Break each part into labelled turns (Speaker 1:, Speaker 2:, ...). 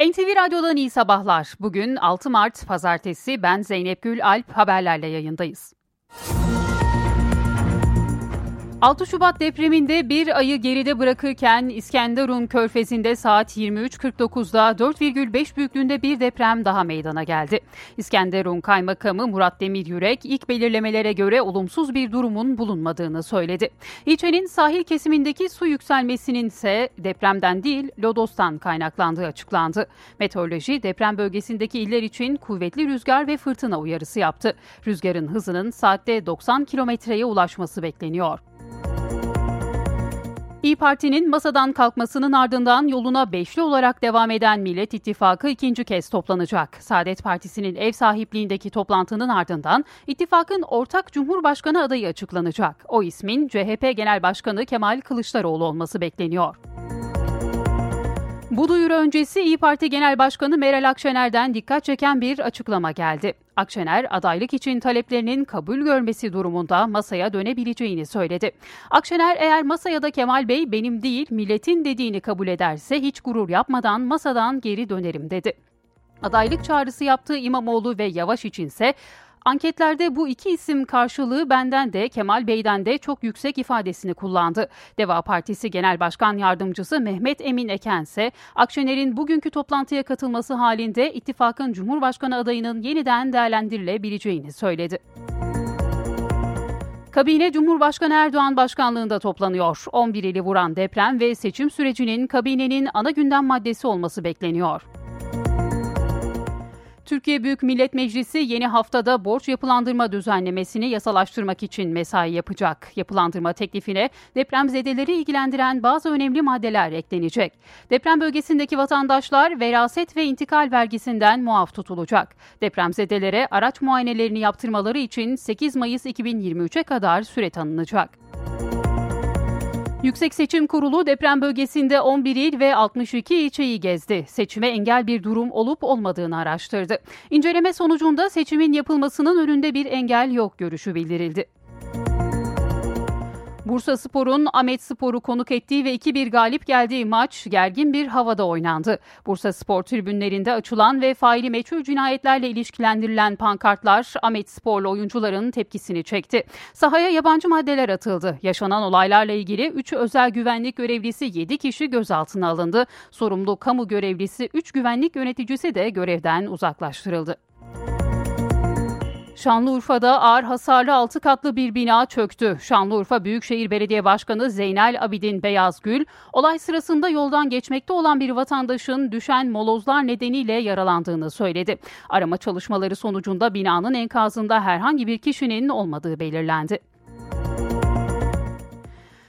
Speaker 1: NTV Radyo'dan iyi sabahlar. Bugün 6 Mart Pazartesi ben Zeynep Gül Alp haberlerle yayındayız. 6 Şubat depreminde bir ayı geride bırakırken İskenderun körfezinde saat 23.49'da 4,5 büyüklüğünde bir deprem daha meydana geldi. İskenderun Kaymakamı Murat Demiryürek ilk belirlemelere göre olumsuz bir durumun bulunmadığını söyledi. İlçenin sahil kesimindeki su yükselmesinin ise depremden değil Lodos'tan kaynaklandığı açıklandı. Meteoroloji deprem bölgesindeki iller için kuvvetli rüzgar ve fırtına uyarısı yaptı. Rüzgarın hızının saatte 90 kilometreye ulaşması bekleniyor. İyi Parti'nin masadan kalkmasının ardından yoluna beşli olarak devam eden Millet İttifakı ikinci kez toplanacak. Saadet Partisi'nin ev sahipliğindeki toplantının ardından ittifakın ortak Cumhurbaşkanı adayı açıklanacak. O ismin CHP Genel Başkanı Kemal Kılıçdaroğlu olması bekleniyor. Bu duyuru öncesi İyi Parti Genel Başkanı Meral Akşener'den dikkat çeken bir açıklama geldi. Akşener adaylık için taleplerinin kabul görmesi durumunda masaya dönebileceğini söyledi. Akşener eğer masaya da Kemal Bey benim değil milletin dediğini kabul ederse hiç gurur yapmadan masadan geri dönerim dedi. Adaylık çağrısı yaptığı İmamoğlu ve Yavaş içinse Anketlerde bu iki isim karşılığı benden de Kemal Bey'den de çok yüksek ifadesini kullandı. Deva Partisi Genel Başkan Yardımcısı Mehmet Emin Eken ise Akşener'in bugünkü toplantıya katılması halinde ittifakın Cumhurbaşkanı adayının yeniden değerlendirilebileceğini söyledi. Kabine Cumhurbaşkanı Erdoğan başkanlığında toplanıyor. 11 ili vuran deprem ve seçim sürecinin kabinenin ana gündem maddesi olması bekleniyor. Türkiye Büyük Millet Meclisi yeni haftada borç yapılandırma düzenlemesini yasalaştırmak için mesai yapacak. Yapılandırma teklifine depremzedeleri ilgilendiren bazı önemli maddeler eklenecek. Deprem bölgesindeki vatandaşlar veraset ve intikal vergisinden muaf tutulacak. Depremzedelere araç muayenelerini yaptırmaları için 8 Mayıs 2023'e kadar süre tanınacak. Yüksek Seçim Kurulu deprem bölgesinde 11 il ve 62 ilçeyi gezdi. Seçime engel bir durum olup olmadığını araştırdı. İnceleme sonucunda seçimin yapılmasının önünde bir engel yok görüşü bildirildi. Bursa Spor'un Ahmet Spor'u konuk ettiği ve 2-1 galip geldiği maç gergin bir havada oynandı. Bursa Spor tribünlerinde açılan ve faili meçhul cinayetlerle ilişkilendirilen pankartlar Ahmet Spor'lu oyuncuların tepkisini çekti. Sahaya yabancı maddeler atıldı. Yaşanan olaylarla ilgili 3 özel güvenlik görevlisi 7 kişi gözaltına alındı. Sorumlu kamu görevlisi 3 güvenlik yöneticisi de görevden uzaklaştırıldı. Şanlıurfa'da ağır hasarlı 6 katlı bir bina çöktü. Şanlıurfa Büyükşehir Belediye Başkanı Zeynel Abidin Beyazgül, olay sırasında yoldan geçmekte olan bir vatandaşın düşen molozlar nedeniyle yaralandığını söyledi. Arama çalışmaları sonucunda binanın enkazında herhangi bir kişinin olmadığı belirlendi.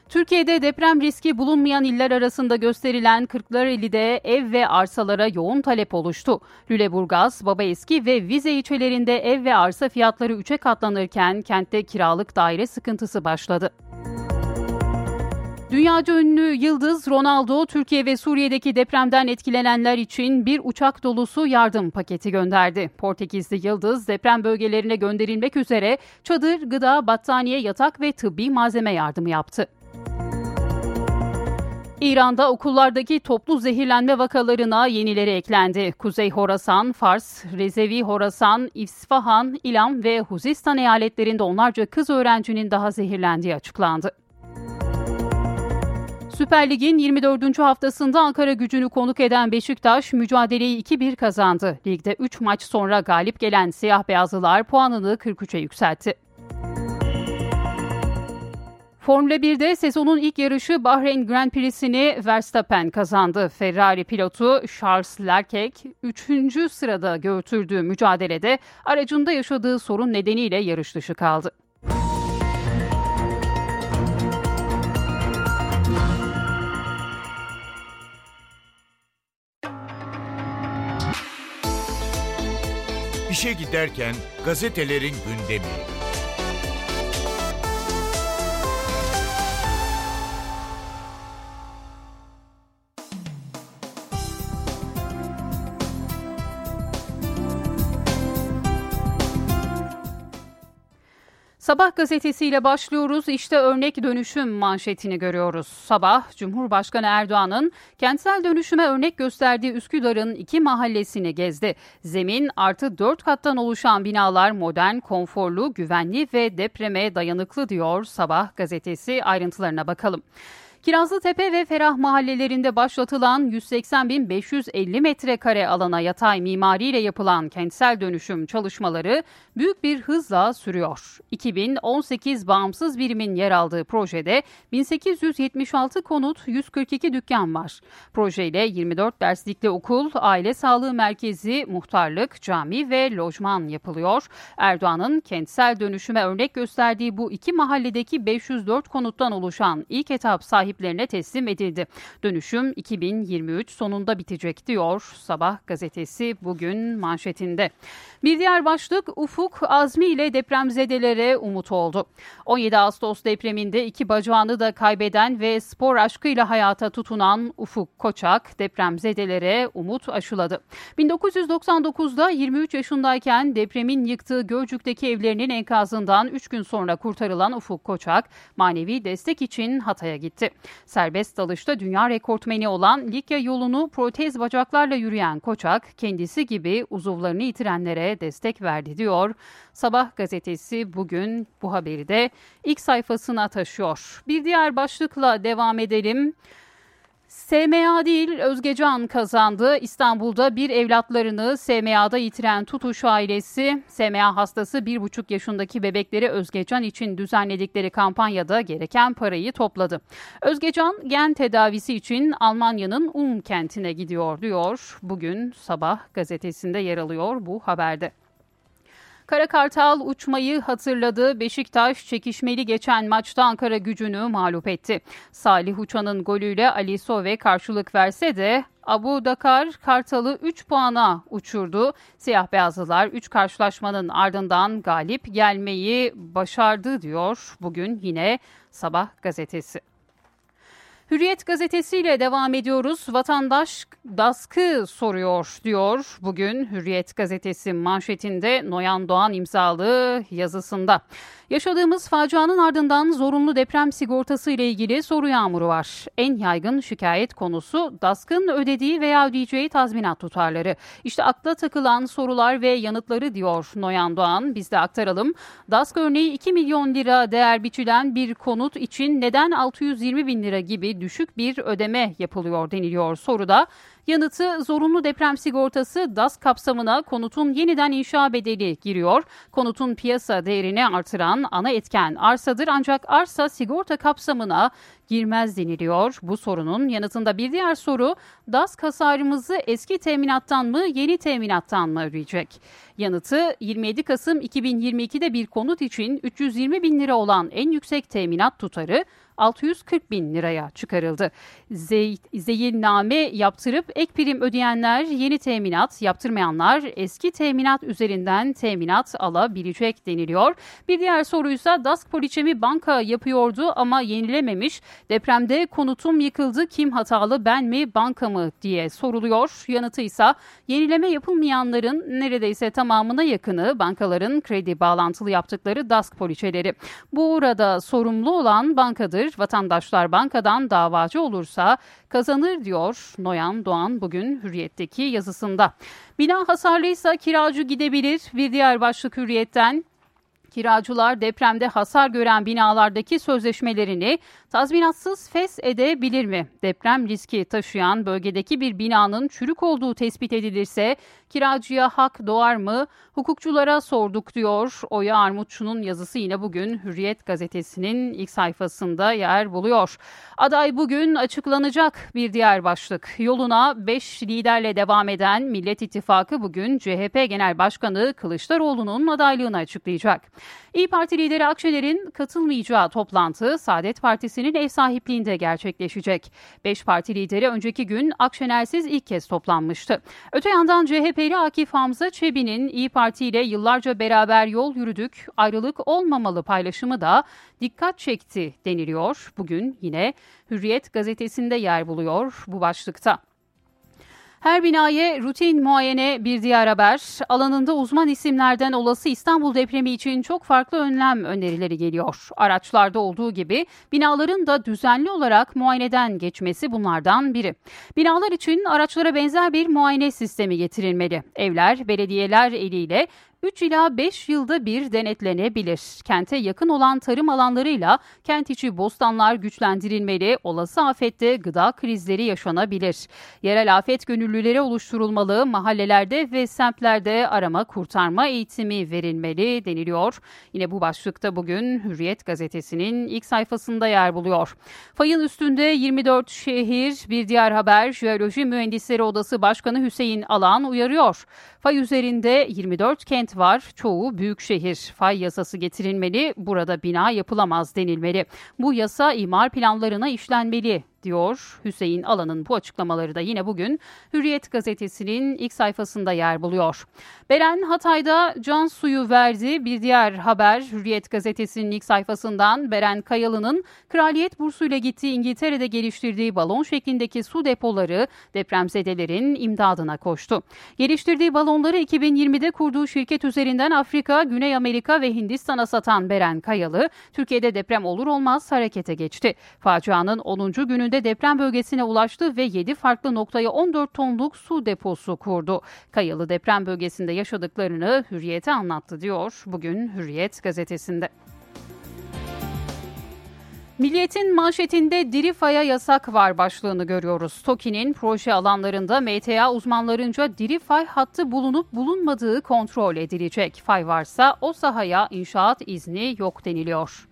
Speaker 1: Türkiye'de deprem riski bulunmayan iller arasında gösterilen Kırklareli'de ev ve arsalara yoğun talep oluştu. Lüleburgaz, Babaeski ve Vize ilçelerinde ev ve arsa fiyatları 3'e katlanırken kentte kiralık daire sıkıntısı başladı. Dünyaca ünlü yıldız Ronaldo, Türkiye ve Suriye'deki depremden etkilenenler için bir uçak dolusu yardım paketi gönderdi. Portekizli yıldız deprem bölgelerine gönderilmek üzere çadır, gıda, battaniye, yatak ve tıbbi malzeme yardımı yaptı. İran'da okullardaki toplu zehirlenme vakalarına yenileri eklendi. Kuzey Horasan, Fars, Rezevi Horasan, İsfahan, İlam ve Huzistan eyaletlerinde onlarca kız öğrencinin daha zehirlendiği açıklandı. Süper Lig'in 24. haftasında Ankara gücünü konuk eden Beşiktaş mücadeleyi 2-1 kazandı. Ligde 3 maç sonra galip gelen siyah beyazlılar puanını 43'e yükseltti. Formula 1'de sezonun ilk yarışı Bahreyn Grand Prix'sini Verstappen kazandı. Ferrari pilotu Charles Leclerc 3. sırada götürdüğü mücadelede aracında yaşadığı sorun nedeniyle yarış dışı kaldı.
Speaker 2: İşe giderken gazetelerin gündemi.
Speaker 1: Sabah gazetesiyle başlıyoruz. İşte örnek dönüşüm manşetini görüyoruz. Sabah, Cumhurbaşkanı Erdoğan'ın kentsel dönüşüme örnek gösterdiği Üsküdar'ın iki mahallesini gezdi. Zemin artı dört kattan oluşan binalar modern, konforlu, güvenli ve depreme dayanıklı diyor Sabah gazetesi. Ayrıntılarına bakalım. Kirazlıtepe ve Ferah mahallelerinde başlatılan 180.550 metrekare alana yatay mimariyle yapılan kentsel dönüşüm çalışmaları büyük bir hızla sürüyor. 2018 bağımsız birimin yer aldığı projede 1876 konut, 142 dükkan var. Projeyle 24 derslikli okul, aile sağlığı merkezi, muhtarlık, cami ve lojman yapılıyor. Erdoğan'ın kentsel dönüşüme örnek gösterdiği bu iki mahalledeki 504 konuttan oluşan ilk etap sahip sahiplerine teslim edildi. Dönüşüm 2023 sonunda bitecek diyor Sabah gazetesi bugün manşetinde. Bir diğer başlık Ufuk Azmi ile depremzedelere umut oldu. 17 Ağustos depreminde iki bacağını da kaybeden ve spor aşkıyla hayata tutunan Ufuk Koçak depremzedelere umut aşıladı. 1999'da 23 yaşındayken depremin yıktığı Gölcük'teki evlerinin enkazından 3 gün sonra kurtarılan Ufuk Koçak manevi destek için Hatay'a gitti. Serbest dalışta dünya rekortmeni olan Likya yolunu protez bacaklarla yürüyen Koçak kendisi gibi uzuvlarını yitirenlere destek verdi diyor. Sabah gazetesi bugün bu haberi de ilk sayfasına taşıyor. Bir diğer başlıkla devam edelim. SMA değil Özgecan kazandı. İstanbul'da bir evlatlarını SMA'da yitiren Tutuş ailesi SMA hastası 1,5 yaşındaki bebekleri Özgecan için düzenledikleri kampanyada gereken parayı topladı. Özgecan gen tedavisi için Almanya'nın Ulm kentine gidiyor diyor. Bugün sabah gazetesinde yer alıyor bu haberde. Kara Kartal uçmayı hatırladı. Beşiktaş çekişmeli geçen maçta Ankara gücünü mağlup etti. Salih Uçan'ın golüyle Ali Sove karşılık verse de Abu Dakar Kartal'ı 3 puana uçurdu. Siyah beyazlılar 3 karşılaşmanın ardından galip gelmeyi başardı diyor bugün yine Sabah gazetesi. Hürriyet gazetesiyle devam ediyoruz. Vatandaş baskı soruyor diyor bugün Hürriyet gazetesi manşetinde Noyan Doğan imzalı yazısında. Yaşadığımız facianın ardından zorunlu deprem sigortası ile ilgili soru yağmuru var. En yaygın şikayet konusu DASK'ın ödediği veya ödeyeceği tazminat tutarları. İşte akla takılan sorular ve yanıtları diyor Noyan Doğan. Biz de aktaralım. DASK örneği 2 milyon lira değer biçilen bir konut için neden 620 bin lira gibi düşük bir ödeme yapılıyor deniliyor soruda. Yanıtı zorunlu deprem sigortası DAS kapsamına konutun yeniden inşa bedeli giriyor. Konutun piyasa değerini artıran ana etken arsadır ancak arsa sigorta kapsamına girmez deniliyor. Bu sorunun yanıtında bir diğer soru DAS hasarımızı eski teminattan mı yeni teminattan mı ödeyecek? Yanıtı 27 Kasım 2022'de bir konut için 320 bin lira olan en yüksek teminat tutarı 640 bin liraya çıkarıldı. Zey, zeyilname yaptırıp ek prim ödeyenler yeni teminat, yaptırmayanlar eski teminat üzerinden teminat alabilecek deniliyor. Bir diğer soruysa DASK poliçemi banka yapıyordu ama yenilememiş. Depremde konutum yıkıldı kim hatalı ben mi banka mı diye soruluyor. Yanıtı ise yenileme yapılmayanların neredeyse tamamına yakını bankaların kredi bağlantılı yaptıkları DASK poliçeleri. Bu arada sorumlu olan bankadır. Vatandaşlar bankadan davacı olursa kazanır diyor Noyan Doğan bugün Hürriyet'teki yazısında. Bina hasarlıysa kiracı gidebilir. Bir diğer başlık Hürriyet'ten Kiracılar depremde hasar gören binalardaki sözleşmelerini tazminatsız fes edebilir mi? Deprem riski taşıyan bölgedeki bir binanın çürük olduğu tespit edilirse kiracıya hak doğar mı? Hukukçulara sorduk diyor. Oya Armutçu'nun yazısı yine bugün Hürriyet gazetesinin ilk sayfasında yer buluyor. Aday bugün açıklanacak bir diğer başlık. Yoluna 5 liderle devam eden Millet İttifakı bugün CHP Genel Başkanı Kılıçdaroğlu'nun adaylığını açıklayacak. İyi Parti lideri Akşener'in katılmayacağı toplantı Saadet Partisi'nin ev sahipliğinde gerçekleşecek. Beş parti lideri önceki gün Akşener'siz ilk kez toplanmıştı. Öte yandan CHP'li Akif Hamza Çebi'nin İyi Parti ile yıllarca beraber yol yürüdük, ayrılık olmamalı paylaşımı da dikkat çekti deniliyor. Bugün yine Hürriyet gazetesinde yer buluyor bu başlıkta. Her binaya rutin muayene bir diğer haber. Alanında uzman isimlerden olası İstanbul depremi için çok farklı önlem önerileri geliyor. Araçlarda olduğu gibi binaların da düzenli olarak muayeneden geçmesi bunlardan biri. Binalar için araçlara benzer bir muayene sistemi getirilmeli. Evler belediyeler eliyle 3 ila 5 yılda bir denetlenebilir. Kente yakın olan tarım alanlarıyla kent içi bostanlar güçlendirilmeli, olası afette gıda krizleri yaşanabilir. Yerel afet gönüllüleri oluşturulmalı, mahallelerde ve semtlerde arama kurtarma eğitimi verilmeli deniliyor. Yine bu başlıkta bugün Hürriyet gazetesinin ilk sayfasında yer buluyor. Fayın üstünde 24 şehir bir diğer haber Jeoloji Mühendisleri Odası Başkanı Hüseyin Alan uyarıyor. Fay üzerinde 24 kent var. Çoğu büyük şehir. Fay yasası getirilmeli. Burada bina yapılamaz denilmeli. Bu yasa imar planlarına işlenmeli diyor Hüseyin Alan'ın bu açıklamaları da yine bugün Hürriyet gazetesinin ilk sayfasında yer buluyor. Beren Hatay'da can suyu verdi. Bir diğer haber Hürriyet gazetesinin ilk sayfasından Beren Kayalı'nın kraliyet bursuyla gittiği İngiltere'de geliştirdiği balon şeklindeki su depoları depremzedelerin imdadına koştu. Geliştirdiği balonları 2020'de kurduğu şirket üzerinden Afrika, Güney Amerika ve Hindistan'a satan Beren Kayalı, Türkiye'de deprem olur olmaz harekete geçti. Facianın 10. gününde günde deprem bölgesine ulaştı ve 7 farklı noktaya 14 tonluk su deposu kurdu. Kayalı deprem bölgesinde yaşadıklarını Hürriyet'e anlattı diyor bugün Hürriyet gazetesinde. Milliyetin manşetinde diri faya yasak var başlığını görüyoruz. TOKİ'nin proje alanlarında MTA uzmanlarınca diri fay hattı bulunup bulunmadığı kontrol edilecek. Fay varsa o sahaya inşaat izni yok deniliyor.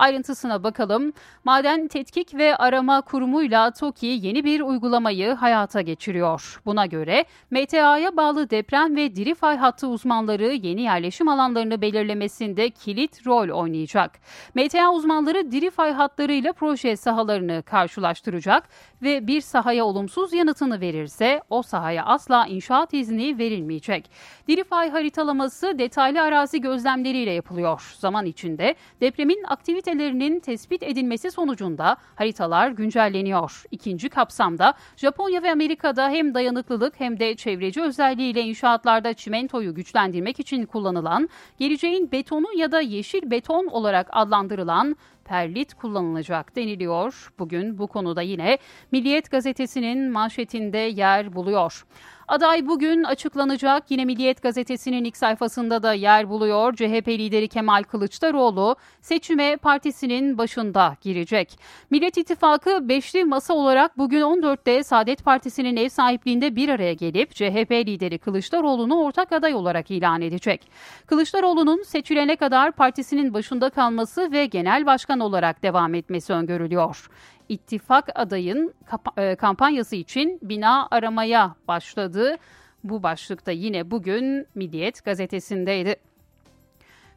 Speaker 1: Ayrıntısına bakalım. Maden Tetkik ve Arama Kurumu'yla TOKİ yeni bir uygulamayı hayata geçiriyor. Buna göre MTA'ya bağlı deprem ve diri fay hattı uzmanları yeni yerleşim alanlarını belirlemesinde kilit rol oynayacak. MTA uzmanları diri fay hatlarıyla proje sahalarını karşılaştıracak ve bir sahaya olumsuz yanıtını verirse o sahaya asla inşaat izni verilmeyecek. Diri fay haritalaması detaylı arazi gözlemleriyle yapılıyor. Zaman içinde depremin aktivite aktivitelerinin tespit edilmesi sonucunda haritalar güncelleniyor. İkinci kapsamda Japonya ve Amerika'da hem dayanıklılık hem de çevreci özelliğiyle inşaatlarda çimentoyu güçlendirmek için kullanılan, geleceğin betonu ya da yeşil beton olarak adlandırılan perlit kullanılacak deniliyor. Bugün bu konuda yine Milliyet gazetesinin manşetinde yer buluyor. Aday bugün açıklanacak. Yine Milliyet gazetesinin ilk sayfasında da yer buluyor. CHP lideri Kemal Kılıçdaroğlu seçime partisinin başında girecek. Millet İttifakı beşli masa olarak bugün 14'te Saadet Partisi'nin ev sahipliğinde bir araya gelip CHP lideri Kılıçdaroğlu'nu ortak aday olarak ilan edecek. Kılıçdaroğlu'nun seçilene kadar partisinin başında kalması ve genel başkan olarak devam etmesi öngörülüyor ittifak adayın e, kampanyası için bina aramaya başladı. Bu başlıkta yine bugün Milliyet gazetesindeydi.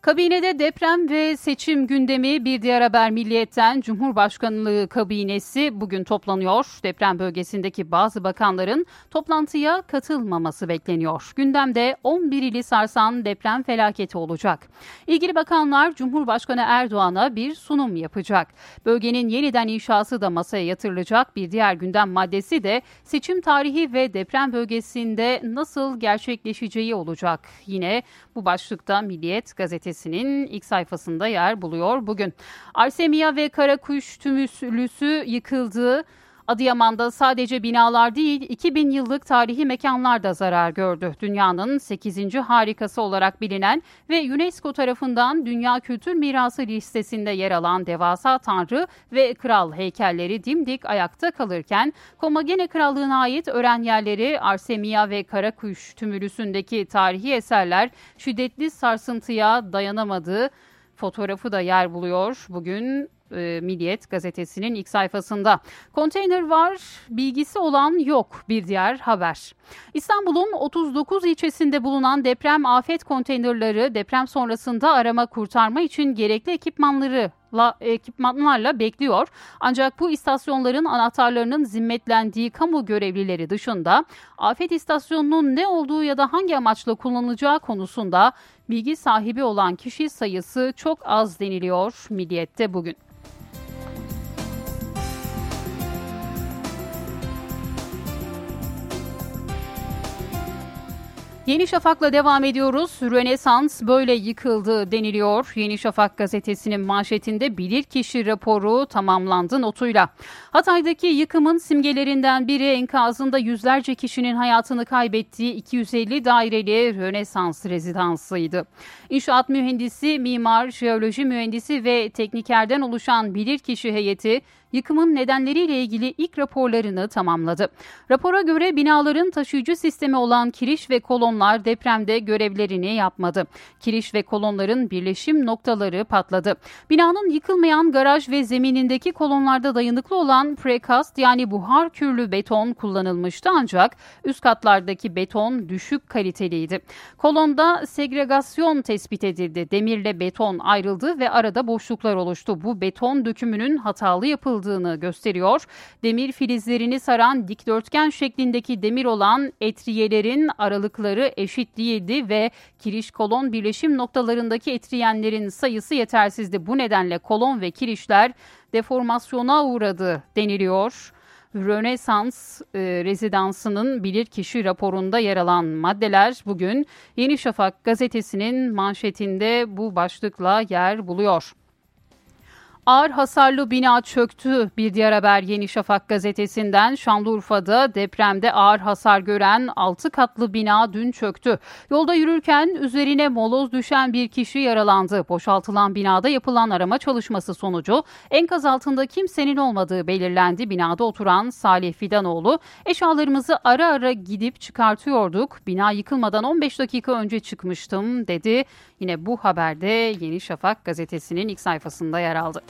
Speaker 1: Kabinede deprem ve seçim gündemi bir diğer haber Milliyet'ten Cumhurbaşkanlığı kabinesi bugün toplanıyor. Deprem bölgesindeki bazı bakanların toplantıya katılmaması bekleniyor. Gündemde 11 ili sarsan deprem felaketi olacak. İlgili bakanlar Cumhurbaşkanı Erdoğan'a bir sunum yapacak. Bölgenin yeniden inşası da masaya yatırılacak. Bir diğer gündem maddesi de seçim tarihi ve deprem bölgesinde nasıl gerçekleşeceği olacak. Yine bu başlıkta Milliyet gazetesi gazetesinin ilk sayfasında yer buluyor bugün. Arsemia ve Karakuş tümüslüsü yıkıldı. Adıyaman'da sadece binalar değil 2000 yıllık tarihi mekanlar da zarar gördü. Dünyanın 8. harikası olarak bilinen ve UNESCO tarafından Dünya Kültür Mirası listesinde yer alan devasa tanrı ve kral heykelleri dimdik ayakta kalırken Komagene Krallığı'na ait öğren yerleri Arsemia ve Karakuş tümülüsündeki tarihi eserler şiddetli sarsıntıya dayanamadı. Fotoğrafı da yer buluyor. Bugün e, Milliyet gazetesinin ilk sayfasında. Konteyner var, bilgisi olan yok bir diğer haber. İstanbul'un 39 ilçesinde bulunan deprem afet konteynerları deprem sonrasında arama kurtarma için gerekli ekipmanları ekipmanlarla bekliyor. Ancak bu istasyonların anahtarlarının zimmetlendiği kamu görevlileri dışında afet istasyonunun ne olduğu ya da hangi amaçla kullanılacağı konusunda bilgi sahibi olan kişi sayısı çok az deniliyor Milliyet'te bugün. Yeni Şafak'la devam ediyoruz. Rönesans böyle yıkıldı deniliyor. Yeni Şafak gazetesinin manşetinde bilirkişi raporu tamamlandı notuyla. Hatay'daki yıkımın simgelerinden biri enkazında yüzlerce kişinin hayatını kaybettiği 250 daireli Rönesans rezidansıydı. İnşaat mühendisi, mimar, jeoloji mühendisi ve teknikerden oluşan bilirkişi heyeti yıkımın nedenleriyle ilgili ilk raporlarını tamamladı. Rapora göre binaların taşıyıcı sistemi olan kiriş ve kolonlar depremde görevlerini yapmadı. Kiriş ve kolonların birleşim noktaları patladı. Binanın yıkılmayan garaj ve zeminindeki kolonlarda dayanıklı olan prekast yani buhar kürlü beton kullanılmıştı ancak üst katlardaki beton düşük kaliteliydi. Kolonda segregasyon tespit edildi. Demirle beton ayrıldı ve arada boşluklar oluştu. Bu beton dökümünün hatalı yapıldı yapıldığını gösteriyor. Demir filizlerini saran dikdörtgen şeklindeki demir olan etriyelerin aralıkları eşit değildi ve kiriş kolon birleşim noktalarındaki etriyenlerin sayısı yetersizdi. Bu nedenle kolon ve kirişler deformasyona uğradı deniliyor. Rönesans e, rezidansının bilirkişi raporunda yer alan maddeler bugün Yeni Şafak gazetesinin manşetinde bu başlıkla yer buluyor. Ağır hasarlı bina çöktü. Bir diğer haber Yeni Şafak gazetesinden Şanlıurfa'da depremde ağır hasar gören 6 katlı bina dün çöktü. Yolda yürürken üzerine moloz düşen bir kişi yaralandı. Boşaltılan binada yapılan arama çalışması sonucu enkaz altında kimsenin olmadığı belirlendi. Binada oturan Salih Fidanoğlu eşyalarımızı ara ara gidip çıkartıyorduk. Bina yıkılmadan 15 dakika önce çıkmıştım dedi. Yine bu haberde Yeni Şafak gazetesinin ilk sayfasında yer aldı.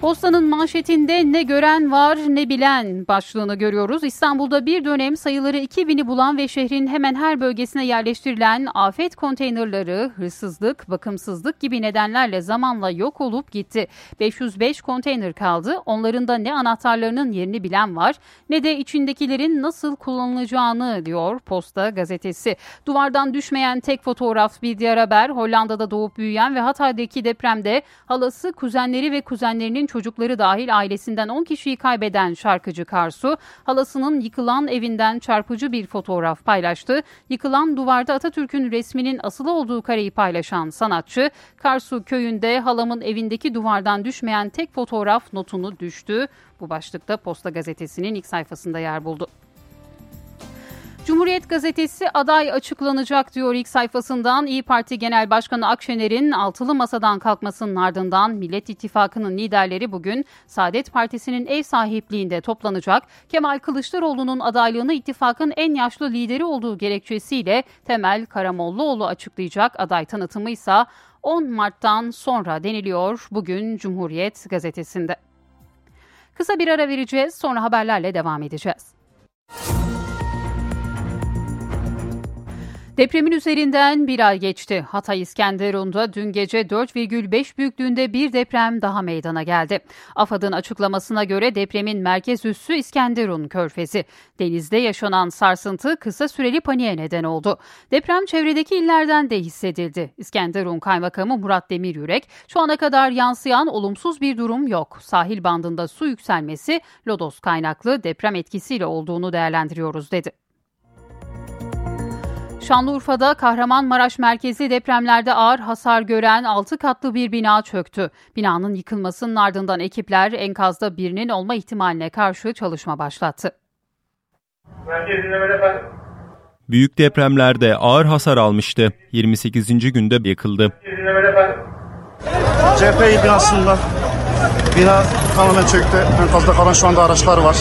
Speaker 1: Postanın manşetinde ne gören var ne bilen başlığını görüyoruz. İstanbul'da bir dönem sayıları 2000'i bulan ve şehrin hemen her bölgesine yerleştirilen afet konteynerları, hırsızlık, bakımsızlık gibi nedenlerle zamanla yok olup gitti. 505 konteyner kaldı. Onların da ne anahtarlarının yerini bilen var ne de içindekilerin nasıl kullanılacağını diyor Posta gazetesi. Duvardan düşmeyen tek fotoğraf bir diğer haber. Hollanda'da doğup büyüyen ve Hatay'daki depremde halası, kuzenleri ve kuzenlerinin çocukları dahil ailesinden 10 kişiyi kaybeden şarkıcı Karsu, halasının yıkılan evinden çarpıcı bir fotoğraf paylaştı. Yıkılan duvarda Atatürk'ün resminin asılı olduğu kareyi paylaşan sanatçı, Karsu köyünde halamın evindeki duvardan düşmeyen tek fotoğraf notunu düştü. Bu başlıkta Posta Gazetesi'nin ilk sayfasında yer buldu. Cumhuriyet Gazetesi aday açıklanacak diyor ilk sayfasından. İyi Parti Genel Başkanı Akşener'in altılı masadan kalkmasının ardından Millet İttifakı'nın liderleri bugün Saadet Partisi'nin ev sahipliğinde toplanacak. Kemal Kılıçdaroğlu'nun adaylığını ittifakın en yaşlı lideri olduğu gerekçesiyle Temel Karamollaoğlu açıklayacak. Aday tanıtımı ise 10 Mart'tan sonra deniliyor bugün Cumhuriyet Gazetesi'nde. Kısa bir ara vereceğiz sonra haberlerle devam edeceğiz. Depremin üzerinden bir ay geçti. Hatay İskenderun'da dün gece 4,5 büyüklüğünde bir deprem daha meydana geldi. AFAD'ın açıklamasına göre depremin merkez üssü İskenderun Körfezi. Denizde yaşanan sarsıntı kısa süreli paniğe neden oldu. Deprem çevredeki illerden de hissedildi. İskenderun Kaymakamı Murat Demiryürek, şu ana kadar yansıyan olumsuz bir durum yok. Sahil bandında su yükselmesi lodos kaynaklı deprem etkisiyle olduğunu değerlendiriyoruz dedi. Şanlıurfa'da Kahramanmaraş merkezi depremlerde ağır hasar gören 6 katlı bir bina çöktü. Binanın yıkılmasının ardından ekipler enkazda birinin olma ihtimaline karşı çalışma başlattı.
Speaker 3: Büyük depremlerde ağır hasar almıştı. 28. günde yıkıldı.
Speaker 4: CHP binasında bina tamamen çöktü. Enkazda kalan şu anda araçlar var.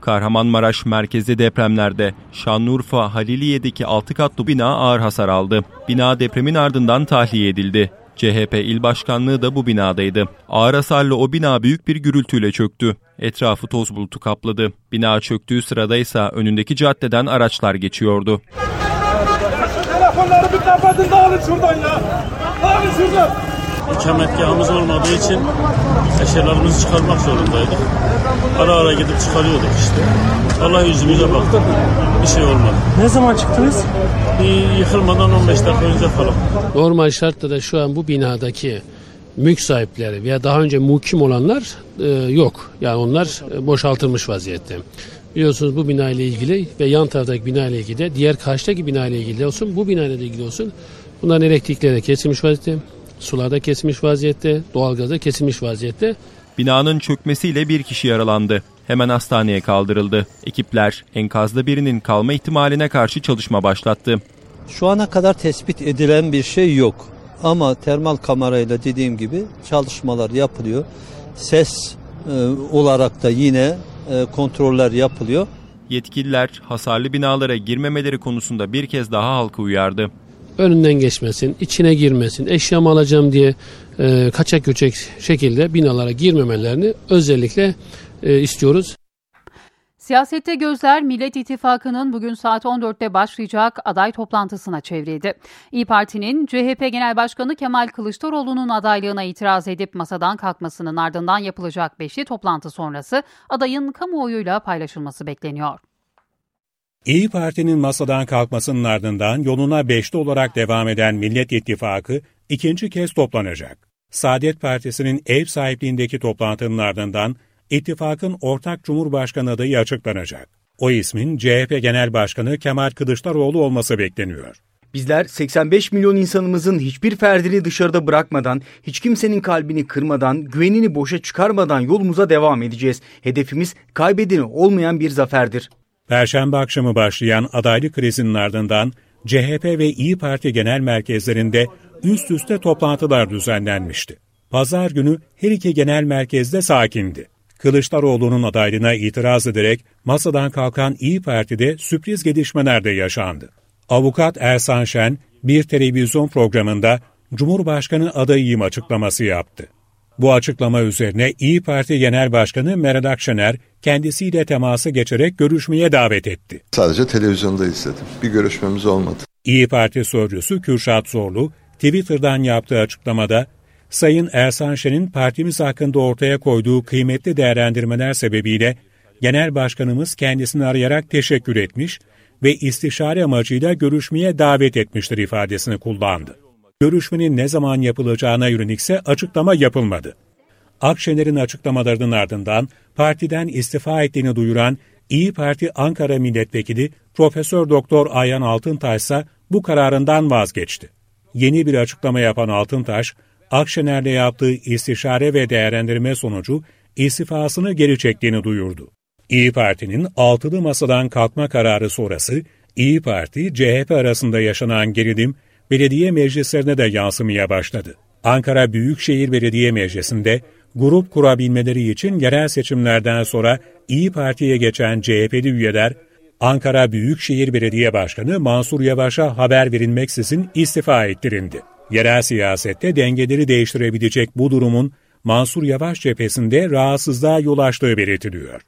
Speaker 3: Kahramanmaraş merkezi depremlerde Şanlıurfa Haliliye'deki 6 katlı bina ağır hasar aldı. Bina depremin ardından tahliye edildi. CHP il başkanlığı da bu binadaydı. Ağır hasarlı o bina büyük bir gürültüyle çöktü. Etrafı toz bulutu kapladı. Bina çöktüğü sırada ise önündeki caddeden araçlar geçiyordu.
Speaker 5: Telefonları bir kapatın da alın şuradan ya. Alın şuradan.
Speaker 6: İkametgahımız olmadığı için eşyalarımızı çıkarmak zorundaydık. Ara ara gidip çıkarıyorduk işte. Allah yüzümüze baktı. Bir şey olmadı.
Speaker 5: Ne zaman çıktınız?
Speaker 6: Bir yıkılmadan 15 dakika önce falan.
Speaker 7: Normal şartlarda şu an bu binadaki mülk sahipleri veya daha önce mukim olanlar e, yok. Yani onlar e, boşaltılmış vaziyette. Biliyorsunuz bu bina ile ilgili ve yan taraftaki bina ile ilgili de diğer karşıdaki bina ile ilgili olsun bu bina ile ilgili olsun bunların elektrikleri de kesilmiş vaziyette, sular da kesilmiş vaziyette, doğalgaz da kesilmiş vaziyette.
Speaker 3: Binanın çökmesiyle bir kişi yaralandı. Hemen hastaneye kaldırıldı. Ekipler enkazda birinin kalma ihtimaline karşı çalışma başlattı.
Speaker 8: Şu ana kadar tespit edilen bir şey yok. Ama termal kamerayla dediğim gibi çalışmalar yapılıyor. Ses e, olarak da yine e, kontroller yapılıyor.
Speaker 3: Yetkililer hasarlı binalara girmemeleri konusunda bir kez daha halkı uyardı.
Speaker 7: Önünden geçmesin, içine girmesin, eşyamı alacağım diye e, kaçak göçek şekilde binalara girmemelerini özellikle e, istiyoruz.
Speaker 1: Siyasette gözler Millet İttifakı'nın bugün saat 14'te başlayacak aday toplantısına çevrildi. İyi Parti'nin CHP Genel Başkanı Kemal Kılıçdaroğlu'nun adaylığına itiraz edip masadan kalkmasının ardından yapılacak beşli toplantı sonrası adayın kamuoyuyla paylaşılması bekleniyor.
Speaker 9: İyi Parti'nin masadan kalkmasının ardından yoluna beşli olarak devam eden Millet İttifakı ikinci kez toplanacak. Saadet Partisi'nin ev sahipliğindeki toplantının ardından ittifakın ortak Cumhurbaşkanı adayı açıklanacak. O ismin CHP Genel Başkanı Kemal Kılıçdaroğlu olması bekleniyor.
Speaker 10: Bizler 85 milyon insanımızın hiçbir ferdini dışarıda bırakmadan, hiç kimsenin kalbini kırmadan, güvenini boşa çıkarmadan yolumuza devam edeceğiz. Hedefimiz kaybedeni olmayan bir zaferdir.
Speaker 9: Perşembe akşamı başlayan adaylık krizinin ardından CHP ve İyi Parti genel merkezlerinde üst üste toplantılar düzenlenmişti. Pazar günü her iki genel merkezde sakindi. Kılıçdaroğlu'nun adaylığına itiraz ederek masadan kalkan İyi Parti'de sürpriz gelişmeler de yaşandı. Avukat Ersan Şen bir televizyon programında Cumhurbaşkanı adayıyım açıklaması yaptı. Bu açıklama üzerine İyi Parti Genel Başkanı Meral Akşener kendisiyle teması geçerek görüşmeye davet etti.
Speaker 11: Sadece televizyonda izledim. Bir görüşmemiz olmadı.
Speaker 9: İyi Parti sözcüsü Kürşat Zorlu Twitter'dan yaptığı açıklamada Sayın Ersan Şen'in partimiz hakkında ortaya koyduğu kıymetli değerlendirmeler sebebiyle Genel Başkanımız kendisini arayarak teşekkür etmiş ve istişare amacıyla görüşmeye davet etmiştir ifadesini kullandı. Görüşmenin ne zaman yapılacağına yönelik ise açıklama yapılmadı. Akşener'in açıklamalarının ardından partiden istifa ettiğini duyuran İyi Parti Ankara Milletvekili Profesör Doktor Ayhan Altıntaş ise bu kararından vazgeçti. Yeni bir açıklama yapan Altıntaş, Akşener'le yaptığı istişare ve değerlendirme sonucu istifasını geri çektiğini duyurdu. İyi Parti'nin altılı masadan kalkma kararı sonrası İyi Parti, CHP arasında yaşanan gerilim belediye meclislerine de yansımaya başladı. Ankara Büyükşehir Belediye Meclisi'nde grup kurabilmeleri için yerel seçimlerden sonra İyi Parti'ye geçen CHP'li üyeler Ankara Büyükşehir Belediye Başkanı Mansur Yavaş'a haber verilmeksizin istifa ettirildi. Yerel siyasette dengeleri değiştirebilecek bu durumun Mansur Yavaş cephesinde rahatsızlığa yol açtığı belirtiliyor.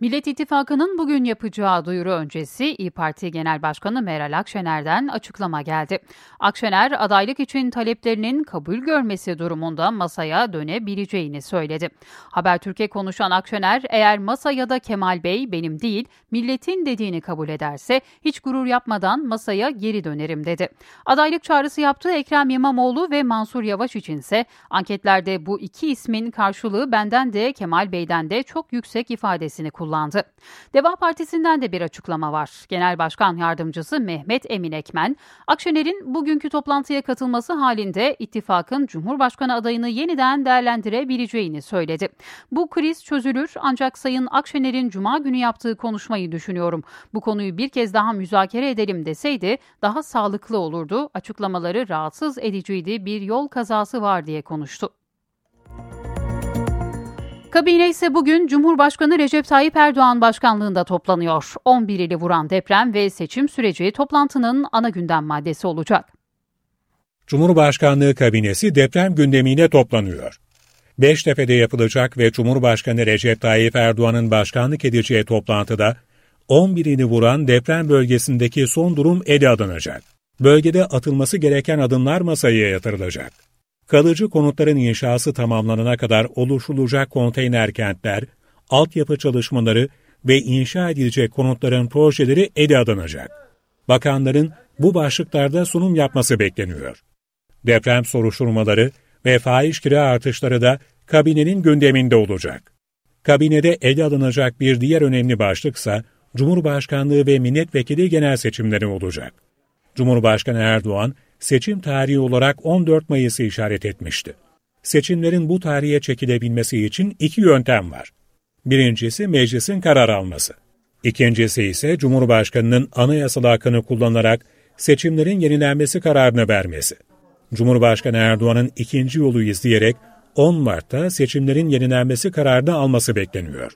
Speaker 1: Millet İttifakı'nın bugün yapacağı duyuru öncesi İyi Parti Genel Başkanı Meral Akşener'den açıklama geldi. Akşener adaylık için taleplerinin kabul görmesi durumunda masaya dönebileceğini söyledi. Habertürk'e konuşan Akşener eğer masa ya da Kemal Bey benim değil milletin dediğini kabul ederse hiç gurur yapmadan masaya geri dönerim dedi. Adaylık çağrısı yaptığı Ekrem İmamoğlu ve Mansur Yavaş içinse anketlerde bu iki ismin karşılığı benden de Kemal Bey'den de çok yüksek ifadesini kullandı kullandı. Deva Partisi'nden de bir açıklama var. Genel Başkan Yardımcısı Mehmet Emin Ekmen, Akşener'in bugünkü toplantıya katılması halinde ittifakın Cumhurbaşkanı adayını yeniden değerlendirebileceğini söyledi. Bu kriz çözülür ancak Sayın Akşener'in Cuma günü yaptığı konuşmayı düşünüyorum. Bu konuyu bir kez daha müzakere edelim deseydi daha sağlıklı olurdu. Açıklamaları rahatsız ediciydi bir yol kazası var diye konuştu. Kabine ise bugün Cumhurbaşkanı Recep Tayyip Erdoğan başkanlığında toplanıyor. 11 ili vuran deprem ve seçim süreci toplantının ana gündem maddesi olacak.
Speaker 9: Cumhurbaşkanlığı kabinesi deprem gündemiyle toplanıyor. Beştepe'de yapılacak ve Cumhurbaşkanı Recep Tayyip Erdoğan'ın başkanlık edeceği toplantıda 11 ili vuran deprem bölgesindeki son durum ele alınacak. Bölgede atılması gereken adımlar masaya yatırılacak. Kalıcı konutların inşası tamamlanana kadar oluşulacak konteyner kentler, altyapı çalışmaları ve inşa edilecek konutların projeleri ele alınacak. Bakanların bu başlıklarda sunum yapması bekleniyor. Deprem soruşturmaları ve faiz kira artışları da kabinenin gündeminde olacak. Kabinede ele alınacak bir diğer önemli başlıksa Cumhurbaşkanlığı ve milletvekili genel seçimleri olacak. Cumhurbaşkanı Erdoğan seçim tarihi olarak 14 Mayıs'ı işaret etmişti. Seçimlerin bu tarihe çekilebilmesi için iki yöntem var. Birincisi meclisin karar alması. İkincisi ise Cumhurbaşkanı'nın anayasal hakkını kullanarak seçimlerin yenilenmesi kararını vermesi. Cumhurbaşkanı Erdoğan'ın ikinci yolu izleyerek 10 Mart'ta seçimlerin yenilenmesi kararını alması bekleniyor.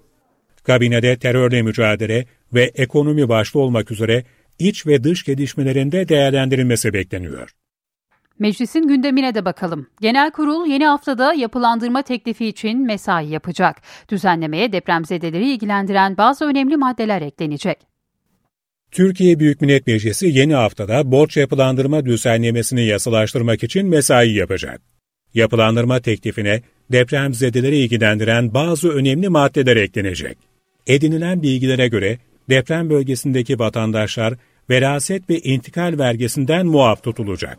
Speaker 9: Kabinede terörle mücadele ve ekonomi başta olmak üzere iç ve dış gelişmelerinde değerlendirilmesi bekleniyor.
Speaker 1: Meclisin gündemine de bakalım. Genel kurul yeni haftada yapılandırma teklifi için mesai yapacak. Düzenlemeye depremzedeleri ilgilendiren bazı önemli maddeler eklenecek.
Speaker 9: Türkiye Büyük Millet Meclisi yeni haftada borç yapılandırma düzenlemesini yasalaştırmak için mesai yapacak. Yapılandırma teklifine depremzedeleri ilgilendiren bazı önemli maddeler eklenecek. Edinilen bilgilere göre deprem bölgesindeki vatandaşlar veraset ve intikal vergisinden muaf tutulacak.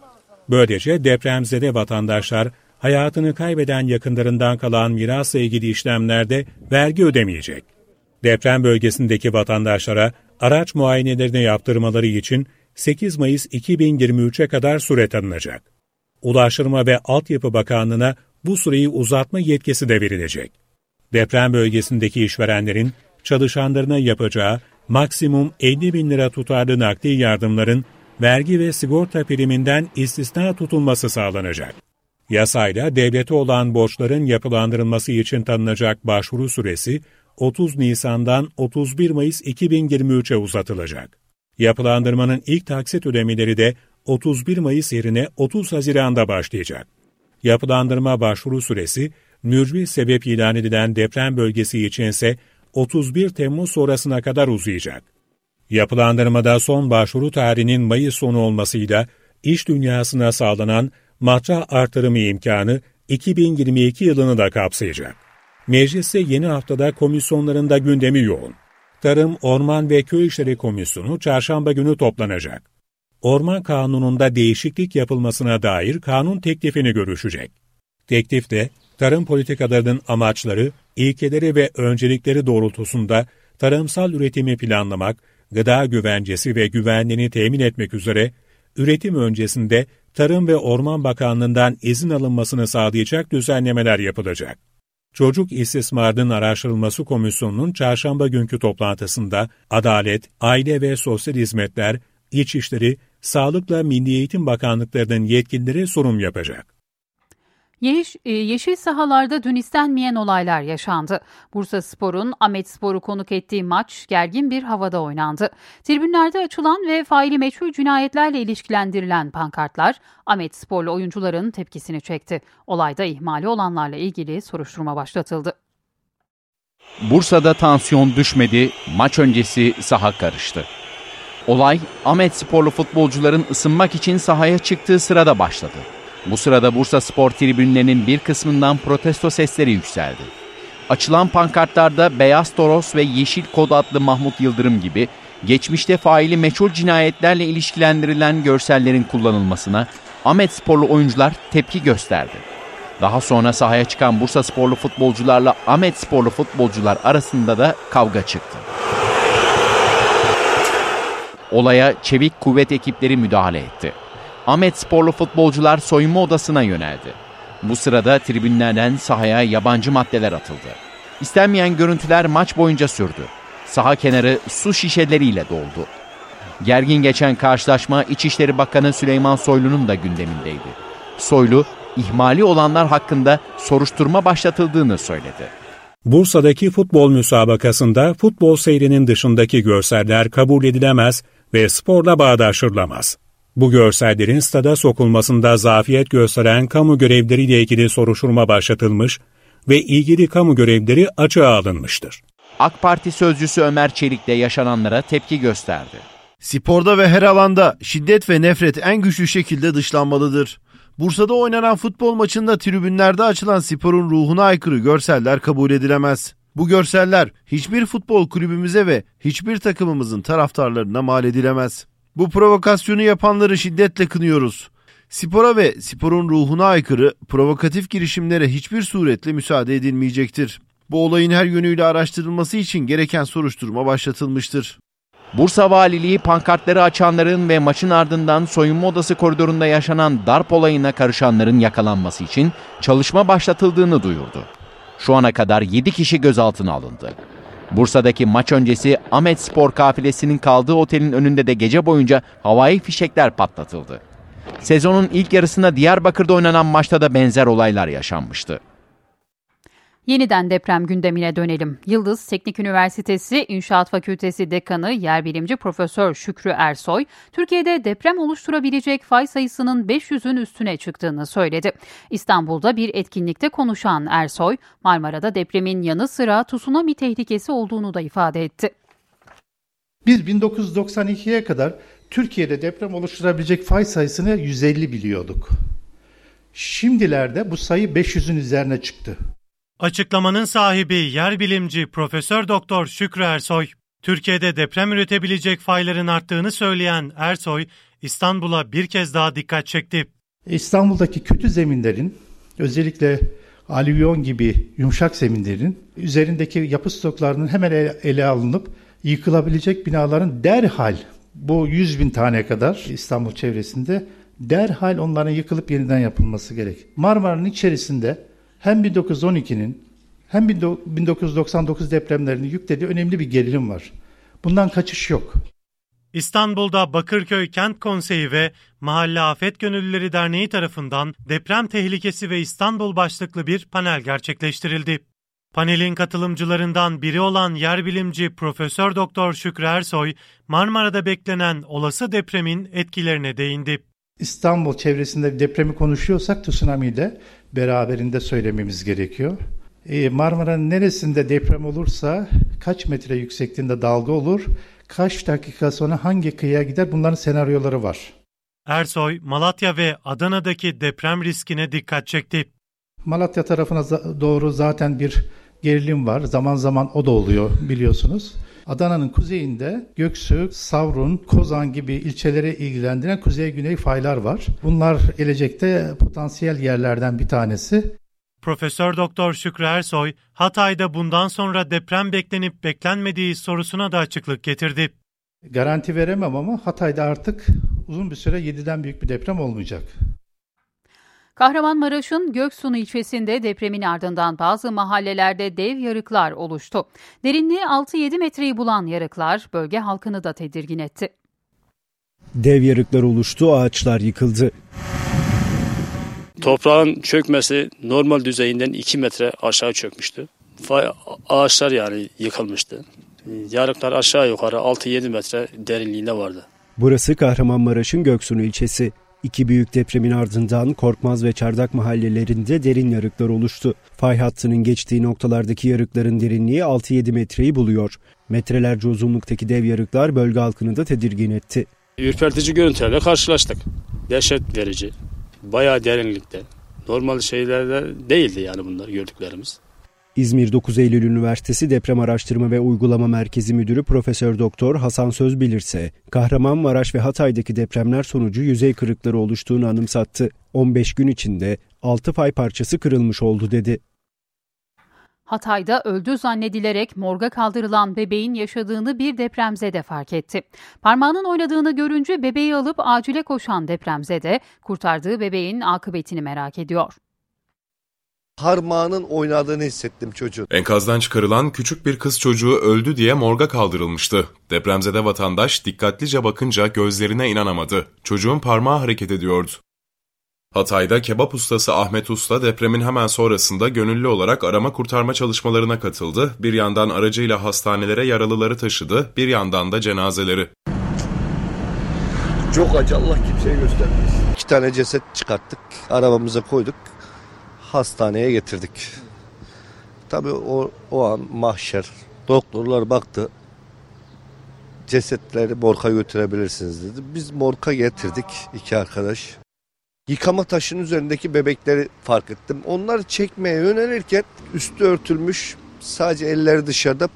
Speaker 9: Böylece depremzede vatandaşlar hayatını kaybeden yakınlarından kalan mirasla ilgili işlemlerde vergi ödemeyecek. Deprem bölgesindeki vatandaşlara araç muayenelerini yaptırmaları için 8 Mayıs 2023'e kadar süre tanınacak. Ulaştırma ve Altyapı Bakanlığı'na bu süreyi uzatma yetkisi de verilecek. Deprem bölgesindeki işverenlerin çalışanlarına yapacağı maksimum 50 bin lira tutarlı nakdi yardımların vergi ve sigorta priminden istisna tutulması sağlanacak. Yasayla devlete olan borçların yapılandırılması için tanınacak başvuru süresi 30 Nisan'dan 31 Mayıs 2023'e uzatılacak. Yapılandırmanın ilk taksit ödemeleri de 31 Mayıs yerine 30 Haziran'da başlayacak. Yapılandırma başvuru süresi, mürvi sebep ilan edilen deprem bölgesi içinse 31 Temmuz sonrasına kadar uzayacak. Yapılandırmada son başvuru tarihinin Mayıs sonu olmasıyla iş dünyasına sağlanan matrah artırımı imkanı 2022 yılını da kapsayacak. Mecliste yeni haftada komisyonlarında gündemi yoğun. Tarım, Orman ve Köy İşleri Komisyonu çarşamba günü toplanacak. Orman Kanunu'nda değişiklik yapılmasına dair kanun teklifini görüşecek. Teklifte, tarım politikalarının amaçları, ilkeleri ve öncelikleri doğrultusunda tarımsal üretimi planlamak, gıda güvencesi ve güvenliğini temin etmek üzere üretim öncesinde Tarım ve Orman Bakanlığı'ndan izin alınmasını sağlayacak düzenlemeler yapılacak. Çocuk İstismarının Araştırılması Komisyonu'nun çarşamba günkü toplantısında Adalet, Aile ve Sosyal Hizmetler, İçişleri, Sağlıkla Milli Eğitim Bakanlıklarının yetkilileri sunum yapacak.
Speaker 1: E, yeşil sahalarda dün istenmeyen olaylar yaşandı. Bursa Spor'un Ahmet Spor'u konuk ettiği maç gergin bir havada oynandı. Tribünlerde açılan ve faili meçhul cinayetlerle ilişkilendirilen pankartlar Ahmet Sporlu oyuncuların tepkisini çekti. Olayda ihmali olanlarla ilgili soruşturma başlatıldı.
Speaker 12: Bursa'da tansiyon düşmedi, maç öncesi saha karıştı. Olay Ahmet Sporlu futbolcuların ısınmak için sahaya çıktığı sırada başladı. Bu sırada Bursa Spor tribünlerinin bir kısmından protesto sesleri yükseldi. Açılan pankartlarda Beyaz Toros ve Yeşil Kod adlı Mahmut Yıldırım gibi geçmişte faili meçhul cinayetlerle ilişkilendirilen görsellerin kullanılmasına Ahmet Sporlu oyuncular tepki gösterdi. Daha sonra sahaya çıkan Bursa Sporlu futbolcularla Ahmet Sporlu futbolcular arasında da kavga çıktı. Olaya çevik kuvvet ekipleri müdahale etti. Ahmet sporlu futbolcular soyunma odasına yöneldi. Bu sırada tribünlerden sahaya yabancı maddeler atıldı. İstenmeyen görüntüler maç boyunca sürdü. Saha kenarı su şişeleriyle doldu. Gergin geçen karşılaşma İçişleri Bakanı Süleyman Soylu'nun da gündemindeydi. Soylu, ihmali olanlar hakkında soruşturma başlatıldığını söyledi.
Speaker 9: Bursa'daki futbol müsabakasında futbol seyrinin dışındaki görseller kabul edilemez ve sporla bağdaştırılamaz. Bu görsellerin stada sokulmasında zafiyet gösteren kamu görevleriyle ilgili soruşturma başlatılmış ve ilgili kamu görevleri açığa alınmıştır.
Speaker 12: AK Parti sözcüsü Ömer Çelik de yaşananlara tepki gösterdi.
Speaker 13: Sporda ve her alanda şiddet ve nefret en güçlü şekilde dışlanmalıdır. Bursa'da oynanan futbol maçında tribünlerde açılan sporun ruhuna aykırı görseller kabul edilemez. Bu görseller hiçbir futbol kulübümüze ve hiçbir takımımızın taraftarlarına mal edilemez. Bu provokasyonu yapanları şiddetle kınıyoruz. Spora ve sporun ruhuna aykırı provokatif girişimlere hiçbir suretle müsaade edilmeyecektir. Bu olayın her yönüyle araştırılması için gereken soruşturma başlatılmıştır.
Speaker 12: Bursa Valiliği pankartları açanların ve maçın ardından soyunma odası koridorunda yaşanan darp olayına karışanların yakalanması için çalışma başlatıldığını duyurdu. Şu ana kadar 7 kişi gözaltına alındı. Bursa'daki maç öncesi Ahmet Spor kafilesinin kaldığı otelin önünde de gece boyunca havai fişekler patlatıldı. Sezonun ilk yarısında Diyarbakır'da oynanan maçta da benzer olaylar yaşanmıştı.
Speaker 1: Yeniden deprem gündemine dönelim. Yıldız Teknik Üniversitesi İnşaat Fakültesi Dekanı Yerbilimci Profesör Şükrü Ersoy, Türkiye'de deprem oluşturabilecek fay sayısının 500'ün üstüne çıktığını söyledi. İstanbul'da bir etkinlikte konuşan Ersoy, Marmara'da depremin yanı sıra tsunami tehlikesi olduğunu da ifade etti.
Speaker 14: Biz 1992'ye kadar Türkiye'de deprem oluşturabilecek fay sayısını 150 biliyorduk. Şimdilerde bu sayı 500'ün üzerine çıktı.
Speaker 15: Açıklamanın sahibi yer bilimci Profesör Doktor Şükrü Ersoy, Türkiye'de deprem üretebilecek fayların arttığını söyleyen Ersoy, İstanbul'a bir kez daha dikkat çekti.
Speaker 14: İstanbul'daki kötü zeminlerin, özellikle alüvyon gibi yumuşak zeminlerin üzerindeki yapı stoklarının hemen ele alınıp yıkılabilecek binaların derhal bu 100 bin tane kadar İstanbul çevresinde derhal onların yıkılıp yeniden yapılması gerek. Marmara'nın içerisinde hem 1912'nin hem 1999 depremlerinin yüklediği önemli bir gerilim var. Bundan kaçış yok.
Speaker 15: İstanbul'da Bakırköy Kent Konseyi ve Mahalle Afet Gönüllüleri Derneği tarafından deprem tehlikesi ve İstanbul başlıklı bir panel gerçekleştirildi. Panelin katılımcılarından biri olan yer bilimci Profesör Doktor Şükrü Ersoy, Marmara'da beklenen olası depremin etkilerine değindi.
Speaker 14: İstanbul çevresinde depremi konuşuyorsak tsunami'yi de beraberinde söylememiz gerekiyor. Ee, Marmara'nın neresinde deprem olursa kaç metre yüksekliğinde dalga olur, kaç dakika sonra hangi kıyıya gider bunların senaryoları var.
Speaker 15: Ersoy, Malatya ve Adana'daki deprem riskine dikkat çekti.
Speaker 14: Malatya tarafına doğru zaten bir gerilim var. Zaman zaman o da oluyor biliyorsunuz. Adana'nın kuzeyinde Göksu, Savrun, Kozan gibi ilçeleri ilgilendiren kuzey-güney faylar var. Bunlar gelecekte potansiyel yerlerden bir tanesi.
Speaker 15: Profesör Doktor Şükrü Ersoy, Hatay'da bundan sonra deprem beklenip beklenmediği sorusuna da açıklık getirdi.
Speaker 14: Garanti veremem ama Hatay'da artık uzun bir süre 7'den büyük bir deprem olmayacak.
Speaker 1: Kahramanmaraş'ın Göksun ilçesinde depremin ardından bazı mahallelerde dev yarıklar oluştu. Derinliği 6-7 metreyi bulan yarıklar bölge halkını da tedirgin etti.
Speaker 16: Dev yarıklar oluştu, ağaçlar yıkıldı.
Speaker 6: Toprağın çökmesi normal düzeyinden 2 metre aşağı çökmüştü. Ağaçlar yani yıkılmıştı. Yarıklar aşağı yukarı 6-7 metre derinliğinde vardı.
Speaker 16: Burası Kahramanmaraş'ın Göksun ilçesi. İki büyük depremin ardından Korkmaz ve Çardak mahallelerinde derin yarıklar oluştu. Fay hattının geçtiği noktalardaki yarıkların derinliği 6-7 metreyi buluyor. Metrelerce uzunluktaki dev yarıklar bölge halkını da tedirgin etti.
Speaker 6: Ürpertici görüntülerle karşılaştık. Dehşet verici. Bayağı derinlikte. Normal şeylerde değildi yani bunlar gördüklerimiz.
Speaker 16: İzmir 9 Eylül Üniversitesi Deprem Araştırma ve Uygulama Merkezi Müdürü Profesör Doktor Hasan Sözbilirse, Kahramanmaraş ve Hatay'daki depremler sonucu yüzey kırıkları oluştuğunu anımsattı. 15 gün içinde 6 fay parçası kırılmış oldu dedi.
Speaker 1: Hatay'da öldü zannedilerek morga kaldırılan bebeğin yaşadığını bir depremzede fark etti. Parmağının oynadığını görünce bebeği alıp acile koşan depremzede kurtardığı bebeğin akıbetini merak ediyor
Speaker 17: parmağının oynadığını hissettim çocuğun.
Speaker 18: Enkazdan çıkarılan küçük bir kız çocuğu öldü diye morga kaldırılmıştı. Depremzede vatandaş dikkatlice bakınca gözlerine inanamadı. Çocuğun parmağı hareket ediyordu. Hatay'da kebap ustası Ahmet Usta depremin hemen sonrasında gönüllü olarak arama kurtarma çalışmalarına katıldı. Bir yandan aracıyla hastanelere yaralıları taşıdı, bir yandan da cenazeleri.
Speaker 17: Çok acı Allah kimseye göstermesin. İki tane ceset çıkarttık, arabamıza koyduk hastaneye getirdik. Tabii o, o an mahşer. Doktorlar baktı. Cesetleri morka götürebilirsiniz dedi. Biz morka getirdik iki arkadaş. Yıkama taşının üzerindeki bebekleri fark ettim. Onları çekmeye yönelirken üstü örtülmüş sadece elleri dışarıda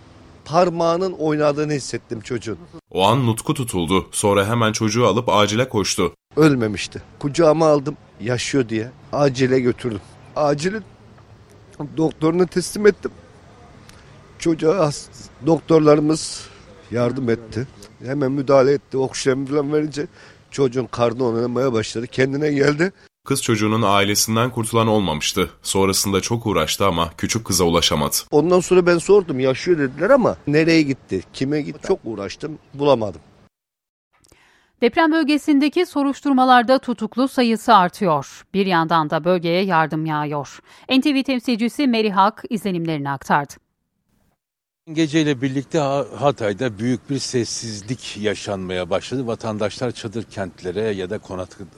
Speaker 17: parmağının oynadığını hissettim çocuğun.
Speaker 18: O an nutku tutuldu. Sonra hemen çocuğu alıp acile koştu.
Speaker 17: Ölmemişti. Kucağıma aldım yaşıyor diye. Acile götürdüm acilin doktoruna teslim ettim. Çocuğa doktorlarımız yardım etti. Hemen müdahale etti. Oksijen falan verince çocuğun karnı oynamaya başladı. Kendine geldi.
Speaker 18: Kız çocuğunun ailesinden kurtulan olmamıştı. Sonrasında çok uğraştı ama küçük kıza ulaşamadı.
Speaker 17: Ondan sonra ben sordum yaşıyor dediler ama nereye gitti, kime gitti çok uğraştım bulamadım.
Speaker 1: Deprem bölgesindeki soruşturmalarda tutuklu sayısı artıyor. Bir yandan da bölgeye yardım yağıyor. NTV temsilcisi Meri Hak izlenimlerini aktardı.
Speaker 19: Geceyle birlikte Hatay'da büyük bir sessizlik yaşanmaya başladı. Vatandaşlar çadır kentlere ya da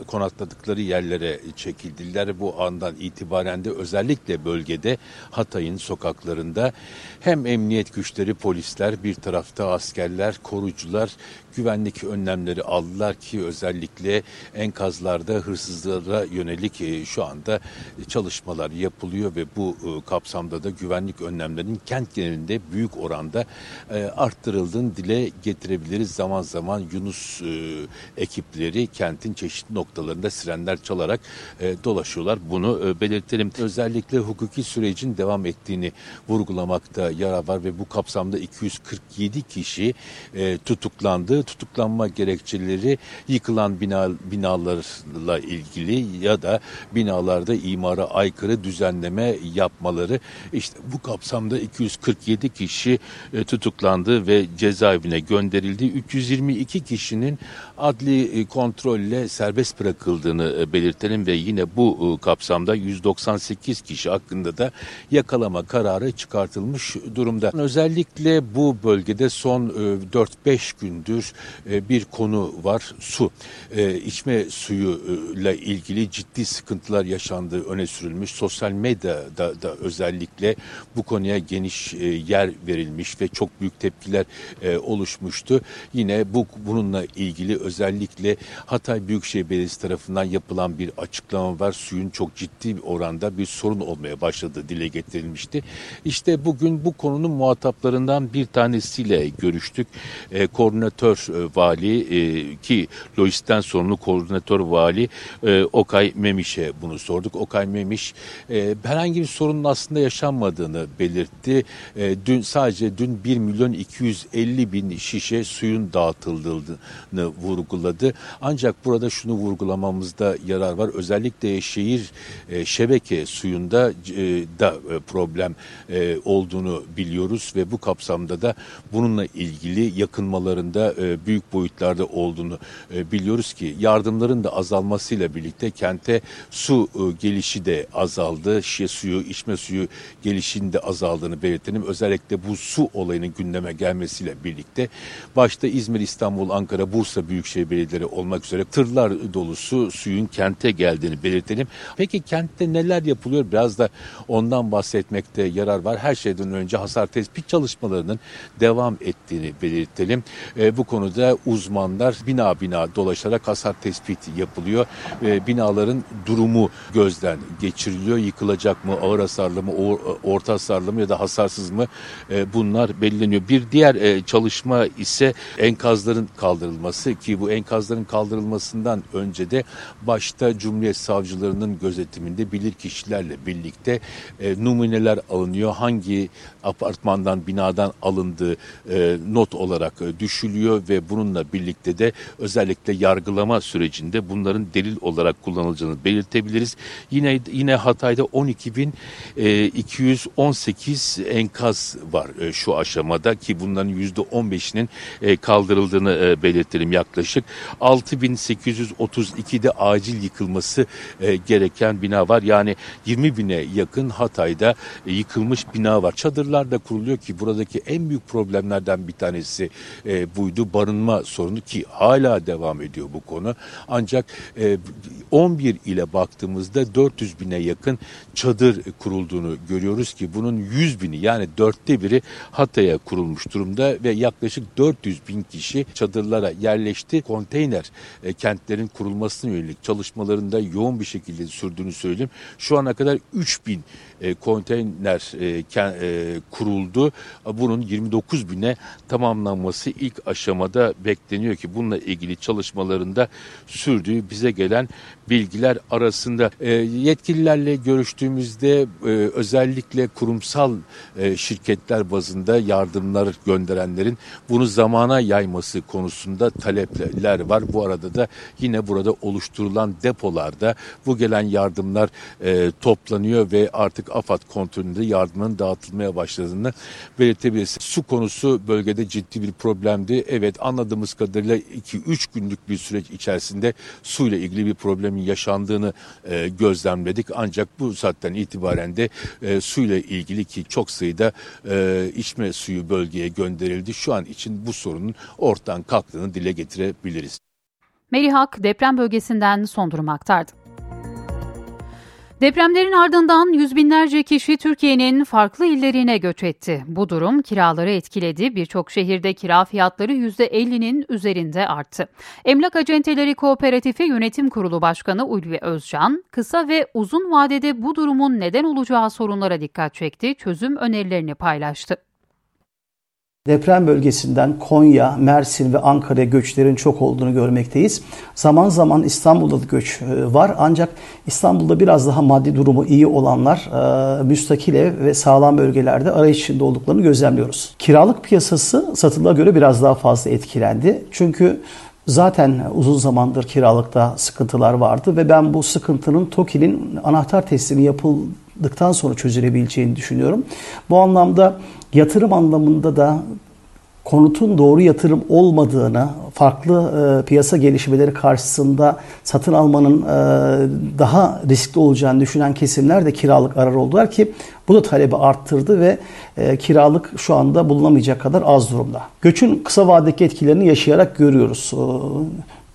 Speaker 19: konakladıkları yerlere çekildiler. Bu andan itibaren de özellikle bölgede Hatay'ın sokaklarında hem emniyet güçleri, polisler, bir tarafta askerler, korucular güvenlik önlemleri aldılar ki özellikle enkazlarda hırsızlara yönelik e, şu anda çalışmalar yapılıyor ve bu e, kapsamda da güvenlik önlemlerinin kent genelinde büyük oranda e, arttırıldığını dile getirebiliriz. Zaman zaman Yunus ekipleri kentin çeşitli noktalarında sirenler çalarak dolaşıyorlar. Bunu belirtelim. Özellikle hukuki sürecin devam ettiğini vurgulamakta yarar var ve bu kapsamda 247 kişi tutuklandı tutuklanma gerekçeleri yıkılan bina, binalarla ilgili ya da binalarda imara aykırı düzenleme yapmaları. İşte bu kapsamda 247 kişi e, tutuklandı ve cezaevine gönderildi. 322 kişinin adli e, kontrolle serbest bırakıldığını e, belirtelim ve yine bu kapsamda 198 kişi hakkında da yakalama kararı çıkartılmış durumda. Özellikle bu bölgede son 4-5 gündür bir konu var. Su. İçme suyuyla ilgili ciddi sıkıntılar yaşandığı öne sürülmüş. Sosyal medyada da özellikle bu konuya geniş yer verilmiş ve çok büyük tepkiler oluşmuştu. Yine bu bununla ilgili özellikle Hatay Büyükşehir Belediyesi tarafından yapılan bir açıklama var. Suyun çok ciddi bir oranda bir sorun olmaya başladığı dile getirilmişti. İşte bugün bu konunun muhataplarından bir tanesiyle görüştük. koordinatör vali e, ki lojistikten sorumlu koordinatör vali e, Okay Memiş'e bunu sorduk. Okay Memiş e, herhangi bir sorunun aslında yaşanmadığını belirtti. E, dün sadece dün 1 milyon 250 bin şişe suyun dağıtıldığını vurguladı. Ancak burada şunu vurgulamamızda yarar var. Özellikle şehir e, şebeke suyunda e, da e, problem e, olduğunu biliyoruz ve bu kapsamda da bununla ilgili yakınmalarında e, büyük boyutlarda olduğunu e, biliyoruz ki yardımların da azalmasıyla birlikte kente su e, gelişi de azaldı. Şişe suyu, içme suyu gelişinin de azaldığını belirtelim. Özellikle bu su olayının gündeme gelmesiyle birlikte başta İzmir, İstanbul, Ankara, Bursa Büyükşehir Belediyeleri olmak üzere tırlar dolusu suyun kente geldiğini belirtelim. Peki kentte neler yapılıyor? Biraz da ondan bahsetmekte yarar var. Her şeyden önce hasar tespit çalışmalarının devam ettiğini belirtelim. E, bu konuda uzmanlar bina bina dolaşarak hasar tespiti yapılıyor. E, binaların durumu gözden geçiriliyor. Yıkılacak mı, ağır hasarlı mı, orta hasarlı mı ya da hasarsız mı e, bunlar belirleniyor. Bir diğer e, çalışma ise enkazların kaldırılması ki bu enkazların kaldırılmasından önce de başta Cumhuriyet Savcılarının gözetiminde bilir kişilerle birlikte e, numuneler alınıyor. Hangi apartmandan, binadan alındığı e, not olarak e, düşülüyor ve bununla birlikte de özellikle yargılama sürecinde bunların delil olarak kullanılacağını belirtebiliriz. Yine yine Hatay'da 12.218 e, enkaz var e, şu aşamada ki bunların %15'inin e, kaldırıldığını e, belirtelim yaklaşık. 6.832'de acil yıkılması e, gereken bina var. Yani 20 bine yakın Hatay'da e, yıkılmış bina var. Çadırlar da kuruluyor ki buradaki en büyük problemlerden bir tanesi e, buydu. Barınma sorunu ki hala devam ediyor bu konu. Ancak e, 11 ile baktığımızda 400 bine yakın çadır kurulduğunu görüyoruz ki bunun 100 bini yani dörtte biri Hatay'a kurulmuş durumda ve yaklaşık 400 bin kişi çadırlara yerleşti. Konteyner e, kentlerin kurulmasına yönelik çalışmalarında yoğun bir şekilde sürdüğünü söyleyeyim. Şu ana kadar 3 bin e, konteyner e, e, kuruldu. Bunun 29 bine tamamlanması ilk aşamada bekleniyor ki bununla ilgili çalışmalarında sürdüğü bize gelen bilgiler arasında yetkililerle görüştüğümüzde özellikle kurumsal şirketler bazında yardımlar gönderenlerin bunu zamana yayması konusunda talepler var. Bu arada da yine burada oluşturulan depolarda bu gelen yardımlar toplanıyor ve artık AFAD kontrolünde yardımın dağıtılmaya başladığını belirtebiliriz. Su konusu bölgede ciddi bir problemdi. Evet anladığımız kadarıyla 2-3 günlük bir süreç içerisinde su ile ilgili bir problemin yaşandığını e, gözlemledik. Ancak bu saatten itibaren de e, su ile ilgili ki çok sayıda e, içme suyu bölgeye gönderildi. Şu an için bu sorunun ortadan kalktığını dile getirebiliriz.
Speaker 1: Melihak deprem bölgesinden son durum aktardı. Depremlerin ardından yüz binlerce kişi Türkiye'nin farklı illerine göç etti. Bu durum kiraları etkiledi. Birçok şehirde kira fiyatları %50'nin üzerinde arttı. Emlak Acenteleri Kooperatifi Yönetim Kurulu Başkanı Ulvi Özcan, kısa ve uzun vadede bu durumun neden olacağı sorunlara dikkat çekti, çözüm önerilerini paylaştı.
Speaker 20: Deprem bölgesinden Konya, Mersin ve Ankara'ya göçlerin çok olduğunu görmekteyiz. Zaman zaman İstanbul'da da göç e, var ancak İstanbul'da biraz daha maddi durumu iyi olanlar e, müstakil ev ve sağlam bölgelerde arayış içinde olduklarını gözlemliyoruz. Kiralık piyasası satılığa göre biraz daha fazla etkilendi. Çünkü Zaten uzun zamandır kiralıkta sıkıntılar vardı ve ben bu sıkıntının TOKİ'nin anahtar teslimi yapıldıktan sonra çözülebileceğini düşünüyorum. Bu anlamda yatırım anlamında da konutun doğru yatırım olmadığını, farklı e, piyasa gelişmeleri karşısında satın almanın e, daha riskli olacağını düşünen kesimler de kiralık arar oldular ki bu da talebi arttırdı ve e, kiralık şu anda bulunamayacak kadar az durumda. Göçün kısa vadedeki etkilerini yaşayarak görüyoruz. E,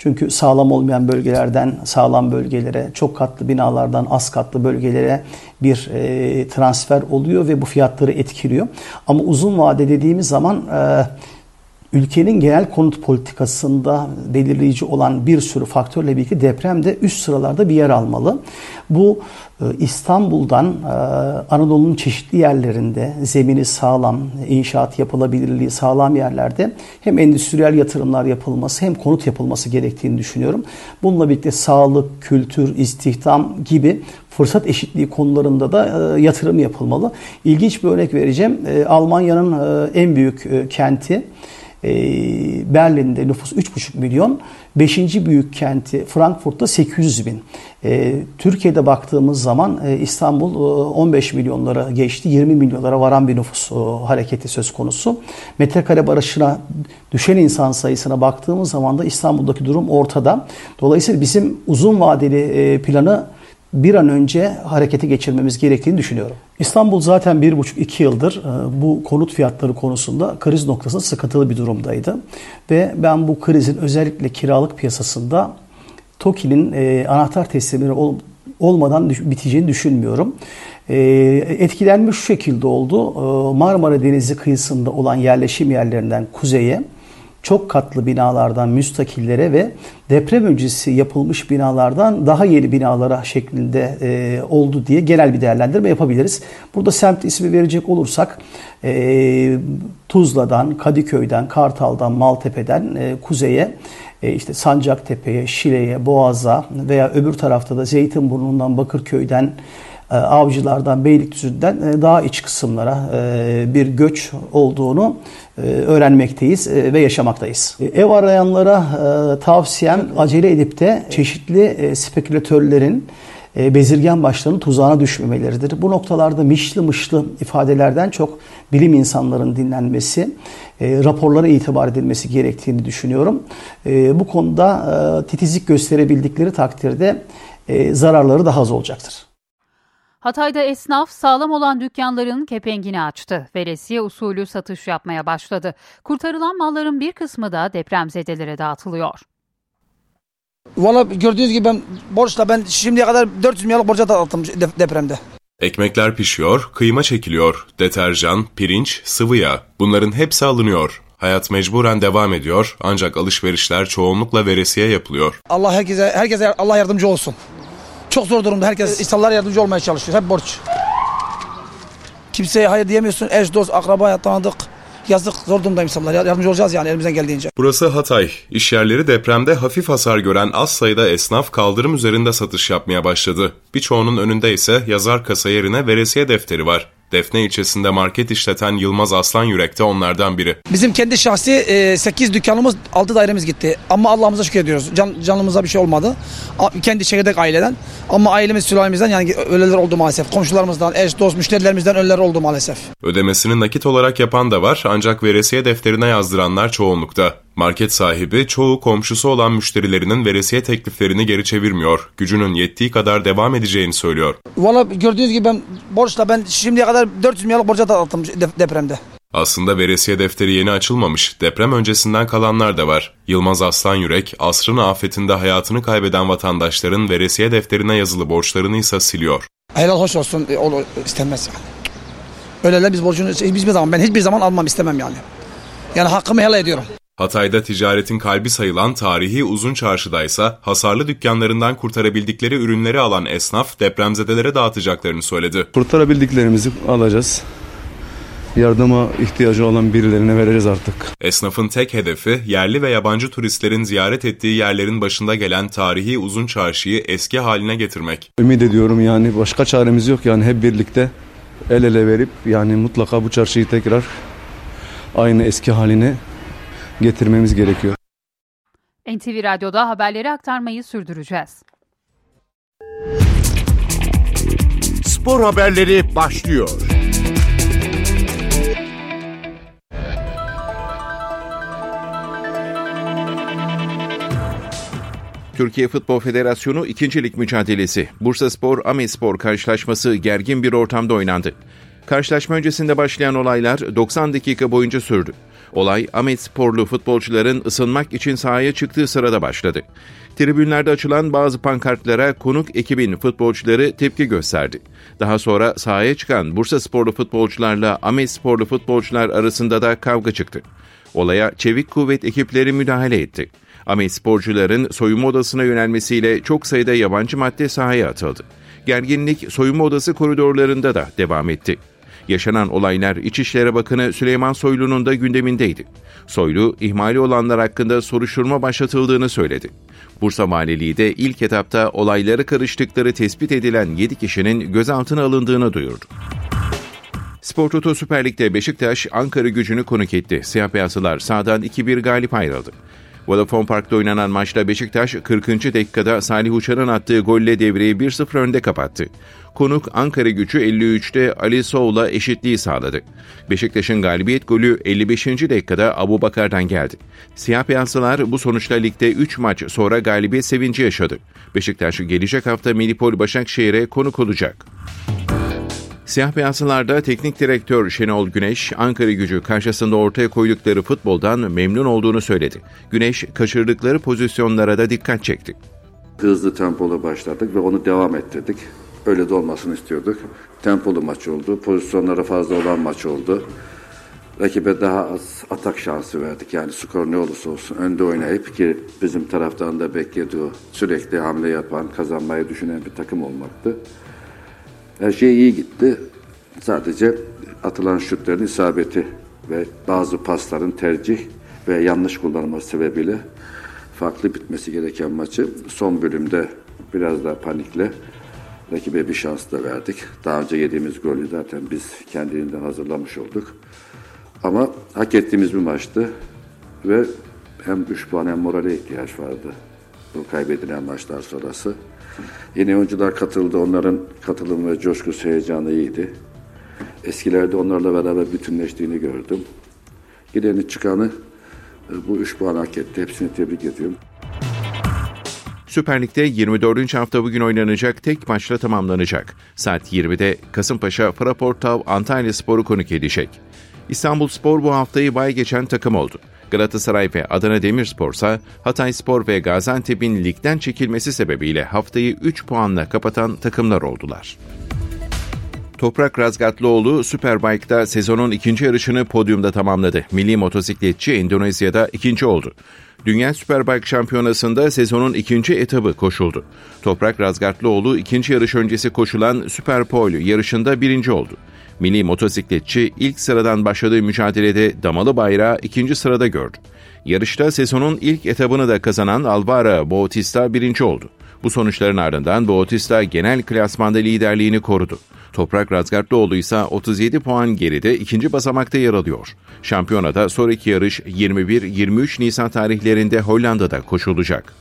Speaker 20: çünkü sağlam olmayan bölgelerden sağlam bölgelere, çok katlı binalardan az katlı bölgelere bir e, transfer oluyor ve bu fiyatları etkiliyor. Ama uzun vade dediğimiz zaman e, ülkenin genel konut politikasında belirleyici olan bir sürü faktörle birlikte deprem de üst sıralarda bir yer almalı. Bu İstanbul'dan e, Anadolu'nun çeşitli yerlerinde zemini sağlam, inşaat yapılabilirliği sağlam yerlerde hem endüstriyel yatırımlar yapılması hem konut yapılması gerektiğini düşünüyorum. Bununla birlikte sağlık, kültür, istihdam gibi fırsat eşitliği konularında da e, yatırım yapılmalı. İlginç bir örnek vereceğim. Almanya'nın en büyük kenti Berlin'de nüfus 3,5 milyon. Beşinci büyük kenti Frankfurt'ta 800 bin. E, Türkiye'de baktığımız zaman e, İstanbul e, 15 milyonlara geçti. 20 milyonlara varan bir nüfus e, hareketi söz konusu. Metrekare barışına düşen insan sayısına baktığımız zaman da İstanbul'daki durum ortada. Dolayısıyla bizim uzun vadeli e, planı bir an önce harekete geçirmemiz gerektiğini düşünüyorum. İstanbul zaten bir buçuk iki yıldır e, bu konut fiyatları konusunda kriz noktasında sıkıntılı bir durumdaydı. Ve ben bu krizin özellikle kiralık piyasasında TOKİ'nin e, anahtar teslimleri ol, olmadan biteceğini düşünmüyorum. E, etkilenmiş şu şekilde oldu. Marmara Denizi kıyısında olan yerleşim yerlerinden kuzeye çok katlı binalardan müstakillere ve deprem öncesi yapılmış binalardan daha yeni binalara şeklinde e, oldu diye genel bir değerlendirme yapabiliriz. Burada semt ismi verecek olursak e, Tuzla'dan, Kadıköy'den, Kartal'dan, Maltepe'den e, kuzeye e, işte Sancaktepe'ye, Şile'ye, Boğaz'a veya öbür tarafta da Zeytinburnu'ndan, Bakırköy'den, e, avcılardan, Beylikdüzü'nden e, daha iç kısımlara bir göç olduğunu öğrenmekteyiz ve yaşamaktayız. Ev arayanlara tavsiyem acele edip de çeşitli spekülatörlerin bezirgen başlarının tuzağına düşmemeleridir. Bu noktalarda mişli mışlı ifadelerden çok bilim insanların dinlenmesi, raporlara itibar edilmesi gerektiğini düşünüyorum. Bu konuda titizlik gösterebildikleri takdirde zararları daha az olacaktır.
Speaker 1: Hatay'da esnaf sağlam olan dükkanların kepengini açtı. Veresiye usulü satış yapmaya başladı. Kurtarılan malların bir kısmı da depremzedelere dağıtılıyor.
Speaker 21: Valla gördüğünüz gibi ben borçla ben şimdiye kadar 400 milyarlık borca dağıttım depremde.
Speaker 18: Ekmekler pişiyor, kıyma çekiliyor, deterjan, pirinç, sıvı yağ bunların hepsi alınıyor. Hayat mecburen devam ediyor ancak alışverişler çoğunlukla veresiye yapılıyor.
Speaker 21: Allah herkese herkese Allah yardımcı olsun. Çok zor durumda. Herkes insanlara yardımcı olmaya çalışıyor. Hep borç. Kimseye hayır diyemiyorsun. Eş, dost, akraba, tanıdık. Yazık zor durumda insanlar. Yardımcı olacağız yani elimizden geldiğince.
Speaker 18: Burası Hatay. İş yerleri depremde hafif hasar gören az sayıda esnaf kaldırım üzerinde satış yapmaya başladı. Birçoğunun önünde ise yazar kasa yerine veresiye defteri var. Defne ilçesinde market işleten Yılmaz Aslan Yürek de onlardan biri.
Speaker 21: Bizim kendi şahsi e, 8 dükkanımız 6 dairemiz gitti. Ama Allah'ımıza şükür ediyoruz. Can, canımıza bir şey olmadı. A, kendi çekirdek aileden. Ama ailemiz sülalemizden yani ölüler oldu maalesef. Komşularımızdan, eş, dost, müşterilerimizden ölüler oldu maalesef.
Speaker 18: Ödemesini nakit olarak yapan da var ancak veresiye defterine yazdıranlar çoğunlukta. Market sahibi çoğu komşusu olan müşterilerinin veresiye tekliflerini geri çevirmiyor. Gücünün yettiği kadar devam edeceğini söylüyor.
Speaker 21: Valla gördüğünüz gibi ben borçla ben şimdiye kadar 400 milyarlık borca da attım depremde.
Speaker 18: Aslında veresiye defteri yeni açılmamış. Deprem öncesinden kalanlar da var. Yılmaz Aslan Yürek, asrın afetinde hayatını kaybeden vatandaşların veresiye defterine yazılı borçlarını ise siliyor.
Speaker 21: Helal hoş olsun e, o istenmez yani. Öyleler biz borcunu hiçbir zaman ben hiçbir zaman almam istemem yani. Yani hakkımı helal ediyorum.
Speaker 18: Hatay'da ticaretin kalbi sayılan tarihi uzun çarşıdaysa hasarlı dükkanlarından kurtarabildikleri ürünleri alan esnaf depremzedelere dağıtacaklarını söyledi.
Speaker 22: Kurtarabildiklerimizi alacağız. Yardıma ihtiyacı olan birilerine vereceğiz artık.
Speaker 18: Esnafın tek hedefi yerli ve yabancı turistlerin ziyaret ettiği yerlerin başında gelen tarihi uzun çarşıyı eski haline getirmek.
Speaker 22: Ümit ediyorum yani başka çaremiz yok yani hep birlikte el ele verip yani mutlaka bu çarşıyı tekrar aynı eski haline getirmemiz gerekiyor.
Speaker 1: NTV Radyo'da haberleri aktarmayı sürdüreceğiz.
Speaker 23: Spor haberleri başlıyor.
Speaker 24: Türkiye Futbol Federasyonu 2. Lig mücadelesi Bursa Spor Amespor karşılaşması gergin bir ortamda oynandı. Karşılaşma öncesinde başlayan olaylar 90 dakika boyunca sürdü. Olay Ahmet Sporlu futbolcuların ısınmak için sahaya çıktığı sırada başladı. Tribünlerde açılan bazı pankartlara konuk ekibin futbolcuları tepki gösterdi. Daha sonra sahaya çıkan Bursa Sporlu futbolcularla Ahmet Sporlu futbolcular arasında da kavga çıktı. Olaya çevik kuvvet ekipleri müdahale etti. Ahmet sporcuların soyunma odasına yönelmesiyle çok sayıda yabancı madde sahaya atıldı. Gerginlik soyunma odası koridorlarında da devam etti. Yaşanan olaylar İçişleri Bakanı Süleyman Soylu'nun da gündemindeydi. Soylu, ihmali olanlar hakkında soruşturma başlatıldığını söyledi. Bursa Valiliği de ilk etapta olayları karıştıkları tespit edilen 7 kişinin gözaltına alındığını duyurdu. Spor Toto Süper Lig'de Beşiktaş Ankara gücünü konuk etti. Siyah beyazlılar sağdan 2-1 galip ayrıldı. Vodafone Park'ta oynanan maçta Beşiktaş 40. dakikada Salih Uçar'ın attığı golle devreyi 1-0 önde kapattı. Konuk Ankara gücü 53'te Ali Soğ'la eşitliği sağladı. Beşiktaş'ın galibiyet golü 55. dakikada Abu Bakar'dan geldi. Siyah beyazlılar bu sonuçla ligde 3 maç sonra galibiyet sevinci yaşadı. Beşiktaş gelecek hafta Melipol Başakşehir'e konuk olacak. Siyah beyazlılarda teknik direktör Şenol Güneş, Ankara gücü karşısında ortaya koydukları futboldan memnun olduğunu söyledi. Güneş, kaçırdıkları pozisyonlara da dikkat çekti.
Speaker 25: Hızlı tempolu başladık ve onu devam ettirdik. Öyle de olmasını istiyorduk. Tempolu maç oldu, pozisyonlara fazla olan maç oldu. Rakibe daha az atak şansı verdik. Yani skor ne olursa olsun önde oynayıp ki bizim taraftan da beklediği sürekli hamle yapan, kazanmayı düşünen bir takım olmaktı. Her şey iyi gitti. Sadece atılan şutların isabeti ve bazı pasların tercih ve yanlış kullanılması sebebiyle farklı bitmesi gereken maçı son bölümde biraz daha panikle rakibe bir şans da verdik. Daha önce yediğimiz golü zaten biz kendiliğinden hazırlamış olduk. Ama hak ettiğimiz bir maçtı ve hem 3 puan hem morale ihtiyaç vardı bu kaybedilen maçlar sonrası. Yeni oyuncular katıldı. Onların katılım ve coşkusu heyecanı iyiydi. Eskilerde onlarla beraber bütünleştiğini gördüm. Gideni çıkanı e, bu üç puan hak etti. Hepsini tebrik ediyorum.
Speaker 24: Süper Lig'de 24. hafta bugün oynanacak tek maçla tamamlanacak. Saat 20'de Kasımpaşa Fraportav Antalya Sporu konuk edecek. İstanbul Spor bu haftayı bay geçen takım oldu. Galatasaray ve Adana Demirspor ise Hatay Spor ve Gaziantep'in ligden çekilmesi sebebiyle haftayı 3 puanla kapatan takımlar oldular. Toprak Razgatlıoğlu Superbike'da sezonun ikinci yarışını podyumda tamamladı. Milli motosikletçi Endonezya'da ikinci oldu. Dünya Superbike Şampiyonası'nda sezonun ikinci etabı koşuldu. Toprak Razgatlıoğlu ikinci yarış öncesi koşulan Superpole yarışında birinci oldu. Milli motosikletçi ilk sıradan başladığı mücadelede damalı bayrağı ikinci sırada gördü. Yarışta sezonun ilk etabını da kazanan Alvaro Bautista birinci oldu. Bu sonuçların ardından Bautista genel klasmanda liderliğini korudu. Toprak Razgatlıoğlu ise 37 puan geride ikinci basamakta yer alıyor. Şampiyonada sonraki yarış 21-23 Nisan tarihlerinde Hollanda'da koşulacak.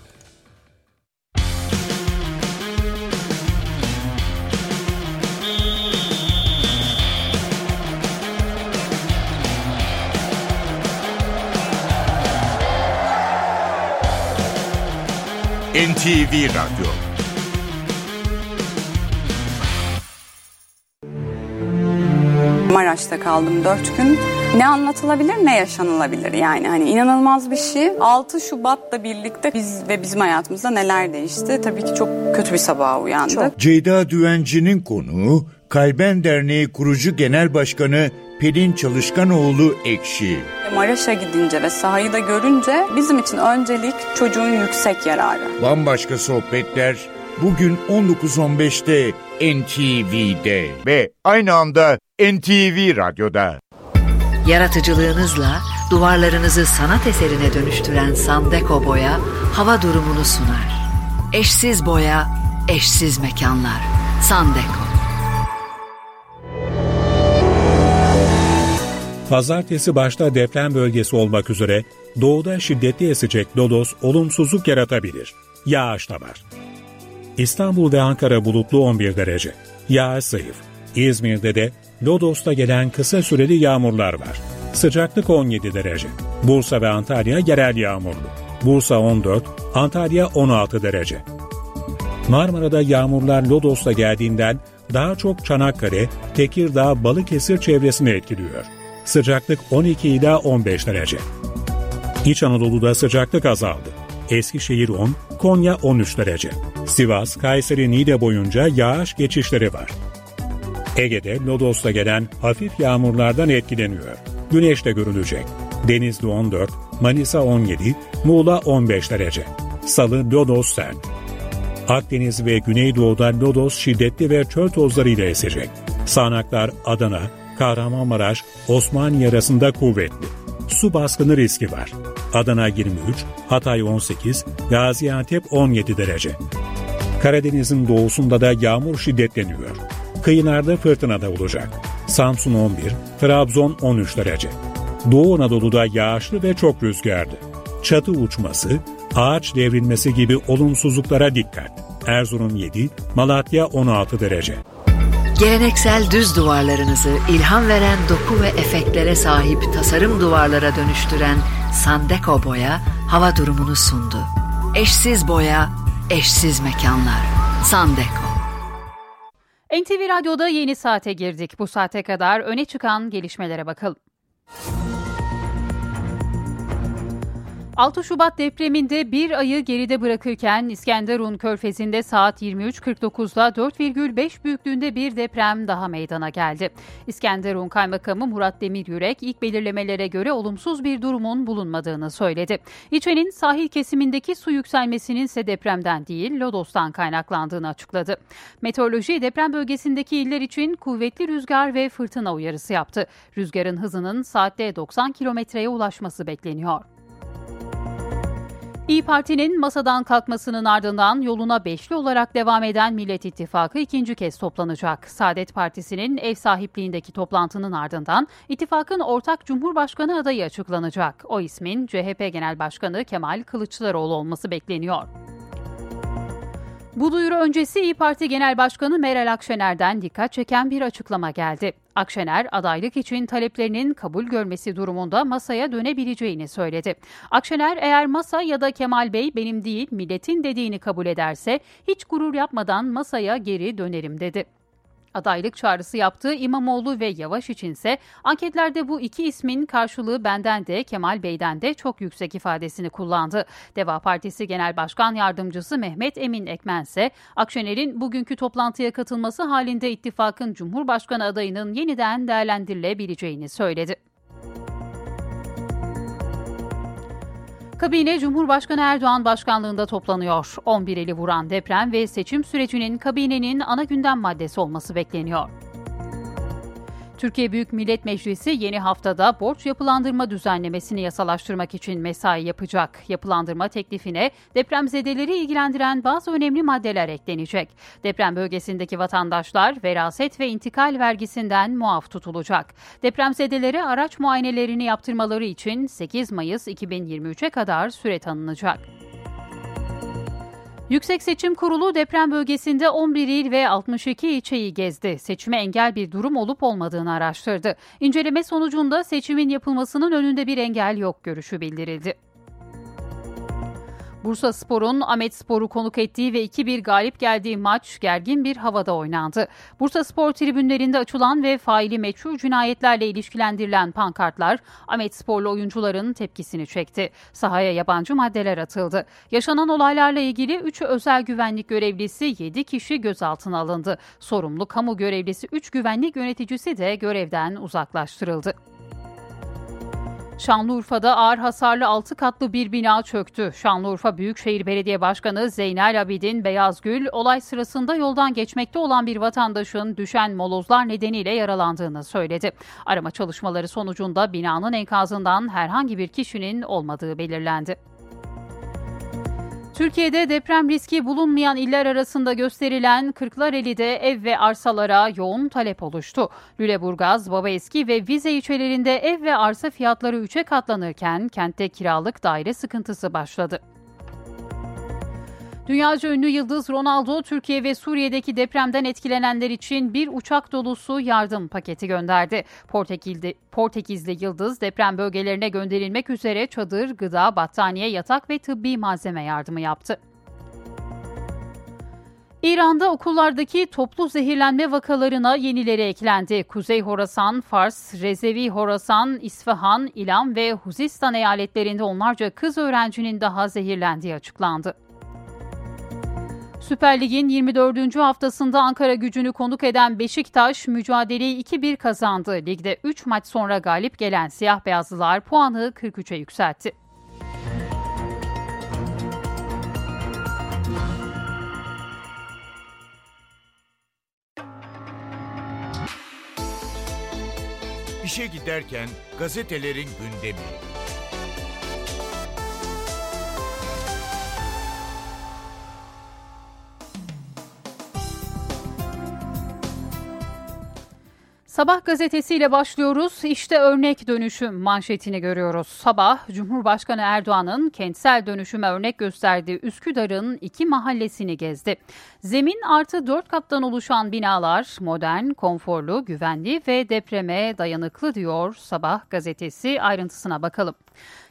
Speaker 23: NTV Radyo
Speaker 26: Maraş'ta kaldım 4 gün. Ne anlatılabilir ne yaşanılabilir yani hani inanılmaz bir şey. 6 Şubat'la birlikte biz ve bizim hayatımızda neler değişti. Tabii ki çok kötü bir sabaha uyandık. Çok.
Speaker 23: Ceyda Düvenci'nin konuğu Kalben Derneği kurucu genel başkanı Pelin Çalışkanoğlu Ekşi.
Speaker 26: Maraş'a gidince ve sahayı da görünce bizim için öncelik çocuğun yüksek yararı.
Speaker 23: Bambaşka sohbetler bugün 19.15'te NTV'de ve aynı anda NTV Radyo'da.
Speaker 27: Yaratıcılığınızla duvarlarınızı sanat eserine dönüştüren Sandeko Boya hava durumunu sunar. Eşsiz boya, eşsiz mekanlar. Sandeko.
Speaker 9: Pazartesi başta deprem bölgesi olmak üzere doğuda şiddetli esecek lodos olumsuzluk yaratabilir. Yağış da var. İstanbul ve Ankara bulutlu 11 derece. Yağış zayıf. İzmir'de de Lodos'ta gelen kısa süreli yağmurlar var. Sıcaklık 17 derece. Bursa ve Antalya yerel yağmurlu. Bursa 14, Antalya 16 derece. Marmara'da yağmurlar Lodos'ta geldiğinden daha çok Çanakkale, Tekirdağ, Balıkesir çevresini etkiliyor. Sıcaklık 12 ila 15 derece. İç Anadolu'da sıcaklık azaldı. Eskişehir 10, Konya 13 derece. Sivas, Kayseri, Niğde boyunca yağış geçişleri var. Ege'de Lodos'ta gelen hafif yağmurlardan etkileniyor. Güneş de görülecek. Denizli 14, Manisa 17, Muğla 15 derece. Salı Lodos sert. Akdeniz ve Güneydoğu'da Lodos şiddetli ve çöl tozlarıyla esecek. Sağanaklar Adana, Kahramanmaraş, Osmaniye arasında kuvvetli. Su baskını riski var. Adana 23, Hatay 18, Gaziantep 17 derece. Karadeniz'in doğusunda da yağmur şiddetleniyor. Kıyılarda fırtına da olacak. Samsun 11, Trabzon 13 derece. Doğu Anadolu'da yağışlı ve çok rüzgarlı. Çatı uçması, ağaç devrilmesi gibi olumsuzluklara dikkat. Erzurum 7, Malatya 16 derece.
Speaker 27: Geleneksel düz duvarlarınızı ilham veren doku ve efektlere sahip tasarım duvarlara dönüştüren Sandeko Boya hava durumunu sundu. Eşsiz boya, eşsiz mekanlar. Sandeko.
Speaker 1: NTV Radyo'da yeni saate girdik. Bu saate kadar öne çıkan gelişmelere bakalım. 6 Şubat depreminde bir ayı geride bırakırken İskenderun Körfezi'nde saat 23.49'da 4,5 büyüklüğünde bir deprem daha meydana geldi. İskenderun Kaymakamı Murat Demiryürek ilk belirlemelere göre olumsuz bir durumun bulunmadığını söyledi. İlçenin sahil kesimindeki su yükselmesinin ise depremden değil Lodos'tan kaynaklandığını açıkladı. Meteoroloji deprem bölgesindeki iller için kuvvetli rüzgar ve fırtına uyarısı yaptı. Rüzgarın hızının saatte 90 kilometreye ulaşması bekleniyor. İyi Parti'nin masadan kalkmasının ardından yoluna beşli olarak devam eden Millet İttifakı ikinci kez toplanacak. Saadet Partisi'nin ev sahipliğindeki toplantının ardından ittifakın ortak Cumhurbaşkanı adayı açıklanacak. O ismin CHP Genel Başkanı Kemal Kılıçdaroğlu olması bekleniyor. Bu duyuru öncesi İyi Parti Genel Başkanı Meral Akşener'den dikkat çeken bir açıklama geldi. Akşener adaylık için taleplerinin kabul görmesi durumunda masaya dönebileceğini söyledi. Akşener eğer masa ya da Kemal Bey benim değil milletin dediğini kabul ederse hiç gurur yapmadan masaya geri dönerim dedi. Adaylık çağrısı yaptığı İmamoğlu ve Yavaş içinse anketlerde bu iki ismin karşılığı benden de Kemal Bey'den de çok yüksek ifadesini kullandı. Deva Partisi Genel Başkan Yardımcısı Mehmet Emin Ekmen ise Akşener'in bugünkü toplantıya katılması halinde ittifakın Cumhurbaşkanı adayının yeniden değerlendirilebileceğini söyledi. Kabine Cumhurbaşkanı Erdoğan başkanlığında toplanıyor. 11 eli vuran deprem ve seçim sürecinin kabinenin ana gündem maddesi olması bekleniyor. Türkiye Büyük Millet Meclisi yeni haftada borç yapılandırma düzenlemesini yasalaştırmak için mesai yapacak. Yapılandırma teklifine depremzedeleri ilgilendiren bazı önemli maddeler eklenecek. Deprem bölgesindeki vatandaşlar veraset ve intikal vergisinden muaf tutulacak. Depremzedelere araç muayenelerini yaptırmaları için 8 Mayıs 2023'e kadar süre tanınacak. Yüksek Seçim Kurulu deprem bölgesinde 11 il ve 62 ilçeyi gezdi. Seçime engel bir durum olup olmadığını araştırdı. İnceleme sonucunda seçimin yapılmasının önünde bir engel yok görüşü bildirildi. Bursa Spor'un Ahmet Spor'u konuk ettiği ve 2-1 galip geldiği maç gergin bir havada oynandı. Bursa Spor tribünlerinde açılan ve faili meçhul cinayetlerle ilişkilendirilen pankartlar Ahmet Sporlu oyuncuların tepkisini çekti. Sahaya yabancı maddeler atıldı. Yaşanan olaylarla ilgili 3 özel güvenlik görevlisi 7 kişi gözaltına alındı. Sorumlu kamu görevlisi 3 güvenlik yöneticisi de görevden uzaklaştırıldı. Şanlıurfa'da ağır hasarlı 6 katlı bir bina çöktü. Şanlıurfa Büyükşehir Belediye Başkanı Zeynel Abidin Beyazgül, olay sırasında yoldan geçmekte olan bir vatandaşın düşen molozlar nedeniyle yaralandığını söyledi. Arama çalışmaları sonucunda binanın enkazından herhangi bir kişinin olmadığı belirlendi. Türkiye'de deprem riski bulunmayan iller arasında gösterilen Kırklareli'de ev ve arsalara yoğun talep oluştu. Lüleburgaz, Babaeski ve Vize ilçelerinde ev ve arsa fiyatları 3'e katlanırken kentte kiralık daire sıkıntısı başladı. Dünyaca ünlü yıldız Ronaldo, Türkiye ve Suriye'deki depremden etkilenenler için bir uçak dolusu yardım paketi gönderdi. Portekizli, Portekizli yıldız deprem bölgelerine gönderilmek üzere çadır, gıda, battaniye, yatak ve tıbbi malzeme yardımı yaptı. İran'da okullardaki toplu zehirlenme vakalarına yenileri eklendi. Kuzey Horasan, Fars, Rezevi Horasan, İsfahan, İlam ve Huzistan eyaletlerinde onlarca kız öğrencinin daha zehirlendiği açıklandı. Süper Lig'in 24. haftasında Ankara gücünü konuk eden Beşiktaş mücadeleyi 2-1 kazandı. Ligde 3 maç sonra galip gelen siyah beyazlılar puanı 43'e yükseltti.
Speaker 23: İşe giderken gazetelerin gündemi.
Speaker 1: Sabah gazetesiyle başlıyoruz. İşte örnek dönüşüm manşetini görüyoruz. Sabah Cumhurbaşkanı Erdoğan'ın kentsel dönüşüme örnek gösterdiği Üsküdar'ın iki mahallesini gezdi. Zemin artı dört kattan oluşan binalar modern, konforlu, güvenli ve depreme dayanıklı diyor Sabah gazetesi. Ayrıntısına bakalım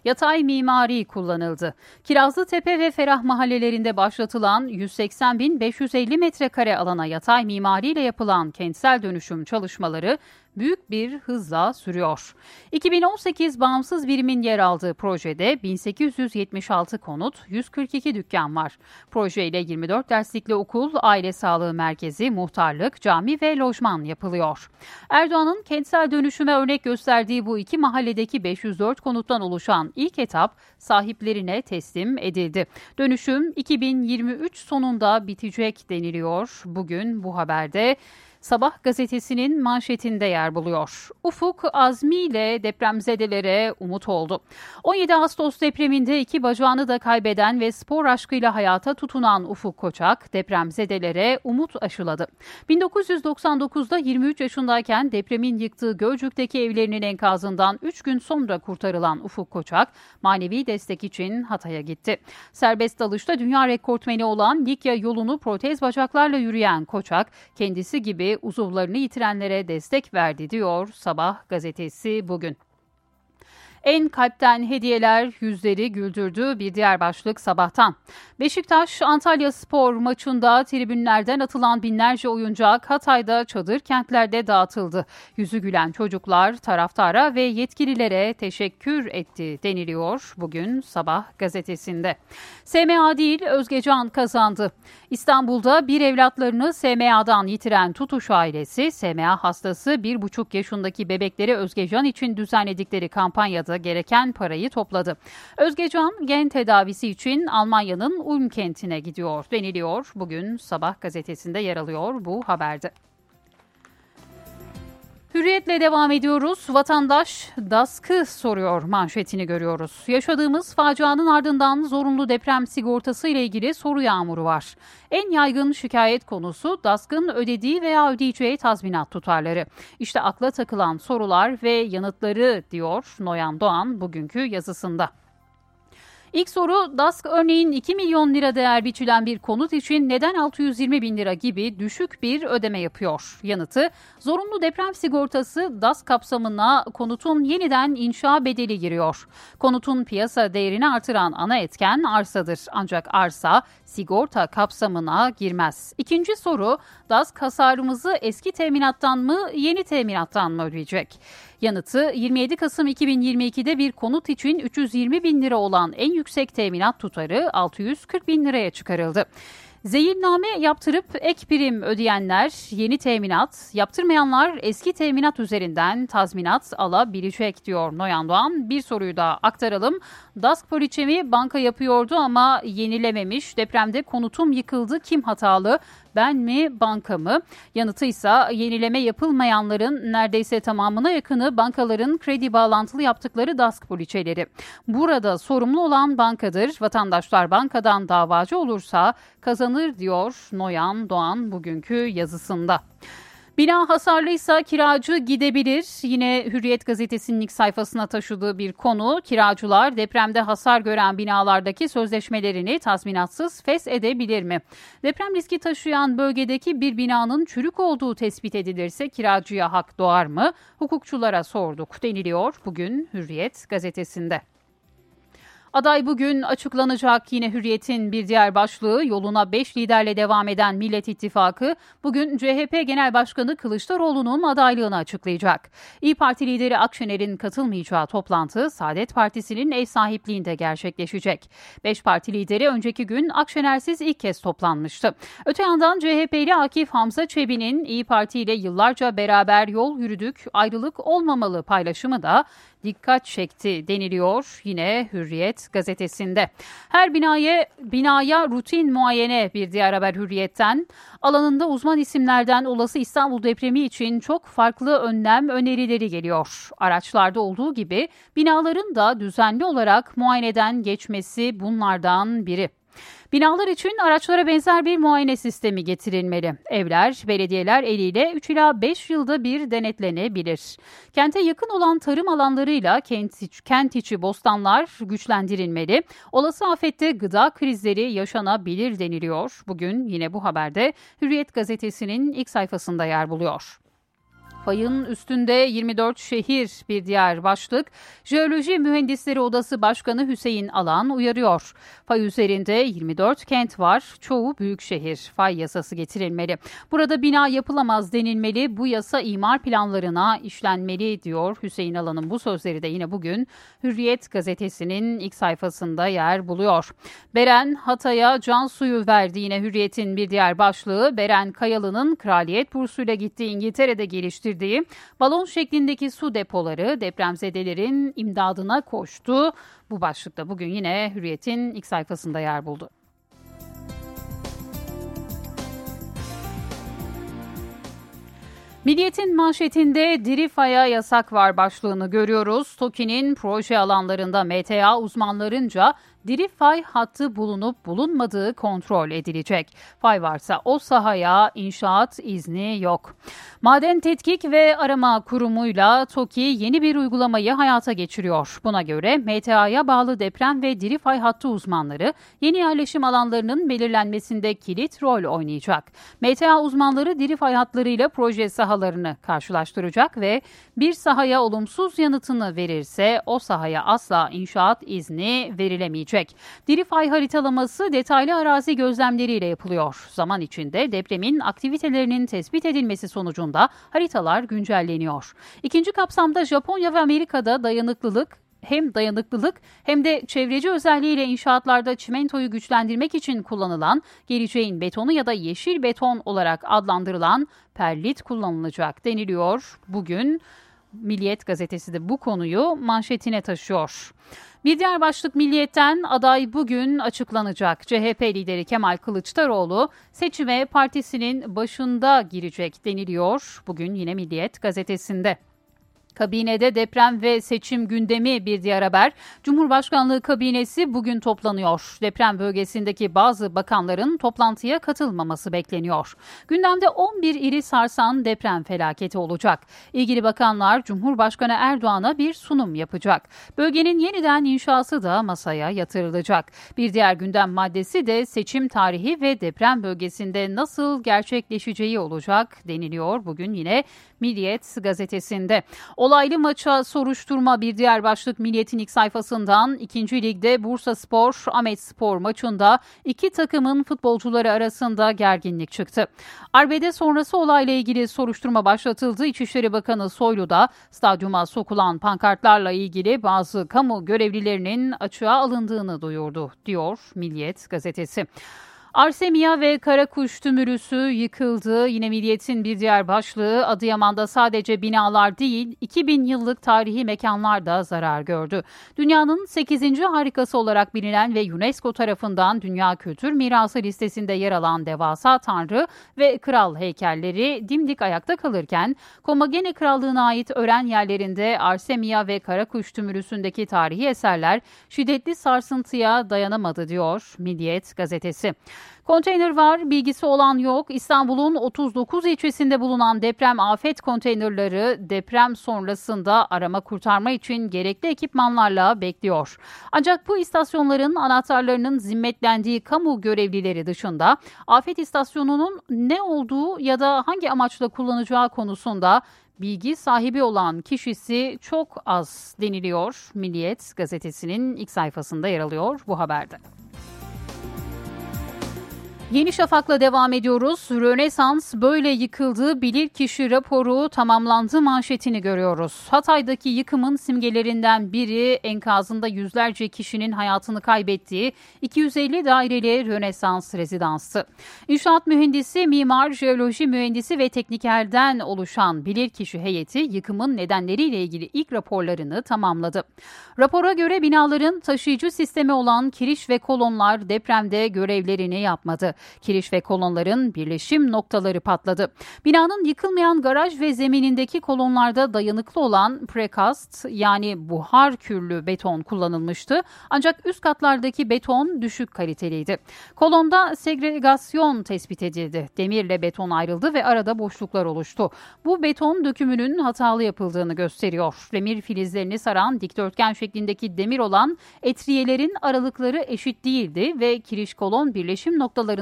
Speaker 1: yatay mimari kullanıldı. Kirazlı Tepe ve Ferah mahallelerinde başlatılan 180.550 metrekare alana yatay mimariyle yapılan kentsel dönüşüm çalışmaları büyük bir hızla sürüyor. 2018 bağımsız birimin yer aldığı projede 1876 konut, 142 dükkan var. Projeyle 24 derslikli okul, aile sağlığı merkezi, muhtarlık, cami ve lojman yapılıyor. Erdoğan'ın kentsel dönüşüme örnek gösterdiği bu iki mahalledeki 504 konuttan oluşan ilk etap sahiplerine teslim edildi. Dönüşüm 2023 sonunda bitecek deniliyor. Bugün bu haberde Sabah gazetesinin manşetinde yer buluyor. Ufuk Azmi ile depremzedelere umut oldu. 17 Ağustos depreminde iki bacağını da kaybeden ve spor aşkıyla hayata tutunan Ufuk Koçak depremzedelere umut aşıladı. 1999'da 23 yaşındayken depremin yıktığı Gölcük'teki evlerinin enkazından 3 gün sonra kurtarılan Ufuk Koçak manevi destek için Hatay'a gitti. Serbest dalışta dünya rekortmeni olan Likya yolunu protez bacaklarla yürüyen Koçak kendisi gibi uzuvlarını yitirenlere destek verdi diyor Sabah gazetesi bugün. En kalpten hediyeler yüzleri güldürdü bir diğer başlık sabahtan. Beşiktaş Antalya Spor maçında tribünlerden atılan binlerce oyuncak Hatay'da çadır kentlerde dağıtıldı. Yüzü gülen çocuklar taraftara ve yetkililere teşekkür etti deniliyor bugün sabah gazetesinde. SMA değil Özgecan kazandı. İstanbul'da bir evlatlarını SMA'dan yitiren Tutuş ailesi SMA hastası 1,5 yaşındaki bebekleri Özgecan için düzenledikleri kampanyada da gereken parayı topladı. Özgecan gen tedavisi için Almanya'nın Ulm kentine gidiyor deniliyor. Bugün sabah gazetesinde yer alıyor bu haberde. Hürriyetle devam ediyoruz. Vatandaş DASK'ı soruyor manşetini görüyoruz. Yaşadığımız facianın ardından zorunlu deprem sigortası ile ilgili soru yağmuru var. En yaygın şikayet konusu DASK'ın ödediği veya ödeyeceği tazminat tutarları. İşte akla takılan sorular ve yanıtları diyor Noyan Doğan bugünkü yazısında. İlk soru DASK örneğin 2 milyon lira değer biçilen bir konut için neden 620 bin lira gibi düşük bir ödeme yapıyor? Yanıtı zorunlu deprem sigortası DASK kapsamına konutun yeniden inşa bedeli giriyor. Konutun piyasa değerini artıran ana etken arsadır ancak arsa sigorta kapsamına girmez. İkinci soru DASK hasarımızı eski teminattan mı yeni teminattan mı ödeyecek? Yanıtı 27 Kasım 2022'de bir konut için 320 bin lira olan en yüksek teminat tutarı 640 bin liraya çıkarıldı. Zehirname yaptırıp ek prim ödeyenler yeni teminat, yaptırmayanlar eski teminat üzerinden tazminat alabilecek diyor Noyan Doğan. Bir soruyu da aktaralım. DASK poliçemi banka yapıyordu ama yenilememiş. Depremde konutum yıkıldı. Kim hatalı? Ben mi banka mı? Yanıtı ise yenileme yapılmayanların neredeyse tamamına yakını bankaların kredi bağlantılı yaptıkları DASK poliçeleri. Burada sorumlu olan bankadır. Vatandaşlar bankadan davacı olursa kazanır diyor Noyan Doğan bugünkü yazısında. Bina hasarlıysa kiracı gidebilir. Yine Hürriyet gazetesinin ilk sayfasına taşıdığı bir konu. Kiracılar depremde hasar gören binalardaki sözleşmelerini tazminatsız fes edebilir mi? Deprem riski taşıyan bölgedeki bir binanın çürük olduğu tespit edilirse kiracıya hak doğar mı? Hukukçulara sorduk deniliyor bugün Hürriyet gazetesinde. Aday bugün açıklanacak yine Hürriyet'in bir diğer başlığı yoluna 5 liderle devam eden Millet İttifakı bugün CHP Genel Başkanı Kılıçdaroğlu'nun adaylığını açıklayacak. İyi Parti lideri Akşener'in katılmayacağı toplantı Saadet Partisi'nin ev sahipliğinde gerçekleşecek. 5 parti lideri önceki gün Akşener'siz ilk kez toplanmıştı. Öte yandan CHP'li Akif Hamza Çebi'nin İyi Parti ile yıllarca beraber yol yürüdük, ayrılık olmamalı paylaşımı da dikkat çekti deniliyor yine Hürriyet gazetesinde. Her binaya binaya rutin muayene bir diğer haber Hürriyet'ten. Alanında uzman isimlerden olası İstanbul depremi için çok farklı önlem önerileri geliyor. Araçlarda olduğu gibi binaların da düzenli olarak muayeneden geçmesi bunlardan biri. Binalar için araçlara benzer bir muayene sistemi getirilmeli. Evler, belediyeler eliyle 3 ila 5 yılda bir denetlenebilir. Kente yakın olan tarım alanlarıyla kent, kent içi bostanlar güçlendirilmeli. Olası afette gıda krizleri yaşanabilir deniliyor. Bugün yine bu haberde Hürriyet gazetesinin ilk sayfasında yer buluyor. Fayın üstünde 24 şehir bir diğer başlık. Jeoloji Mühendisleri Odası Başkanı Hüseyin Alan uyarıyor. Fay üzerinde 24 kent var. Çoğu büyük şehir. Fay yasası getirilmeli. Burada bina yapılamaz denilmeli. Bu yasa imar planlarına işlenmeli diyor Hüseyin Alan'ın bu sözleri de yine bugün Hürriyet gazetesinin ilk sayfasında yer buluyor. Beren Hatay'a can suyu verdi yine Hürriyet'in bir diğer başlığı. Beren Kayalı'nın kraliyet bursuyla gittiği İngiltere'de geliştirdiği geliştirdiği balon şeklindeki su depoları depremzedelerin imdadına koştu. Bu başlıkta bugün yine Hürriyet'in ilk sayfasında yer buldu. Milliyet'in manşetinde Dirifa'ya yasak var başlığını görüyoruz. TOKİ'nin proje alanlarında MTA uzmanlarınca diri fay hattı bulunup bulunmadığı kontrol edilecek. Fay varsa o sahaya inşaat izni yok. Maden Tetkik ve Arama Kurumu'yla TOKİ yeni bir uygulamayı hayata geçiriyor. Buna göre MTA'ya bağlı deprem ve diri fay hattı uzmanları yeni yerleşim alanlarının belirlenmesinde kilit rol oynayacak. MTA uzmanları diri fay hatlarıyla proje sahalarını karşılaştıracak ve bir sahaya olumsuz yanıtını verirse o sahaya asla inşaat izni verilemeyecek edilecek. Dirifay haritalaması detaylı arazi gözlemleriyle yapılıyor. Zaman içinde depremin aktivitelerinin tespit edilmesi sonucunda haritalar güncelleniyor. İkinci kapsamda Japonya ve Amerika'da dayanıklılık hem dayanıklılık hem de çevreci özelliğiyle inşaatlarda çimentoyu güçlendirmek için kullanılan geleceğin betonu ya da yeşil beton olarak adlandırılan perlit kullanılacak deniliyor. Bugün Milliyet gazetesi de bu konuyu manşetine taşıyor. Bir diğer başlık Milliyet'ten aday bugün açıklanacak. CHP lideri Kemal Kılıçdaroğlu seçime partisinin başında girecek deniliyor. Bugün yine Milliyet gazetesinde. Kabinede deprem ve seçim gündemi bir diğer haber. Cumhurbaşkanlığı kabinesi bugün toplanıyor. Deprem bölgesindeki bazı bakanların toplantıya katılmaması bekleniyor. Gündemde 11 ili sarsan deprem felaketi olacak. İlgili bakanlar Cumhurbaşkanı Erdoğan'a bir sunum yapacak. Bölgenin yeniden inşası da masaya yatırılacak. Bir diğer gündem maddesi de seçim tarihi ve deprem bölgesinde nasıl gerçekleşeceği olacak deniliyor bugün yine Milliyet gazetesinde. Olaylı maça soruşturma bir diğer başlık Milliyet'in ilk sayfasından 2. Lig'de Bursa Spor, Ahmet Spor maçında iki takımın futbolcuları arasında gerginlik çıktı. Arbede sonrası olayla ilgili soruşturma başlatıldı. İçişleri Bakanı Soylu da stadyuma sokulan pankartlarla ilgili bazı kamu görevlilerinin açığa alındığını duyurdu diyor Milliyet gazetesi. Arsemia ve Karakuş tümürüsü yıkıldı. Yine Milliyet'in bir diğer başlığı Adıyaman'da sadece binalar değil 2000 yıllık tarihi mekanlar da zarar gördü. Dünyanın 8. harikası olarak bilinen ve UNESCO tarafından Dünya Kültür Mirası listesinde yer alan devasa tanrı ve kral heykelleri dimdik ayakta kalırken Komagene Krallığı'na ait öğren yerlerinde Arsemia ve Karakuş tümürüsündeki tarihi eserler şiddetli sarsıntıya dayanamadı diyor Milliyet gazetesi. Konteyner var, bilgisi olan yok. İstanbul'un 39 ilçesinde bulunan deprem afet konteynerları deprem sonrasında arama kurtarma için gerekli ekipmanlarla bekliyor. Ancak bu istasyonların anahtarlarının zimmetlendiği kamu görevlileri dışında afet istasyonunun ne olduğu ya da hangi amaçla kullanacağı konusunda bilgi sahibi olan kişisi çok az deniliyor. Milliyet gazetesinin ilk sayfasında yer alıyor bu haberde. Yeni Şafak'la devam ediyoruz. Rönesans böyle yıkıldı, bilirkişi raporu tamamlandı manşetini görüyoruz. Hatay'daki yıkımın simgelerinden biri enkazında yüzlerce kişinin hayatını kaybettiği 250 daireli Rönesans rezidansı. İnşaat mühendisi, mimar, jeoloji mühendisi ve teknikerden oluşan bilirkişi heyeti yıkımın nedenleriyle ilgili ilk raporlarını tamamladı. Rapora göre binaların taşıyıcı sistemi olan kiriş ve kolonlar depremde görevlerini yapmadı. Kiriş ve kolonların birleşim noktaları patladı. Binanın yıkılmayan garaj ve zeminindeki kolonlarda dayanıklı olan prekast yani buhar kürlü beton kullanılmıştı. Ancak üst katlardaki beton düşük kaliteliydi. Kolonda segregasyon tespit edildi. Demirle beton ayrıldı ve arada boşluklar oluştu. Bu beton dökümünün hatalı yapıldığını gösteriyor. Demir filizlerini saran dikdörtgen şeklindeki demir olan etriyelerin aralıkları eşit değildi ve kiriş kolon birleşim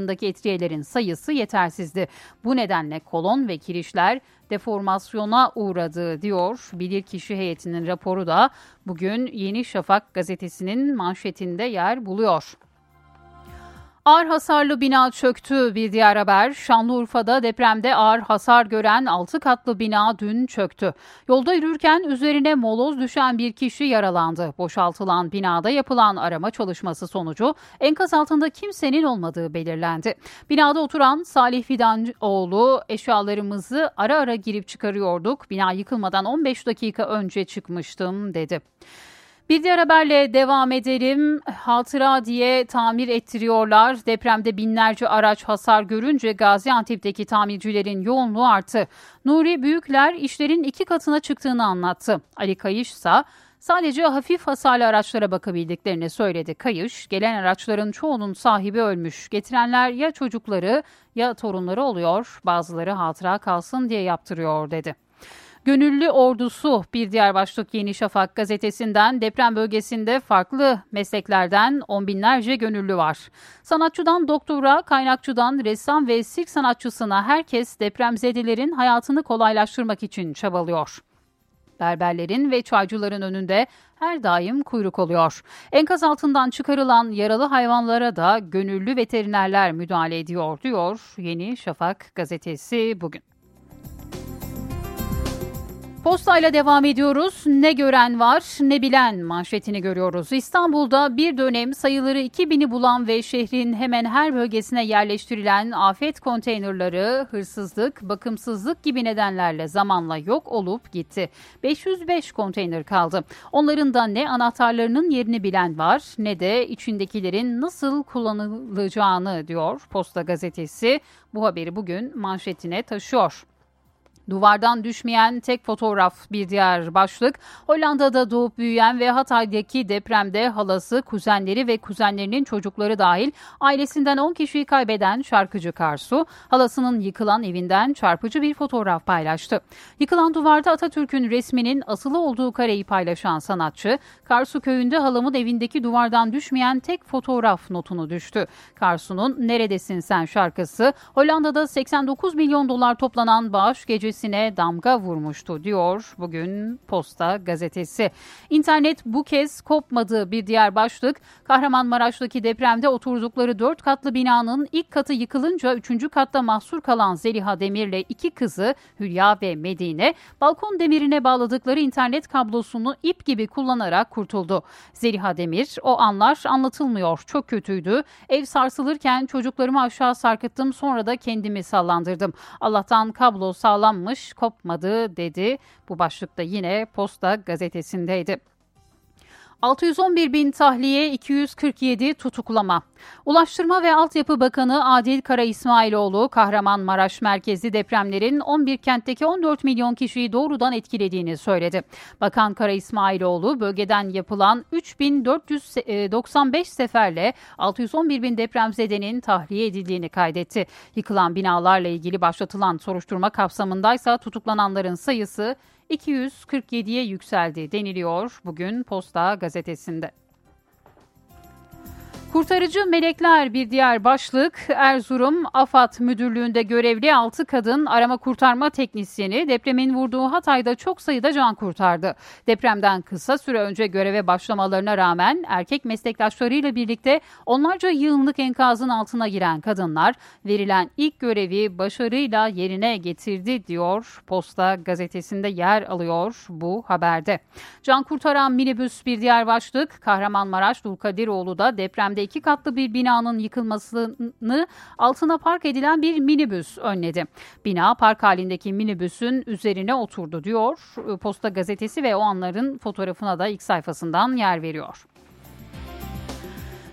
Speaker 1: noktalarındaki etriyelerin sayısı yetersizdi. Bu nedenle kolon ve kirişler deformasyona uğradı diyor bilirkişi heyetinin raporu da bugün Yeni Şafak gazetesinin manşetinde yer buluyor. Ağır hasarlı bina çöktü bir diğer haber. Şanlıurfa'da depremde ağır hasar gören 6 katlı bina dün çöktü. Yolda yürürken üzerine moloz düşen bir kişi yaralandı. Boşaltılan binada yapılan arama çalışması sonucu enkaz altında kimsenin olmadığı belirlendi. Binada oturan Salih Fidancıoğlu eşyalarımızı ara ara girip çıkarıyorduk. Bina yıkılmadan 15 dakika önce çıkmıştım dedi. Bir diğer haberle devam edelim. Hatıra diye tamir ettiriyorlar. Depremde binlerce araç hasar görünce Gaziantep'teki tamircilerin yoğunluğu arttı. Nuri Büyükler işlerin iki katına çıktığını anlattı. Ali Kayış ise sadece hafif hasarlı araçlara bakabildiklerini söyledi. Kayış, gelen araçların çoğunun sahibi ölmüş. Getirenler ya çocukları ya torunları oluyor. Bazıları hatıra kalsın diye yaptırıyor dedi. Gönüllü ordusu bir diğer başlık Yeni Şafak gazetesinden deprem bölgesinde farklı mesleklerden on binlerce gönüllü var. Sanatçıdan doktora, kaynakçıdan ressam ve sirk sanatçısına herkes depremzedelerin hayatını kolaylaştırmak için çabalıyor. Berberlerin ve çaycıların önünde her daim kuyruk oluyor. Enkaz altından çıkarılan yaralı hayvanlara da gönüllü veterinerler müdahale ediyor diyor Yeni Şafak gazetesi bugün. Postayla devam ediyoruz. Ne gören var ne bilen manşetini görüyoruz. İstanbul'da bir dönem sayıları 2000'i bulan ve şehrin hemen her bölgesine yerleştirilen afet konteynerları hırsızlık, bakımsızlık gibi nedenlerle zamanla yok olup gitti. 505 konteyner kaldı. Onların da ne anahtarlarının yerini bilen var ne de içindekilerin nasıl kullanılacağını diyor Posta gazetesi. Bu haberi bugün manşetine taşıyor. Duvardan düşmeyen tek fotoğraf bir diğer başlık. Hollanda'da doğup büyüyen ve Hatay'daki depremde halası, kuzenleri ve kuzenlerinin çocukları dahil ailesinden 10 kişiyi kaybeden şarkıcı Karsu, halasının yıkılan evinden çarpıcı bir fotoğraf paylaştı. Yıkılan duvarda Atatürk'ün resminin asılı olduğu kareyi paylaşan sanatçı, Karsu köyünde halamın evindeki duvardan düşmeyen tek fotoğraf notunu düştü. Karsu'nun Neredesin Sen şarkısı Hollanda'da 89 milyon dolar toplanan bağış gecesi ekonomisine damga vurmuştu diyor bugün Posta gazetesi. İnternet bu kez kopmadı bir diğer başlık. Kahramanmaraş'taki depremde oturdukları dört katlı binanın ilk katı yıkılınca üçüncü katta mahsur kalan Zeliha Demir'le iki kızı Hülya ve Medine balkon demirine bağladıkları internet kablosunu ip gibi kullanarak kurtuldu. Zeliha Demir o anlar anlatılmıyor çok kötüydü. Ev sarsılırken çocuklarımı aşağı sarkıttım sonra da kendimi sallandırdım. Allah'tan kablo sağlam kopmamış, kopmadı dedi. Bu başlıkta yine Posta gazetesindeydi. 611 bin tahliye 247 tutuklama. Ulaştırma ve Altyapı Bakanı Adil Kara İsmailoğlu, Kahramanmaraş merkezli depremlerin 11 kentteki 14 milyon kişiyi doğrudan etkilediğini söyledi. Bakan Kara İsmailoğlu, bölgeden yapılan 3495 seferle 611 bin depremzedenin tahliye edildiğini kaydetti. Yıkılan binalarla ilgili başlatılan soruşturma kapsamındaysa tutuklananların sayısı 247'ye yükseldi deniliyor bugün Posta gazetesinde. Kurtarıcı melekler bir diğer başlık. Erzurum AFAD Müdürlüğü'nde görevli 6 kadın arama kurtarma teknisyeni depremin vurduğu Hatay'da çok sayıda can kurtardı. Depremden kısa süre önce göreve başlamalarına rağmen erkek meslektaşlarıyla birlikte onlarca yığınlık enkazın altına giren kadınlar verilen ilk görevi başarıyla yerine getirdi diyor. Posta gazetesinde yer alıyor bu haberde. Can kurtaran minibüs bir diğer başlık. Kahramanmaraş Dulkadiroğlu'da depremde bölgede iki katlı bir binanın yıkılmasını altına park edilen bir minibüs önledi. Bina park halindeki minibüsün üzerine oturdu diyor. Posta gazetesi ve o anların fotoğrafına da ilk sayfasından yer veriyor.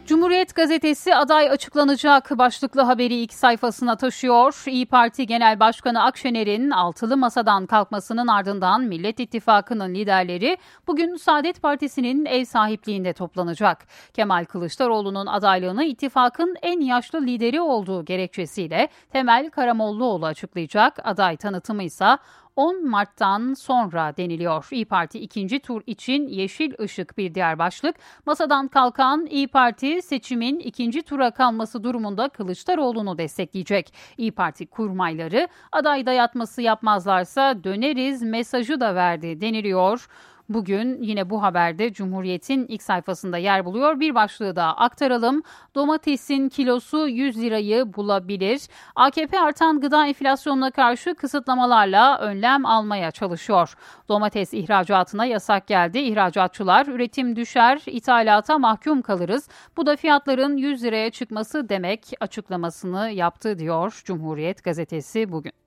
Speaker 1: Cumhuriyet gazetesi aday açıklanacak başlıklı haberi ilk sayfasına taşıyor. İyi Parti Genel Başkanı Akşener'in altılı masadan kalkmasının ardından Millet İttifakı'nın liderleri bugün Saadet Partisi'nin ev sahipliğinde toplanacak. Kemal Kılıçdaroğlu'nun adaylığını ittifakın en yaşlı lideri olduğu gerekçesiyle Temel Karamollaoğlu açıklayacak. Aday tanıtımı ise 10 Mart'tan sonra deniliyor. İyi Parti ikinci tur için yeşil ışık bir diğer başlık. Masadan kalkan İyi Parti seçimin ikinci tura kalması durumunda Kılıçdaroğlu'nu destekleyecek. İyi Parti kurmayları aday dayatması yapmazlarsa döneriz mesajı da verdi deniliyor. Bugün yine bu haberde Cumhuriyet'in ilk sayfasında yer buluyor. Bir başlığı da aktaralım. Domatesin kilosu 100 lirayı bulabilir. AKP artan gıda enflasyonuna karşı kısıtlamalarla önlem almaya çalışıyor. Domates ihracatına yasak geldi. İhracatçılar üretim düşer, ithalata mahkum kalırız. Bu da fiyatların 100 liraya çıkması demek açıklamasını yaptı diyor Cumhuriyet gazetesi bugün.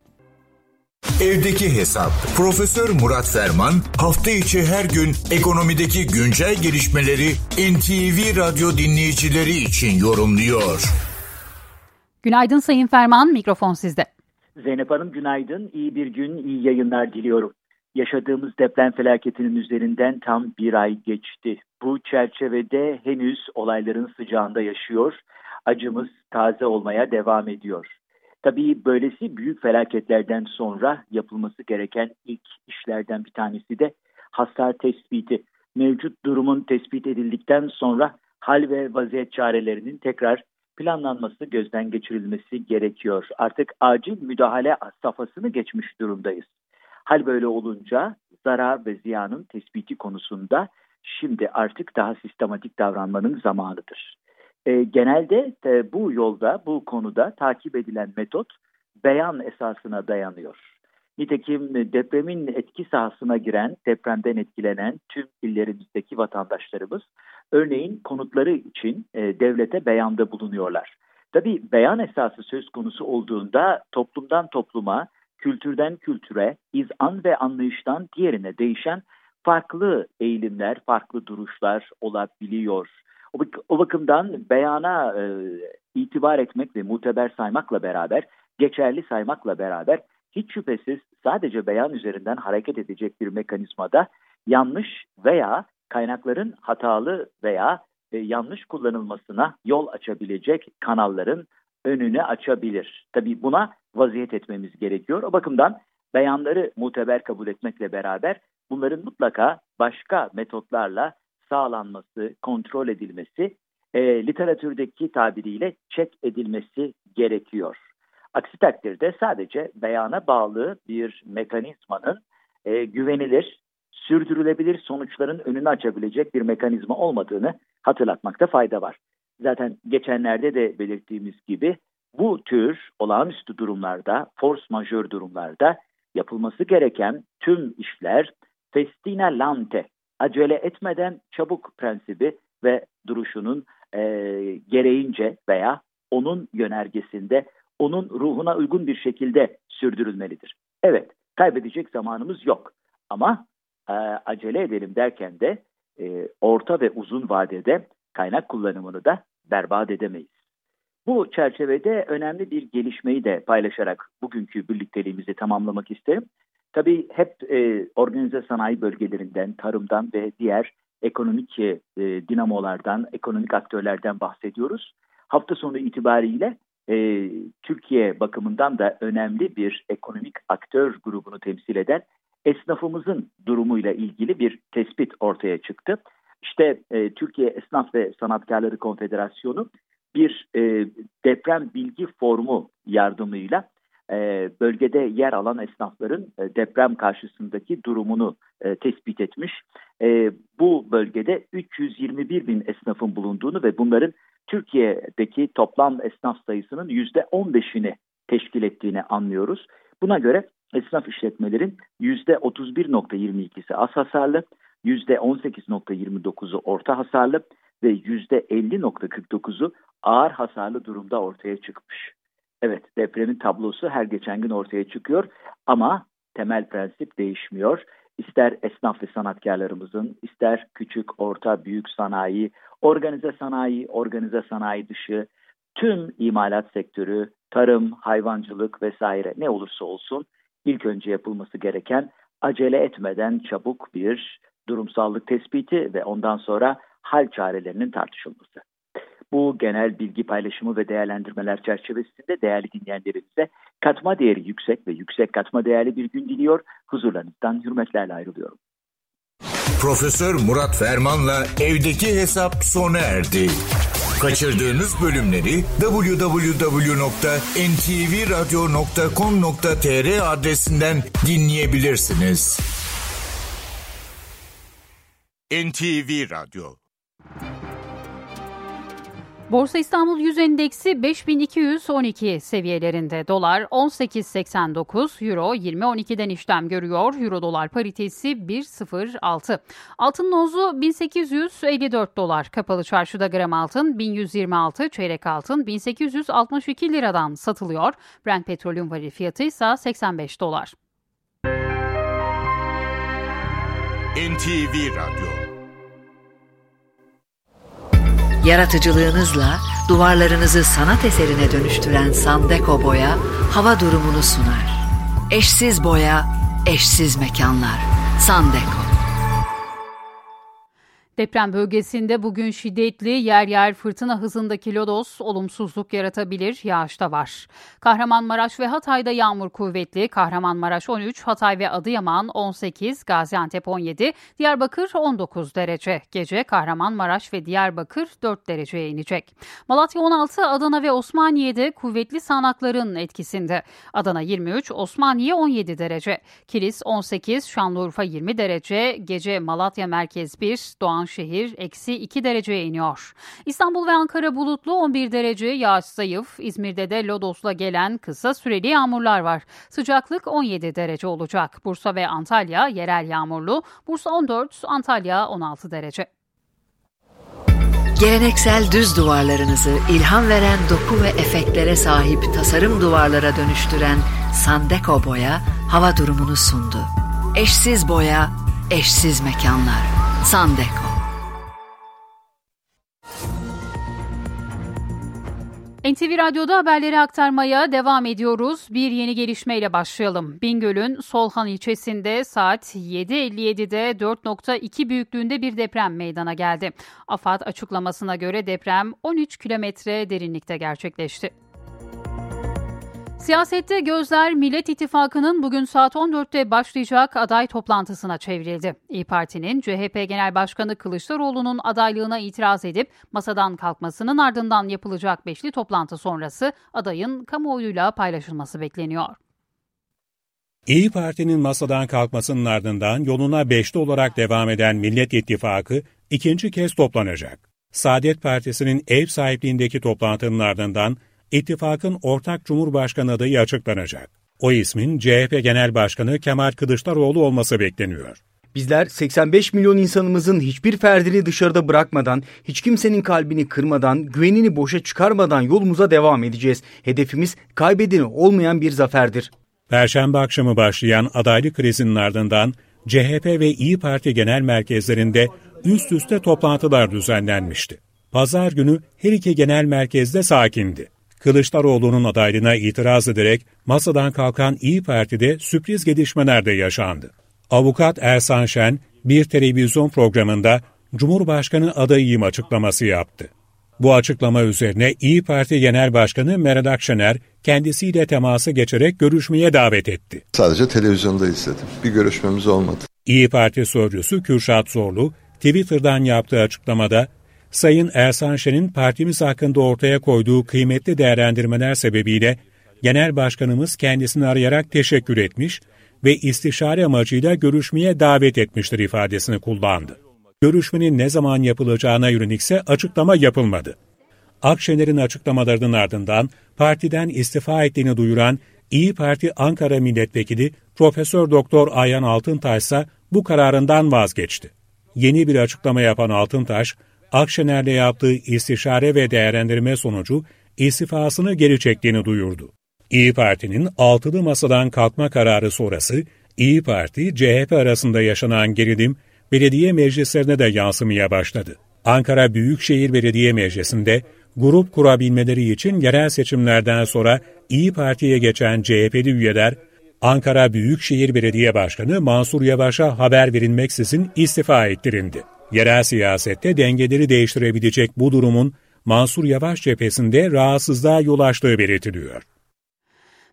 Speaker 23: Evdeki Hesap. Profesör Murat Ferman hafta içi her gün ekonomideki güncel gelişmeleri NTV Radyo dinleyicileri için yorumluyor.
Speaker 1: Günaydın Sayın Ferman, mikrofon sizde.
Speaker 28: Zeynep Hanım günaydın, iyi bir gün, iyi yayınlar diliyorum. Yaşadığımız deprem felaketinin üzerinden tam bir ay geçti. Bu çerçevede henüz olayların sıcağında yaşıyor, acımız taze olmaya devam ediyor. Tabii böylesi büyük felaketlerden sonra yapılması gereken ilk işlerden bir tanesi de hasar tespiti. Mevcut durumun tespit edildikten sonra hal ve vaziyet çarelerinin tekrar planlanması, gözden geçirilmesi gerekiyor. Artık acil müdahale safhasını geçmiş durumdayız. Hal böyle olunca zarar ve ziyanın tespiti konusunda şimdi artık daha sistematik davranmanın zamanıdır. E, genelde e, bu yolda, bu konuda takip edilen metot beyan esasına dayanıyor. Nitekim depremin etki sahasına giren, depremden etkilenen tüm illerimizdeki vatandaşlarımız örneğin konutları için e, devlete beyanda bulunuyorlar. Tabii beyan esası söz konusu olduğunda toplumdan topluma, kültürden kültüre, izan ve anlayıştan diğerine değişen farklı eğilimler, farklı duruşlar olabiliyor. O bakımdan beyana e, itibar etmek ve muteber saymakla beraber, geçerli saymakla beraber hiç şüphesiz sadece beyan üzerinden hareket edecek bir mekanizmada yanlış veya kaynakların hatalı veya e, yanlış kullanılmasına yol açabilecek kanalların önünü açabilir. Tabii buna vaziyet etmemiz gerekiyor. O bakımdan beyanları muteber kabul etmekle beraber bunların mutlaka başka metotlarla sağlanması, kontrol edilmesi, e, literatürdeki tabiriyle çek edilmesi gerekiyor. Aksi takdirde sadece beyana bağlı bir mekanizmanın e, güvenilir, sürdürülebilir sonuçların önünü açabilecek bir mekanizma olmadığını hatırlatmakta fayda var. Zaten geçenlerde de belirttiğimiz gibi bu tür olağanüstü durumlarda, force majör durumlarda yapılması gereken tüm işler festina lante, acele etmeden çabuk prensibi ve duruşunun e, gereğince veya onun yönergesinde, onun ruhuna uygun bir şekilde sürdürülmelidir. Evet, kaybedecek zamanımız yok ama e, acele edelim derken de e, orta ve uzun vadede kaynak kullanımını da berbat edemeyiz. Bu çerçevede önemli bir gelişmeyi de paylaşarak bugünkü birlikteliğimizi tamamlamak isterim. Tabii hep e, organize sanayi bölgelerinden, tarımdan ve diğer ekonomik e, dinamolardan, ekonomik aktörlerden bahsediyoruz. Hafta sonu itibariyle e, Türkiye bakımından da önemli bir ekonomik aktör grubunu temsil eden esnafımızın durumuyla ilgili bir tespit ortaya çıktı. İşte e, Türkiye Esnaf ve Sanatkarları Konfederasyonu bir e, deprem bilgi formu yardımıyla e, bölgede yer alan esnafların e, deprem karşısındaki durumunu e, tespit etmiş. Bu bölgede 321 bin esnafın bulunduğunu ve bunların Türkiye'deki toplam esnaf sayısının %15'ini teşkil ettiğini anlıyoruz. Buna göre esnaf işletmelerin %31.22'si az hasarlı, %18.29'u orta hasarlı ve %50.49'u ağır hasarlı durumda ortaya çıkmış. Evet depremin tablosu her geçen gün ortaya çıkıyor ama temel prensip değişmiyor. İster esnaf ve sanatkarlarımızın, ister küçük, orta, büyük sanayi, organize sanayi, organize sanayi dışı, tüm imalat sektörü, tarım, hayvancılık vesaire ne olursa olsun ilk önce yapılması gereken acele etmeden çabuk bir durumsallık tespiti ve ondan sonra hal çarelerinin tartışılması. Bu genel bilgi paylaşımı ve değerlendirmeler çerçevesinde değerli dinleyenlerimize katma değeri yüksek ve yüksek katma değerli bir gün diliyor. Huzurlarınızdan hürmetlerle ayrılıyorum.
Speaker 23: Profesör Murat Ferman'la evdeki hesap sona erdi. Kaçırdığınız bölümleri www.ntvradio.com.tr adresinden dinleyebilirsiniz. NTV Radyo
Speaker 1: Borsa İstanbul Yüz Endeksi 5212 seviyelerinde dolar 18.89 euro 20.12'den işlem görüyor. Euro dolar paritesi 1.06. Altın nozu 1854 dolar. Kapalı çarşıda gram altın 1126, çeyrek altın 1862 liradan satılıyor. Brent petrolün varil fiyatı ise 85 dolar.
Speaker 23: NTV Radyo
Speaker 27: Yaratıcılığınızla duvarlarınızı sanat eserine dönüştüren Sandeko Boya hava durumunu sunar. Eşsiz boya, eşsiz mekanlar. Sandeko.
Speaker 1: Deprem bölgesinde bugün şiddetli yer yer fırtına hızındaki lodos olumsuzluk yaratabilir, yağış da var. Kahramanmaraş ve Hatay'da yağmur kuvvetli, Kahramanmaraş 13, Hatay ve Adıyaman 18, Gaziantep 17, Diyarbakır 19 derece. Gece Kahramanmaraş ve Diyarbakır 4 dereceye inecek. Malatya 16, Adana ve Osmaniye'de kuvvetli sağanakların etkisinde. Adana 23, Osmaniye 17 derece. Kilis 18, Şanlıurfa 20 derece. Gece Malatya merkez 1, Doğan şehir eksi 2 dereceye iniyor. İstanbul ve Ankara bulutlu 11 derece yağış zayıf. İzmir'de de Lodos'la gelen kısa süreli yağmurlar var. Sıcaklık 17 derece olacak. Bursa ve Antalya yerel yağmurlu. Bursa 14, Antalya 16 derece.
Speaker 27: Geleneksel düz duvarlarınızı ilham veren doku ve efektlere sahip tasarım duvarlara dönüştüren Sandeko Boya hava durumunu sundu. Eşsiz boya, eşsiz mekanlar. Sandeko.
Speaker 1: NTV Radyo'da haberleri aktarmaya devam ediyoruz. Bir yeni gelişmeyle başlayalım. Bingöl'ün Solhan ilçesinde saat 7.57'de 4.2 büyüklüğünde bir deprem meydana geldi. AFAD açıklamasına göre deprem 13 kilometre derinlikte gerçekleşti. Siyasette gözler Millet İttifakı'nın bugün saat 14'te başlayacak aday toplantısına çevrildi. İyi Parti'nin CHP Genel Başkanı Kılıçdaroğlu'nun adaylığına itiraz edip masadan kalkmasının ardından yapılacak beşli toplantı sonrası adayın kamuoyuyla paylaşılması bekleniyor.
Speaker 9: İyi Parti'nin masadan kalkmasının ardından yoluna beşli olarak devam eden Millet İttifakı ikinci kez toplanacak. Saadet Partisi'nin ev sahipliğindeki toplantının ardından İttifakın ortak Cumhurbaşkanı adayı açıklanacak. O ismin CHP Genel Başkanı Kemal Kılıçdaroğlu olması bekleniyor.
Speaker 29: Bizler 85 milyon insanımızın hiçbir ferdini dışarıda bırakmadan, hiç kimsenin kalbini kırmadan, güvenini boşa çıkarmadan yolumuza devam edeceğiz. Hedefimiz kaybedeni olmayan bir zaferdir.
Speaker 9: Perşembe akşamı başlayan adaylık krizinin ardından CHP ve İyi Parti genel merkezlerinde üst üste toplantılar düzenlenmişti. Pazar günü her iki genel merkezde sakindi. Kılıçdaroğlu'nun adaylığına itiraz ederek masadan kalkan İyi Parti'de sürpriz gelişmeler de yaşandı. Avukat Ersan Şen bir televizyon programında Cumhurbaşkanı adayıyım açıklaması yaptı. Bu açıklama üzerine İyi Parti Genel Başkanı Meral Akşener kendisiyle temasa geçerek görüşmeye davet etti.
Speaker 30: Sadece televizyonda izledim. Bir görüşmemiz olmadı.
Speaker 9: İyi Parti sözcüsü Kürşat Zorlu Twitter'dan yaptığı açıklamada Sayın Ersan Şen'in partimiz hakkında ortaya koyduğu kıymetli değerlendirmeler sebebiyle Genel Başkanımız kendisini arayarak teşekkür etmiş ve istişare amacıyla görüşmeye davet etmiştir ifadesini kullandı. Görüşmenin ne zaman yapılacağına yönelik ise açıklama yapılmadı. Akşener'in açıklamalarının ardından partiden istifa ettiğini duyuran İyi Parti Ankara Milletvekili Profesör Doktor Ayhan Altıntaş ise bu kararından vazgeçti. Yeni bir açıklama yapan Altıntaş, Akşener'le yaptığı istişare ve değerlendirme sonucu istifasını geri çektiğini duyurdu. İyi Parti'nin altılı masadan kalkma kararı sonrası İyi Parti, CHP arasında yaşanan gerilim belediye meclislerine de yansımaya başladı. Ankara Büyükşehir Belediye Meclisi'nde grup kurabilmeleri için yerel seçimlerden sonra İyi Parti'ye geçen CHP'li üyeler Ankara Büyükşehir Belediye Başkanı Mansur Yavaş'a haber verilmeksizin istifa ettirildi. Yerel siyasette dengeleri değiştirebilecek bu durumun Mansur Yavaş cephesinde rahatsızlığa yol açtığı belirtiliyor.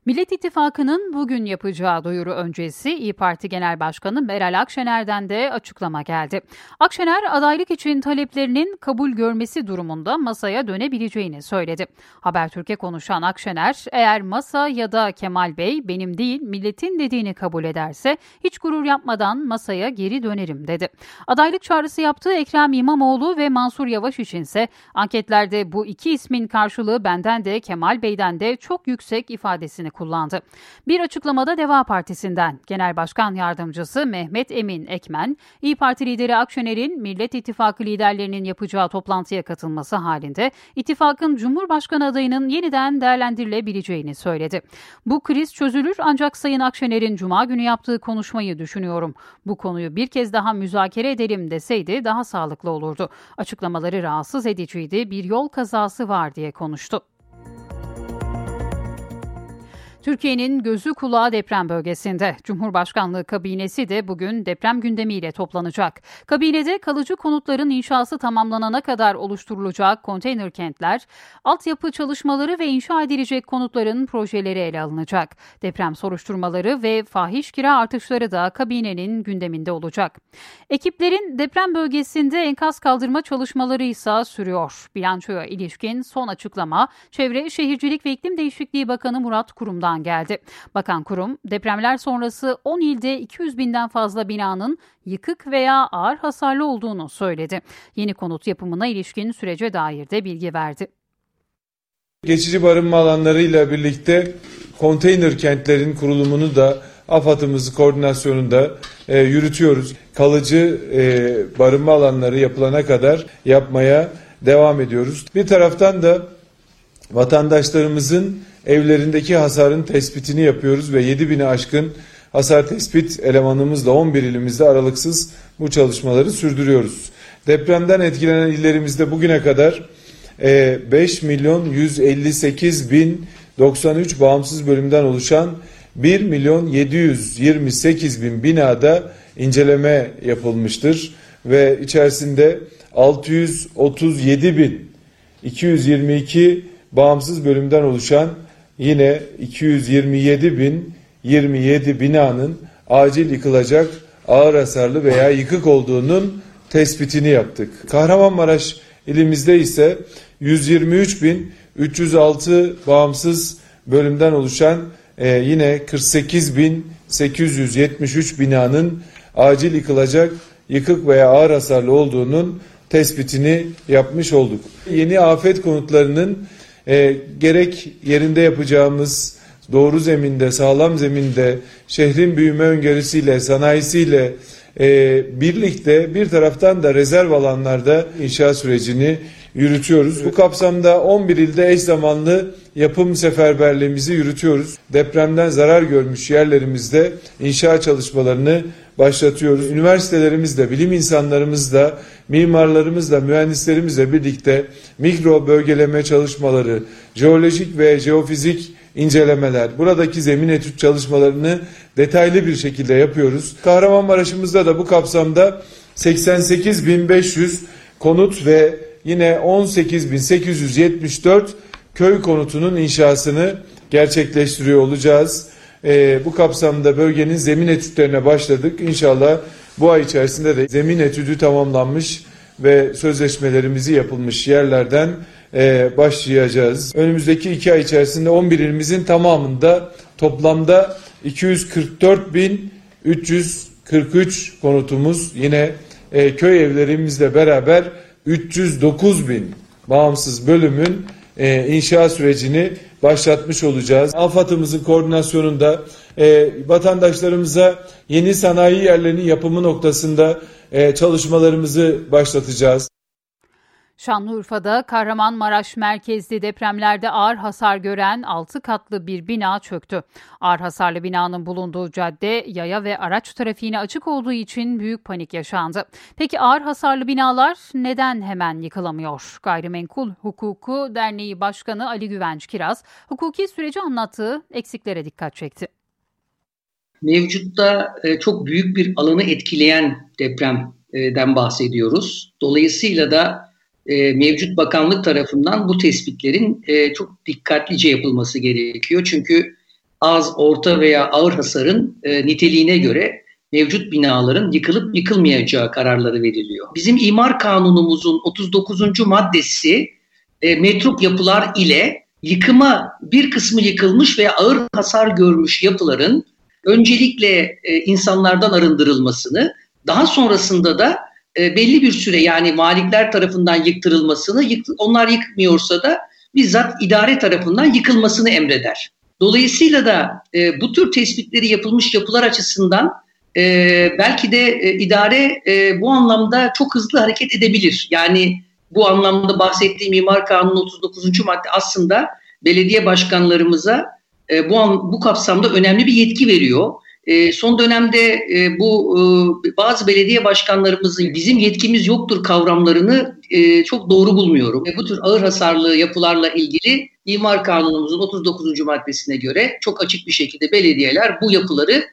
Speaker 1: Millet İttifakı'nın bugün yapacağı duyuru öncesi İyi Parti Genel Başkanı Meral Akşener'den de açıklama geldi. Akşener adaylık için taleplerinin kabul görmesi durumunda masaya dönebileceğini söyledi. Habertürk'e konuşan Akşener, eğer masa ya da Kemal Bey benim değil milletin dediğini kabul ederse hiç gurur yapmadan masaya geri dönerim dedi. Adaylık çağrısı yaptığı Ekrem İmamoğlu ve Mansur Yavaş içinse anketlerde bu iki ismin karşılığı benden de Kemal Bey'den de çok yüksek ifadesini kullandı. Bir açıklamada Deva Partisi'nden Genel Başkan Yardımcısı Mehmet Emin Ekmen, İyi Parti lideri Akşener'in Millet İttifakı liderlerinin yapacağı toplantıya katılması halinde ittifakın Cumhurbaşkanı adayının yeniden değerlendirilebileceğini söyledi. Bu kriz çözülür ancak Sayın Akşener'in Cuma günü yaptığı konuşmayı düşünüyorum. Bu konuyu bir kez daha müzakere edelim deseydi daha sağlıklı olurdu. Açıklamaları rahatsız ediciydi, bir yol kazası var diye konuştu. Türkiye'nin gözü kulağı deprem bölgesinde. Cumhurbaşkanlığı kabinesi de bugün deprem gündemiyle toplanacak. Kabinede kalıcı konutların inşası tamamlanana kadar oluşturulacak konteyner kentler, altyapı çalışmaları ve inşa edilecek konutların projeleri ele alınacak. Deprem soruşturmaları ve fahiş kira artışları da kabinenin gündeminde olacak. Ekiplerin deprem bölgesinde enkaz kaldırma çalışmaları ise sürüyor. Bilançoya ilişkin son açıklama Çevre, Şehircilik ve İklim Değişikliği Bakanı Murat Kurum'dan Kurumu'ndan geldi. Bakan kurum depremler sonrası 10 ilde 200 binden fazla binanın yıkık veya ağır hasarlı olduğunu söyledi. Yeni konut yapımına ilişkin sürece dair de bilgi verdi.
Speaker 31: Geçici barınma alanlarıyla birlikte konteyner kentlerin kurulumunu da AFAD'ımız koordinasyonunda e, yürütüyoruz. Kalıcı e, barınma alanları yapılana kadar yapmaya devam ediyoruz. Bir taraftan da vatandaşlarımızın evlerindeki hasarın tespitini yapıyoruz ve 7 bini aşkın hasar tespit elemanımızla 11 ilimizde aralıksız bu çalışmaları sürdürüyoruz. Depremden etkilenen illerimizde bugüne kadar 5 e, milyon 158 bin 93 bağımsız bölümden oluşan 1 milyon 728 bin binada inceleme yapılmıştır ve içerisinde 637 bin 222 bağımsız bölümden oluşan yine 227 bin 27 binanın acil yıkılacak ağır hasarlı veya yıkık olduğunun tespitini yaptık. Kahramanmaraş ilimizde ise 123 bin 306 bağımsız bölümden oluşan e, yine 48.873 binanın acil yıkılacak yıkık veya ağır hasarlı olduğunun tespitini yapmış olduk. Yeni afet konutlarının e, gerek yerinde yapacağımız doğru zeminde, sağlam zeminde, şehrin büyüme öngörüsüyle, sanayisiyle e, birlikte bir taraftan da rezerv alanlarda inşaat sürecini yürütüyoruz. Bu kapsamda 11 ilde eş zamanlı yapım seferberliğimizi yürütüyoruz. Depremden zarar görmüş yerlerimizde inşaat çalışmalarını başlatıyoruz. Üniversitelerimizle, bilim insanlarımızla, mimarlarımızla, mühendislerimizle birlikte mikro bölgeleme çalışmaları, jeolojik ve jeofizik incelemeler, buradaki zemin etüt çalışmalarını detaylı bir şekilde yapıyoruz. Kahramanmaraş'ımızda da bu kapsamda 88.500 konut ve yine 18.874 köy konutunun inşasını gerçekleştiriyor olacağız. Ee, bu kapsamda bölgenin zemin etütlerine başladık. İnşallah bu ay içerisinde de zemin etüdü tamamlanmış ve sözleşmelerimizi yapılmış yerlerden e, başlayacağız. Önümüzdeki iki ay içerisinde 11 ilimizin tamamında toplamda 244.343 konutumuz yine e, köy evlerimizle beraber 309 bin bağımsız bölümün e, inşa sürecini başlatmış olacağız. AFAD'ımızın koordinasyonunda e, vatandaşlarımıza yeni sanayi yerlerinin yapımı noktasında e, çalışmalarımızı başlatacağız.
Speaker 1: Şanlıurfa'da Kahramanmaraş merkezli depremlerde ağır hasar gören 6 katlı bir bina çöktü. Ağır hasarlı binanın bulunduğu cadde yaya ve araç trafiğine açık olduğu için büyük panik yaşandı. Peki ağır hasarlı binalar neden hemen yıkılamıyor? Gayrimenkul Hukuku Derneği Başkanı Ali Güvenç Kiraz hukuki süreci anlattığı eksiklere dikkat çekti.
Speaker 32: Mevcutta e, çok büyük bir alanı etkileyen depremden bahsediyoruz. Dolayısıyla da e, mevcut bakanlık tarafından bu tespitlerin e, çok dikkatlice yapılması gerekiyor. Çünkü az, orta veya ağır hasarın e, niteliğine göre mevcut binaların yıkılıp yıkılmayacağı kararları veriliyor. Bizim imar kanunumuzun 39. maddesi e, metruk yapılar ile yıkıma bir kısmı yıkılmış veya ağır hasar görmüş yapıların öncelikle e, insanlardan arındırılmasını, daha sonrasında da e, belli bir süre yani malikler tarafından yıktırılmasını, yık, onlar yıkmıyorsa da bizzat idare tarafından yıkılmasını emreder. Dolayısıyla da e, bu tür tespitleri yapılmış yapılar açısından e, belki de idare bu anlamda çok hızlı hareket edebilir. Yani bu anlamda bahsettiğim İmar Kanunu 39. madde aslında belediye başkanlarımıza bu, an, bu kapsamda önemli bir yetki veriyor. E, son dönemde e, bu e, bazı belediye başkanlarımızın bizim yetkimiz yoktur kavramlarını e, çok doğru bulmuyorum. E, bu tür ağır hasarlı yapılarla ilgili İmar Kanunumuzun 39. maddesine göre çok açık bir şekilde belediyeler bu yapıları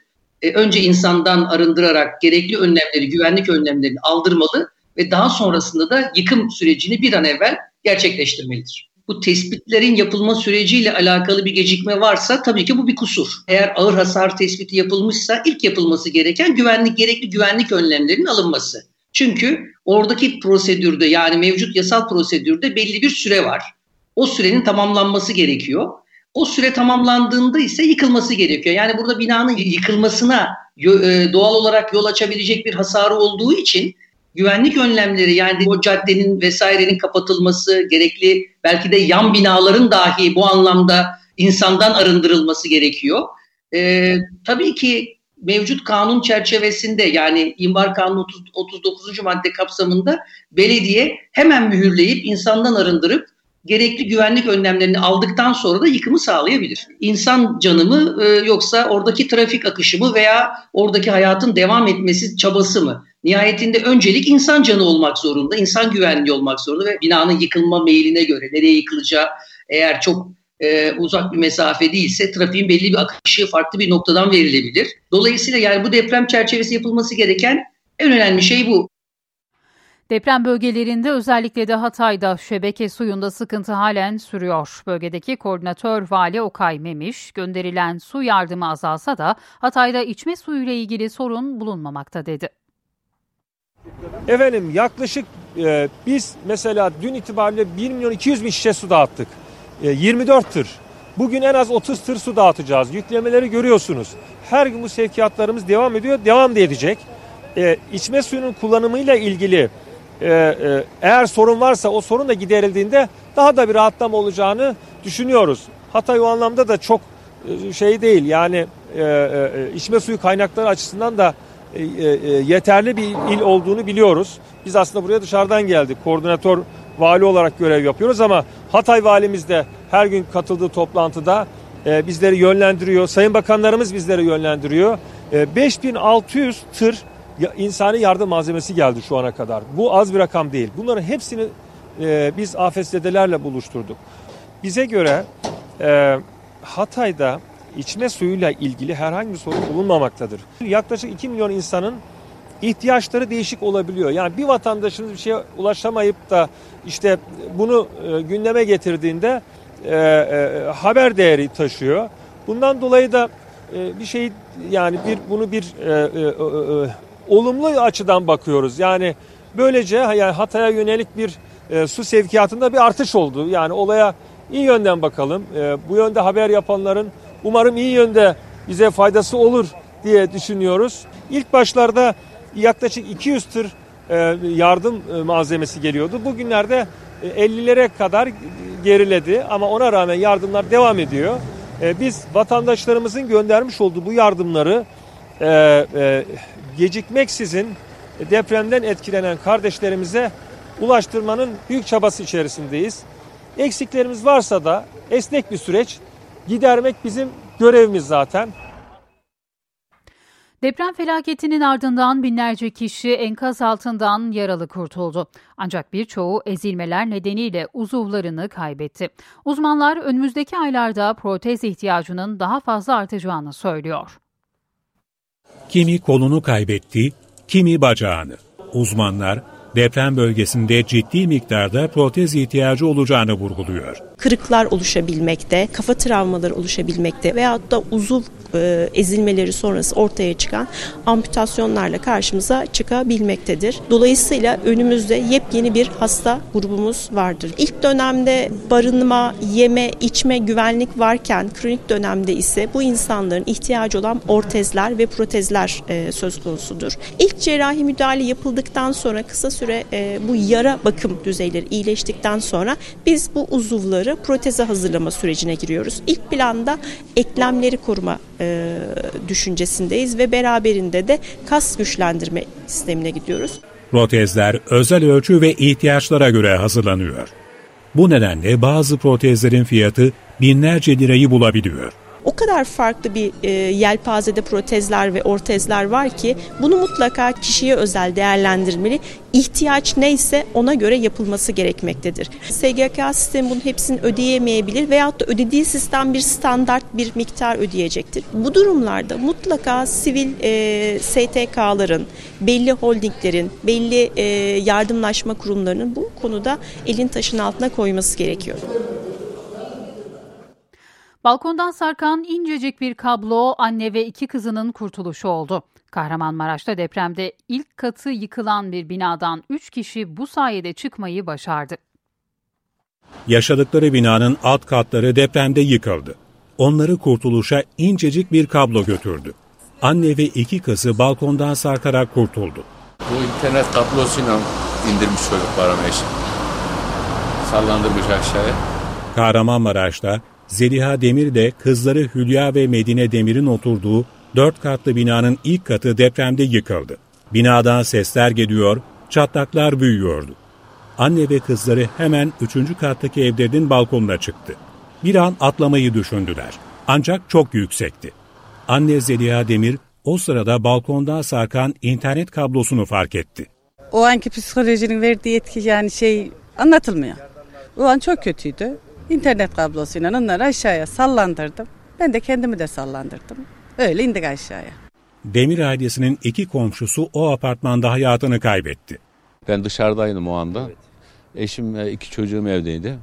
Speaker 32: e, önce insandan arındırarak gerekli önlemleri, güvenlik önlemlerini aldırmalı ve daha sonrasında da yıkım sürecini bir an evvel gerçekleştirmelidir bu tespitlerin yapılma süreciyle alakalı bir gecikme varsa tabii ki bu bir kusur. Eğer ağır hasar tespiti yapılmışsa ilk yapılması gereken güvenlik gerekli güvenlik önlemlerinin alınması. Çünkü oradaki prosedürde yani mevcut yasal prosedürde belli bir süre var. O sürenin tamamlanması gerekiyor. O süre tamamlandığında ise yıkılması gerekiyor. Yani burada binanın yıkılmasına doğal olarak yol açabilecek bir hasarı olduğu için güvenlik önlemleri yani o caddenin vesairenin kapatılması, gerekli belki de yan binaların dahi bu anlamda insandan arındırılması gerekiyor. Ee, tabii ki mevcut kanun çerçevesinde yani İmar Kanunu 30, 39. madde kapsamında belediye hemen mühürleyip insandan arındırıp gerekli güvenlik önlemlerini aldıktan sonra da yıkımı sağlayabilir. İnsan canı mı e, yoksa oradaki trafik akışı mı veya oradaki hayatın devam etmesi çabası mı? Nihayetinde öncelik insan canı olmak zorunda, insan güvenliği olmak zorunda ve binanın yıkılma meyline göre nereye yıkılacağı eğer çok e, uzak bir mesafe değilse trafiğin belli bir akışı farklı bir noktadan verilebilir. Dolayısıyla yani bu deprem çerçevesi yapılması gereken en önemli şey bu.
Speaker 1: Deprem bölgelerinde özellikle de Hatay'da şebeke suyunda sıkıntı halen sürüyor. Bölgedeki koordinatör Vali Okay Memiş, gönderilen su yardımı azalsa da Hatay'da içme suyuyla ilgili sorun bulunmamakta dedi.
Speaker 33: Efendim yaklaşık e, biz mesela dün itibariyle 1 milyon 200 bin şişe su dağıttık. 24 e, tır. Bugün en az 30 tır su dağıtacağız. Yüklemeleri görüyorsunuz. Her gün bu sevkiyatlarımız devam ediyor, devam da edecek. E, içme suyunun kullanımıyla ilgili e, e, eğer sorun varsa o sorun da giderildiğinde daha da bir rahatlama olacağını düşünüyoruz. Hatay o anlamda da çok e, şey değil yani e, e, içme suyu kaynakları açısından da e, e, yeterli bir il olduğunu biliyoruz. Biz aslında buraya dışarıdan geldik. Koordinatör vali olarak görev yapıyoruz ama Hatay valimiz de her gün katıldığı toplantıda e, bizleri yönlendiriyor. Sayın bakanlarımız bizleri yönlendiriyor. E, 5600 tır insani yardım malzemesi geldi şu ana kadar. Bu az bir rakam değil. Bunların hepsini e, biz afetzedelerle buluşturduk. Bize göre e, Hatay'da içme suyuyla ilgili herhangi bir sorun bulunmamaktadır. Yaklaşık 2 milyon insanın ihtiyaçları değişik olabiliyor. Yani bir vatandaşınız bir şeye ulaşamayıp da işte bunu e, gündeme getirdiğinde e, e, haber değeri taşıyor. Bundan dolayı da bir şey yani bir bunu bir olumlu açıdan bakıyoruz. Yani böylece yani Hatay'a yönelik bir su sevkiyatında bir artış oldu. Yani olaya iyi yönden bakalım. Bu yönde haber yapanların umarım iyi yönde bize faydası olur diye düşünüyoruz. İlk başlarda yaklaşık 200 tır e, yardım e, malzemesi geliyordu. Bugünlerde e, 50'lere kadar geriledi ama ona rağmen yardımlar devam ediyor. E, biz vatandaşlarımızın göndermiş olduğu bu yardımları e, e, gecikmeksizin depremden etkilenen kardeşlerimize ulaştırmanın büyük çabası içerisindeyiz. Eksiklerimiz varsa da esnek bir süreç gidermek bizim görevimiz zaten.
Speaker 1: Deprem felaketinin ardından binlerce kişi enkaz altından yaralı kurtuldu. Ancak birçoğu ezilmeler nedeniyle uzuvlarını kaybetti. Uzmanlar önümüzdeki aylarda protez ihtiyacının daha fazla artacağını söylüyor.
Speaker 9: Kimi kolunu kaybetti, kimi bacağını. Uzmanlar deprem bölgesinde ciddi miktarda protez ihtiyacı olacağını vurguluyor.
Speaker 34: Kırıklar oluşabilmekte, kafa travmaları oluşabilmekte veyahut da uzuv e, ezilmeleri sonrası ortaya çıkan amputasyonlarla karşımıza çıkabilmektedir. Dolayısıyla önümüzde yepyeni bir hasta grubumuz vardır. İlk dönemde barınma, yeme, içme, güvenlik varken kronik dönemde ise bu insanların ihtiyacı olan ortezler ve protezler e, söz konusudur. İlk cerrahi müdahale yapıldıktan sonra kısa süre e, bu yara bakım düzeyleri iyileştikten sonra biz bu uzuvları proteze hazırlama sürecine giriyoruz. İlk planda eklemleri koruma e, düşüncesindeyiz ve beraberinde de kas güçlendirme sistemine gidiyoruz.
Speaker 9: Protezler özel ölçü ve ihtiyaçlara göre hazırlanıyor. Bu nedenle bazı protezlerin fiyatı binlerce lirayı bulabiliyor
Speaker 34: o kadar farklı bir e, yelpazede protezler ve ortezler var ki bunu mutlaka kişiye özel değerlendirmeli. İhtiyaç neyse ona göre yapılması gerekmektedir. SGK sistemi bunun hepsini ödeyemeyebilir veyahut da ödediği sistem bir standart bir miktar ödeyecektir. Bu durumlarda mutlaka sivil e, STK'ların, belli holdinglerin, belli e, yardımlaşma kurumlarının bu konuda elin taşın altına koyması gerekiyor.
Speaker 1: Balkondan sarkan incecik bir kablo anne ve iki kızının kurtuluşu oldu. Kahramanmaraş'ta depremde ilk katı yıkılan bir binadan 3 kişi bu sayede çıkmayı başardı.
Speaker 9: Yaşadıkları binanın alt katları depremde yıkıldı. onları kurtuluşa incecik bir kablo götürdü. Anne ve iki kızı balkondan sarkarak kurtuldu.
Speaker 35: Bu internet kablosuyla indirmiş çocuklarımı eşim. Sallandırmış aşağıya.
Speaker 9: Kahramanmaraş'ta Zeliha Demir de kızları Hülya ve Medine Demir'in oturduğu dört katlı binanın ilk katı depremde yıkıldı. Binadan sesler geliyor, çatlaklar büyüyordu. Anne ve kızları hemen üçüncü kattaki evlerinin balkonuna çıktı. Bir an atlamayı düşündüler. Ancak çok yüksekti. Anne Zeliha Demir o sırada balkondan sarkan internet kablosunu fark etti.
Speaker 36: O anki psikolojinin verdiği etki yani şey anlatılmıyor. O an çok kötüydü. İnternet kablosuyla onları aşağıya sallandırdım. Ben de kendimi de sallandırdım. Öyle indik aşağıya.
Speaker 9: Demir ailesinin iki komşusu o apartmanda hayatını kaybetti.
Speaker 35: Ben dışarıdaydım o anda. Evet. Eşim ve iki çocuğum evdeydi.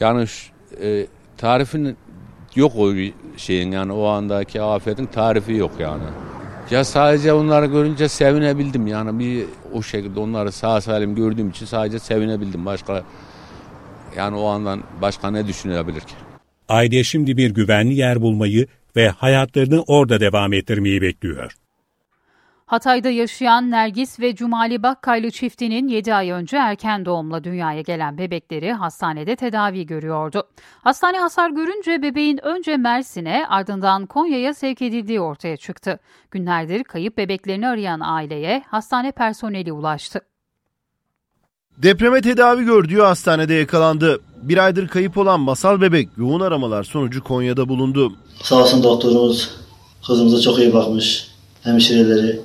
Speaker 35: Yani e, tarifin yok o şeyin yani o andaki afetin tarifi yok yani. Ya sadece onları görünce sevinebildim yani bir o şekilde onları sağ salim gördüğüm için sadece sevinebildim. Başka yani o andan başka ne düşünebilir ki?
Speaker 9: Aile şimdi bir güvenli yer bulmayı ve hayatlarını orada devam ettirmeyi bekliyor. Hatay'da yaşayan Nergis ve Cumali Bakkaylı çiftinin 7 ay önce erken doğumla dünyaya gelen bebekleri hastanede tedavi görüyordu. Hastane hasar görünce bebeğin önce Mersin'e ardından Konya'ya sevk edildiği ortaya çıktı. Günlerdir kayıp bebeklerini arayan aileye hastane personeli ulaştı.
Speaker 37: Depreme tedavi gördüğü hastanede yakalandı. Bir aydır kayıp olan masal bebek yoğun aramalar sonucu Konya'da bulundu.
Speaker 38: Sağ olsun doktorumuz kızımıza çok iyi bakmış. Hemşireleri,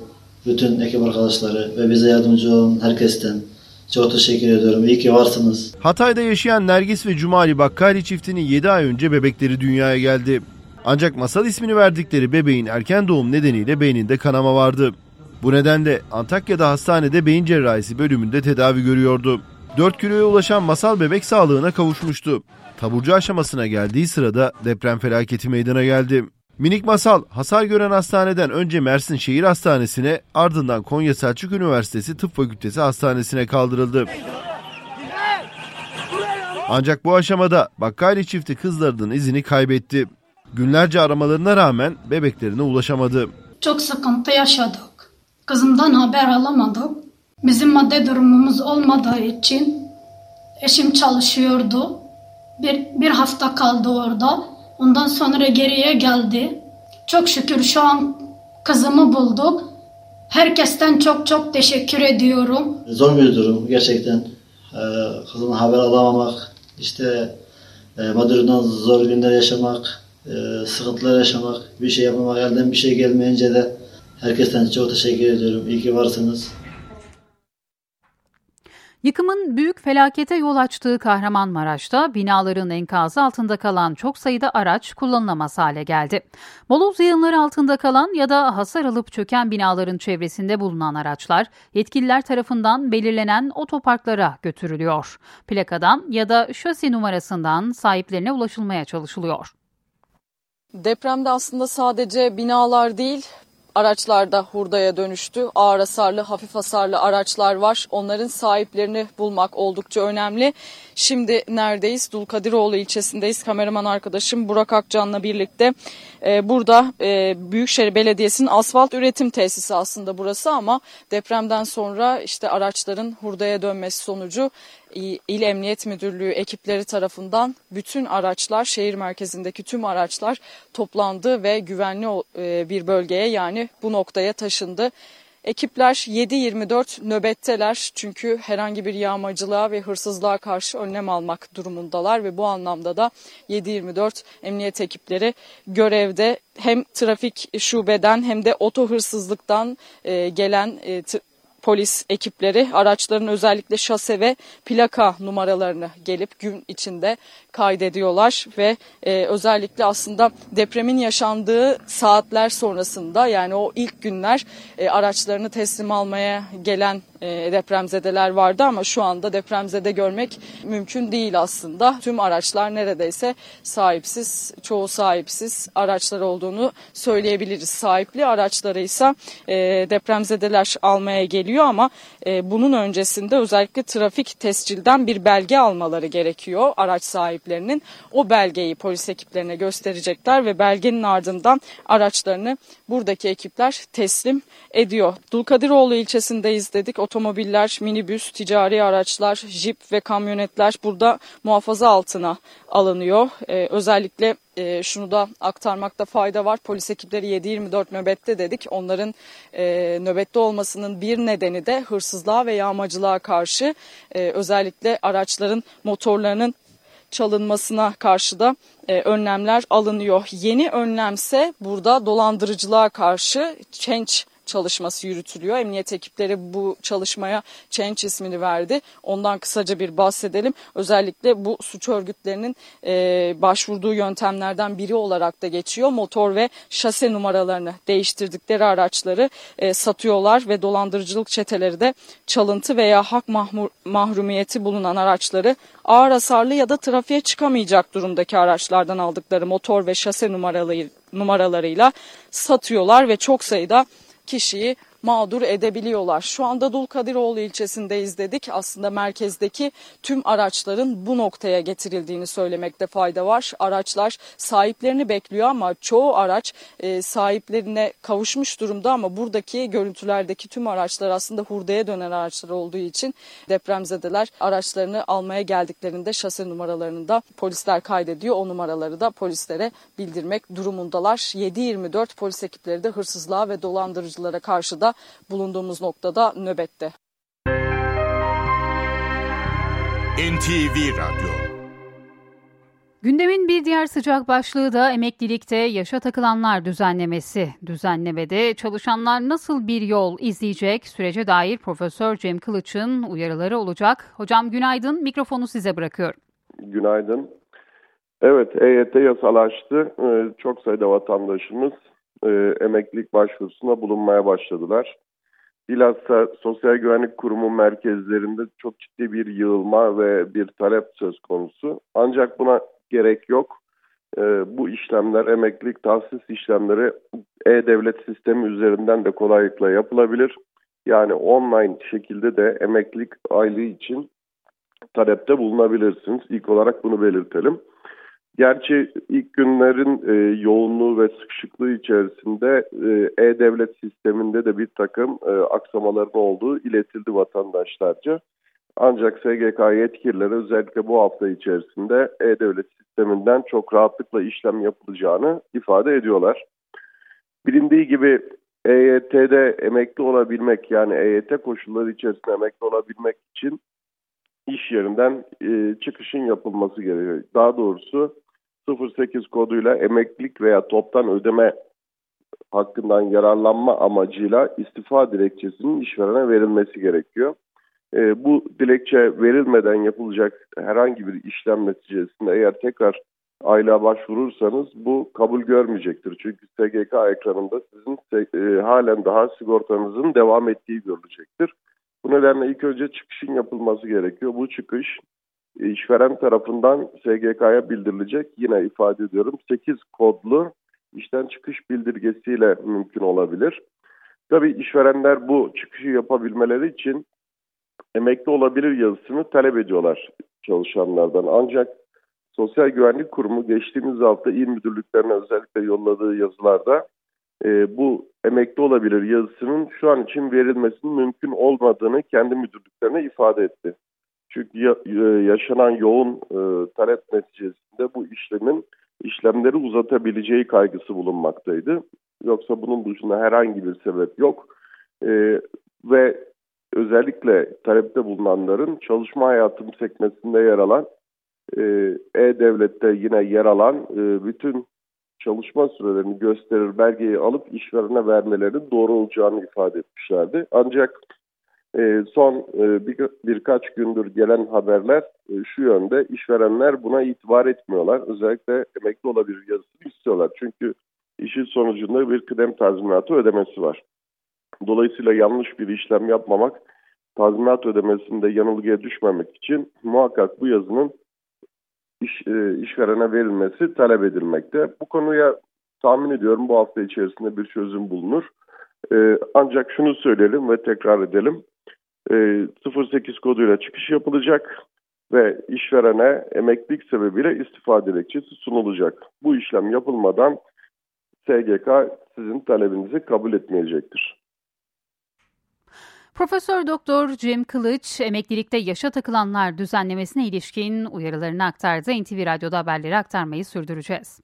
Speaker 38: bütün ekip arkadaşları ve bize yardımcı olan herkesten çok teşekkür ediyorum. İyi ki varsınız.
Speaker 37: Hatay'da yaşayan Nergis ve Cumali Bakkali çiftinin 7 ay önce bebekleri dünyaya geldi. Ancak masal ismini verdikleri bebeğin erken doğum nedeniyle beyninde kanama vardı. Bu nedenle Antakya'da hastanede beyin cerrahisi bölümünde tedavi görüyordu. 4 kiloya ulaşan masal bebek sağlığına kavuşmuştu. Taburcu aşamasına geldiği sırada deprem felaketi meydana geldi. Minik Masal hasar gören hastaneden önce Mersin Şehir Hastanesi'ne ardından Konya Selçuk Üniversitesi Tıp Fakültesi Hastanesi'ne kaldırıldı. Ancak bu aşamada Bakkali çifti kızlarının izini kaybetti. Günlerce aramalarına rağmen bebeklerine ulaşamadı.
Speaker 39: Çok sıkıntı yaşadık. Kızımdan haber alamadık. Bizim madde durumumuz olmadığı için eşim çalışıyordu. Bir, bir hafta kaldı orada. Ondan sonra geriye geldi. Çok şükür şu an kızımı bulduk. Herkesten çok çok teşekkür ediyorum.
Speaker 38: Zor bir durum gerçekten. Ee, kızımın haber alamamak, işte e, madurundan zor günler yaşamak, e, sıkıntılar yaşamak, bir şey yapmamak, elden bir şey gelmeyince de herkesten çok teşekkür ediyorum. İyi ki varsınız.
Speaker 1: Yıkımın büyük felakete yol açtığı Kahramanmaraş'ta binaların enkazı altında kalan çok sayıda araç kullanılamaz hale geldi. Moloz yığınları altında kalan ya da hasar alıp çöken binaların çevresinde bulunan araçlar yetkililer tarafından belirlenen otoparklara götürülüyor. Plakadan ya da şasi numarasından sahiplerine ulaşılmaya çalışılıyor.
Speaker 40: Depremde aslında sadece binalar değil, araçlar da hurdaya dönüştü. Ağır hasarlı, hafif hasarlı araçlar var. Onların sahiplerini bulmak oldukça önemli. Şimdi neredeyiz? Dulkadiroğlu ilçesindeyiz. Kameraman arkadaşım Burak Akcan'la birlikte. Ee, burada e, Büyükşehir Belediyesi'nin asfalt üretim tesisi aslında burası ama depremden sonra işte araçların hurdaya dönmesi sonucu İl Emniyet Müdürlüğü ekipleri tarafından bütün araçlar şehir merkezindeki tüm araçlar toplandı ve güvenli e, bir bölgeye yani bu noktaya taşındı. Ekipler 7-24 nöbetteler. Çünkü herhangi bir yağmacılığa ve hırsızlığa karşı önlem almak durumundalar ve bu anlamda da 7-24 emniyet ekipleri görevde hem trafik şubeden hem de oto hırsızlıktan e, gelen e, polis ekipleri araçların özellikle şase ve plaka numaralarını gelip gün içinde kaydediyorlar ve e, özellikle aslında depremin yaşandığı saatler sonrasında yani o ilk günler e, araçlarını teslim almaya gelen e, depremzedeler vardı ama şu anda depremzede görmek mümkün değil aslında. Tüm araçlar neredeyse sahipsiz, çoğu sahipsiz araçlar olduğunu söyleyebiliriz. Sahipli araçları ise e, depremzedeler almaya geliyor ama e, bunun öncesinde özellikle trafik tescilden bir belge almaları gerekiyor araç sahiplerinin. O belgeyi polis ekiplerine gösterecekler ve belgenin ardından araçlarını buradaki ekipler teslim ediyor. Dulkadiroğlu ilçesindeyiz dedik. Otomobiller, minibüs, ticari araçlar, jip ve kamyonetler burada muhafaza altına alınıyor. Ee, özellikle e, şunu da aktarmakta fayda var. Polis ekipleri 7-24 nöbette dedik. Onların e, nöbette olmasının bir nedeni de hırsızlığa ve yağmacılığa karşı e, özellikle araçların motorlarının çalınmasına karşı da e, önlemler alınıyor. Yeni önlemse burada dolandırıcılığa karşı change çalışması yürütülüyor. Emniyet ekipleri bu çalışmaya Change ismini verdi. Ondan kısaca bir bahsedelim. Özellikle bu suç örgütlerinin e, başvurduğu yöntemlerden biri olarak da geçiyor. Motor ve şase numaralarını değiştirdikleri araçları e, satıyorlar ve dolandırıcılık çeteleri de çalıntı veya hak mahmur, mahrumiyeti bulunan araçları ağır hasarlı ya da trafiğe çıkamayacak durumdaki araçlardan aldıkları motor ve şase numaraları, numaralarıyla satıyorlar ve çok sayıda kişiyi mağdur edebiliyorlar. Şu anda Dulkadiroğlu ilçesindeyiz dedik. Aslında merkezdeki tüm araçların bu noktaya getirildiğini söylemekte fayda var. Araçlar sahiplerini bekliyor ama çoğu araç e, sahiplerine kavuşmuş durumda ama buradaki görüntülerdeki tüm araçlar aslında hurdaya dönen araçlar olduğu için depremzedeler araçlarını almaya geldiklerinde şase numaralarını da polisler kaydediyor. O numaraları da polislere bildirmek durumundalar. 7-24 polis ekipleri de hırsızlığa ve dolandırıcılara karşı da bulunduğumuz noktada nöbette.
Speaker 23: NTV Radyo
Speaker 1: Gündemin bir diğer sıcak başlığı da emeklilikte yaşa takılanlar düzenlemesi. Düzenlemede çalışanlar nasıl bir yol izleyecek sürece dair Profesör Cem Kılıç'ın uyarıları olacak. Hocam günaydın, mikrofonu size bırakıyorum.
Speaker 41: Günaydın. Evet, EYT yasalaştı. Ee, çok sayıda vatandaşımız e, emeklilik başvurusuna bulunmaya başladılar. Bilhassa Sosyal Güvenlik Kurumu merkezlerinde çok ciddi bir yığılma ve bir talep söz konusu. Ancak buna gerek yok. E, bu işlemler, emeklilik tahsis işlemleri e-devlet sistemi üzerinden de kolaylıkla yapılabilir. Yani online şekilde de emeklilik aylığı için talepte bulunabilirsiniz. İlk olarak bunu belirtelim. Gerçi ilk günlerin e, yoğunluğu ve sıkışıklığı içerisinde e, e-devlet sisteminde de bir takım e, aksamaların olduğu iletildi vatandaşlarca. Ancak SGK yetkilileri özellikle bu hafta içerisinde e-devlet sisteminden çok rahatlıkla işlem yapılacağını ifade ediyorlar. Bilindiği gibi EYT'de emekli olabilmek yani EYT koşulları içerisinde emekli olabilmek için iş yerinden e, çıkışın yapılması gerekiyor. Daha doğrusu 08 koduyla emeklilik veya toptan ödeme hakkından yararlanma amacıyla istifa dilekçesinin işverene verilmesi gerekiyor. E, bu dilekçe verilmeden yapılacak herhangi bir işlem neticesinde eğer tekrar aylığa başvurursanız bu kabul görmeyecektir. Çünkü SGK ekranında sizin e, halen daha sigortanızın devam ettiği görülecektir. Bu nedenle ilk önce çıkışın yapılması gerekiyor. Bu çıkış işveren tarafından SGK'ya bildirilecek. Yine ifade ediyorum 8 kodlu işten çıkış bildirgesiyle mümkün olabilir. Tabii işverenler bu çıkışı yapabilmeleri için emekli olabilir yazısını talep ediyorlar çalışanlardan. Ancak Sosyal Güvenlik Kurumu geçtiğimiz hafta il müdürlüklerine özellikle yolladığı yazılarda e, bu emekli olabilir yazısının şu an için verilmesinin mümkün olmadığını kendi müdürlüklerine ifade etti. Çünkü ya, e, yaşanan yoğun e, talep neticesinde bu işlemin işlemleri uzatabileceği kaygısı bulunmaktaydı. Yoksa bunun dışında herhangi bir sebep yok. E, ve özellikle talepte bulunanların çalışma hayatım sekmesinde yer alan e, E-Devlet'te yine yer alan e, bütün çalışma sürelerini gösterir belgeyi alıp işverene vermelerinin doğru olacağını ifade etmişlerdi. Ancak e, son e, bir, birkaç gündür gelen haberler e, şu yönde işverenler buna itibar etmiyorlar. Özellikle emekli olabilir yazısını istiyorlar. Çünkü işin sonucunda bir kıdem tazminatı ödemesi var. Dolayısıyla yanlış bir işlem yapmamak tazminat ödemesinde yanılgıya düşmemek için muhakkak bu yazının iş, e, işverene verilmesi talep edilmekte. Bu konuya tahmin ediyorum bu hafta içerisinde bir çözüm bulunur. E, ancak şunu söyleyelim ve tekrar edelim. E, 08 koduyla çıkış yapılacak ve işverene emeklilik sebebiyle istifa dilekçesi sunulacak. Bu işlem yapılmadan SGK sizin talebinizi kabul etmeyecektir.
Speaker 1: Profesör Doktor Cem Kılıç emeklilikte yaşa takılanlar düzenlemesine ilişkin uyarılarını aktardı. NTV Radyo'da haberleri aktarmayı sürdüreceğiz.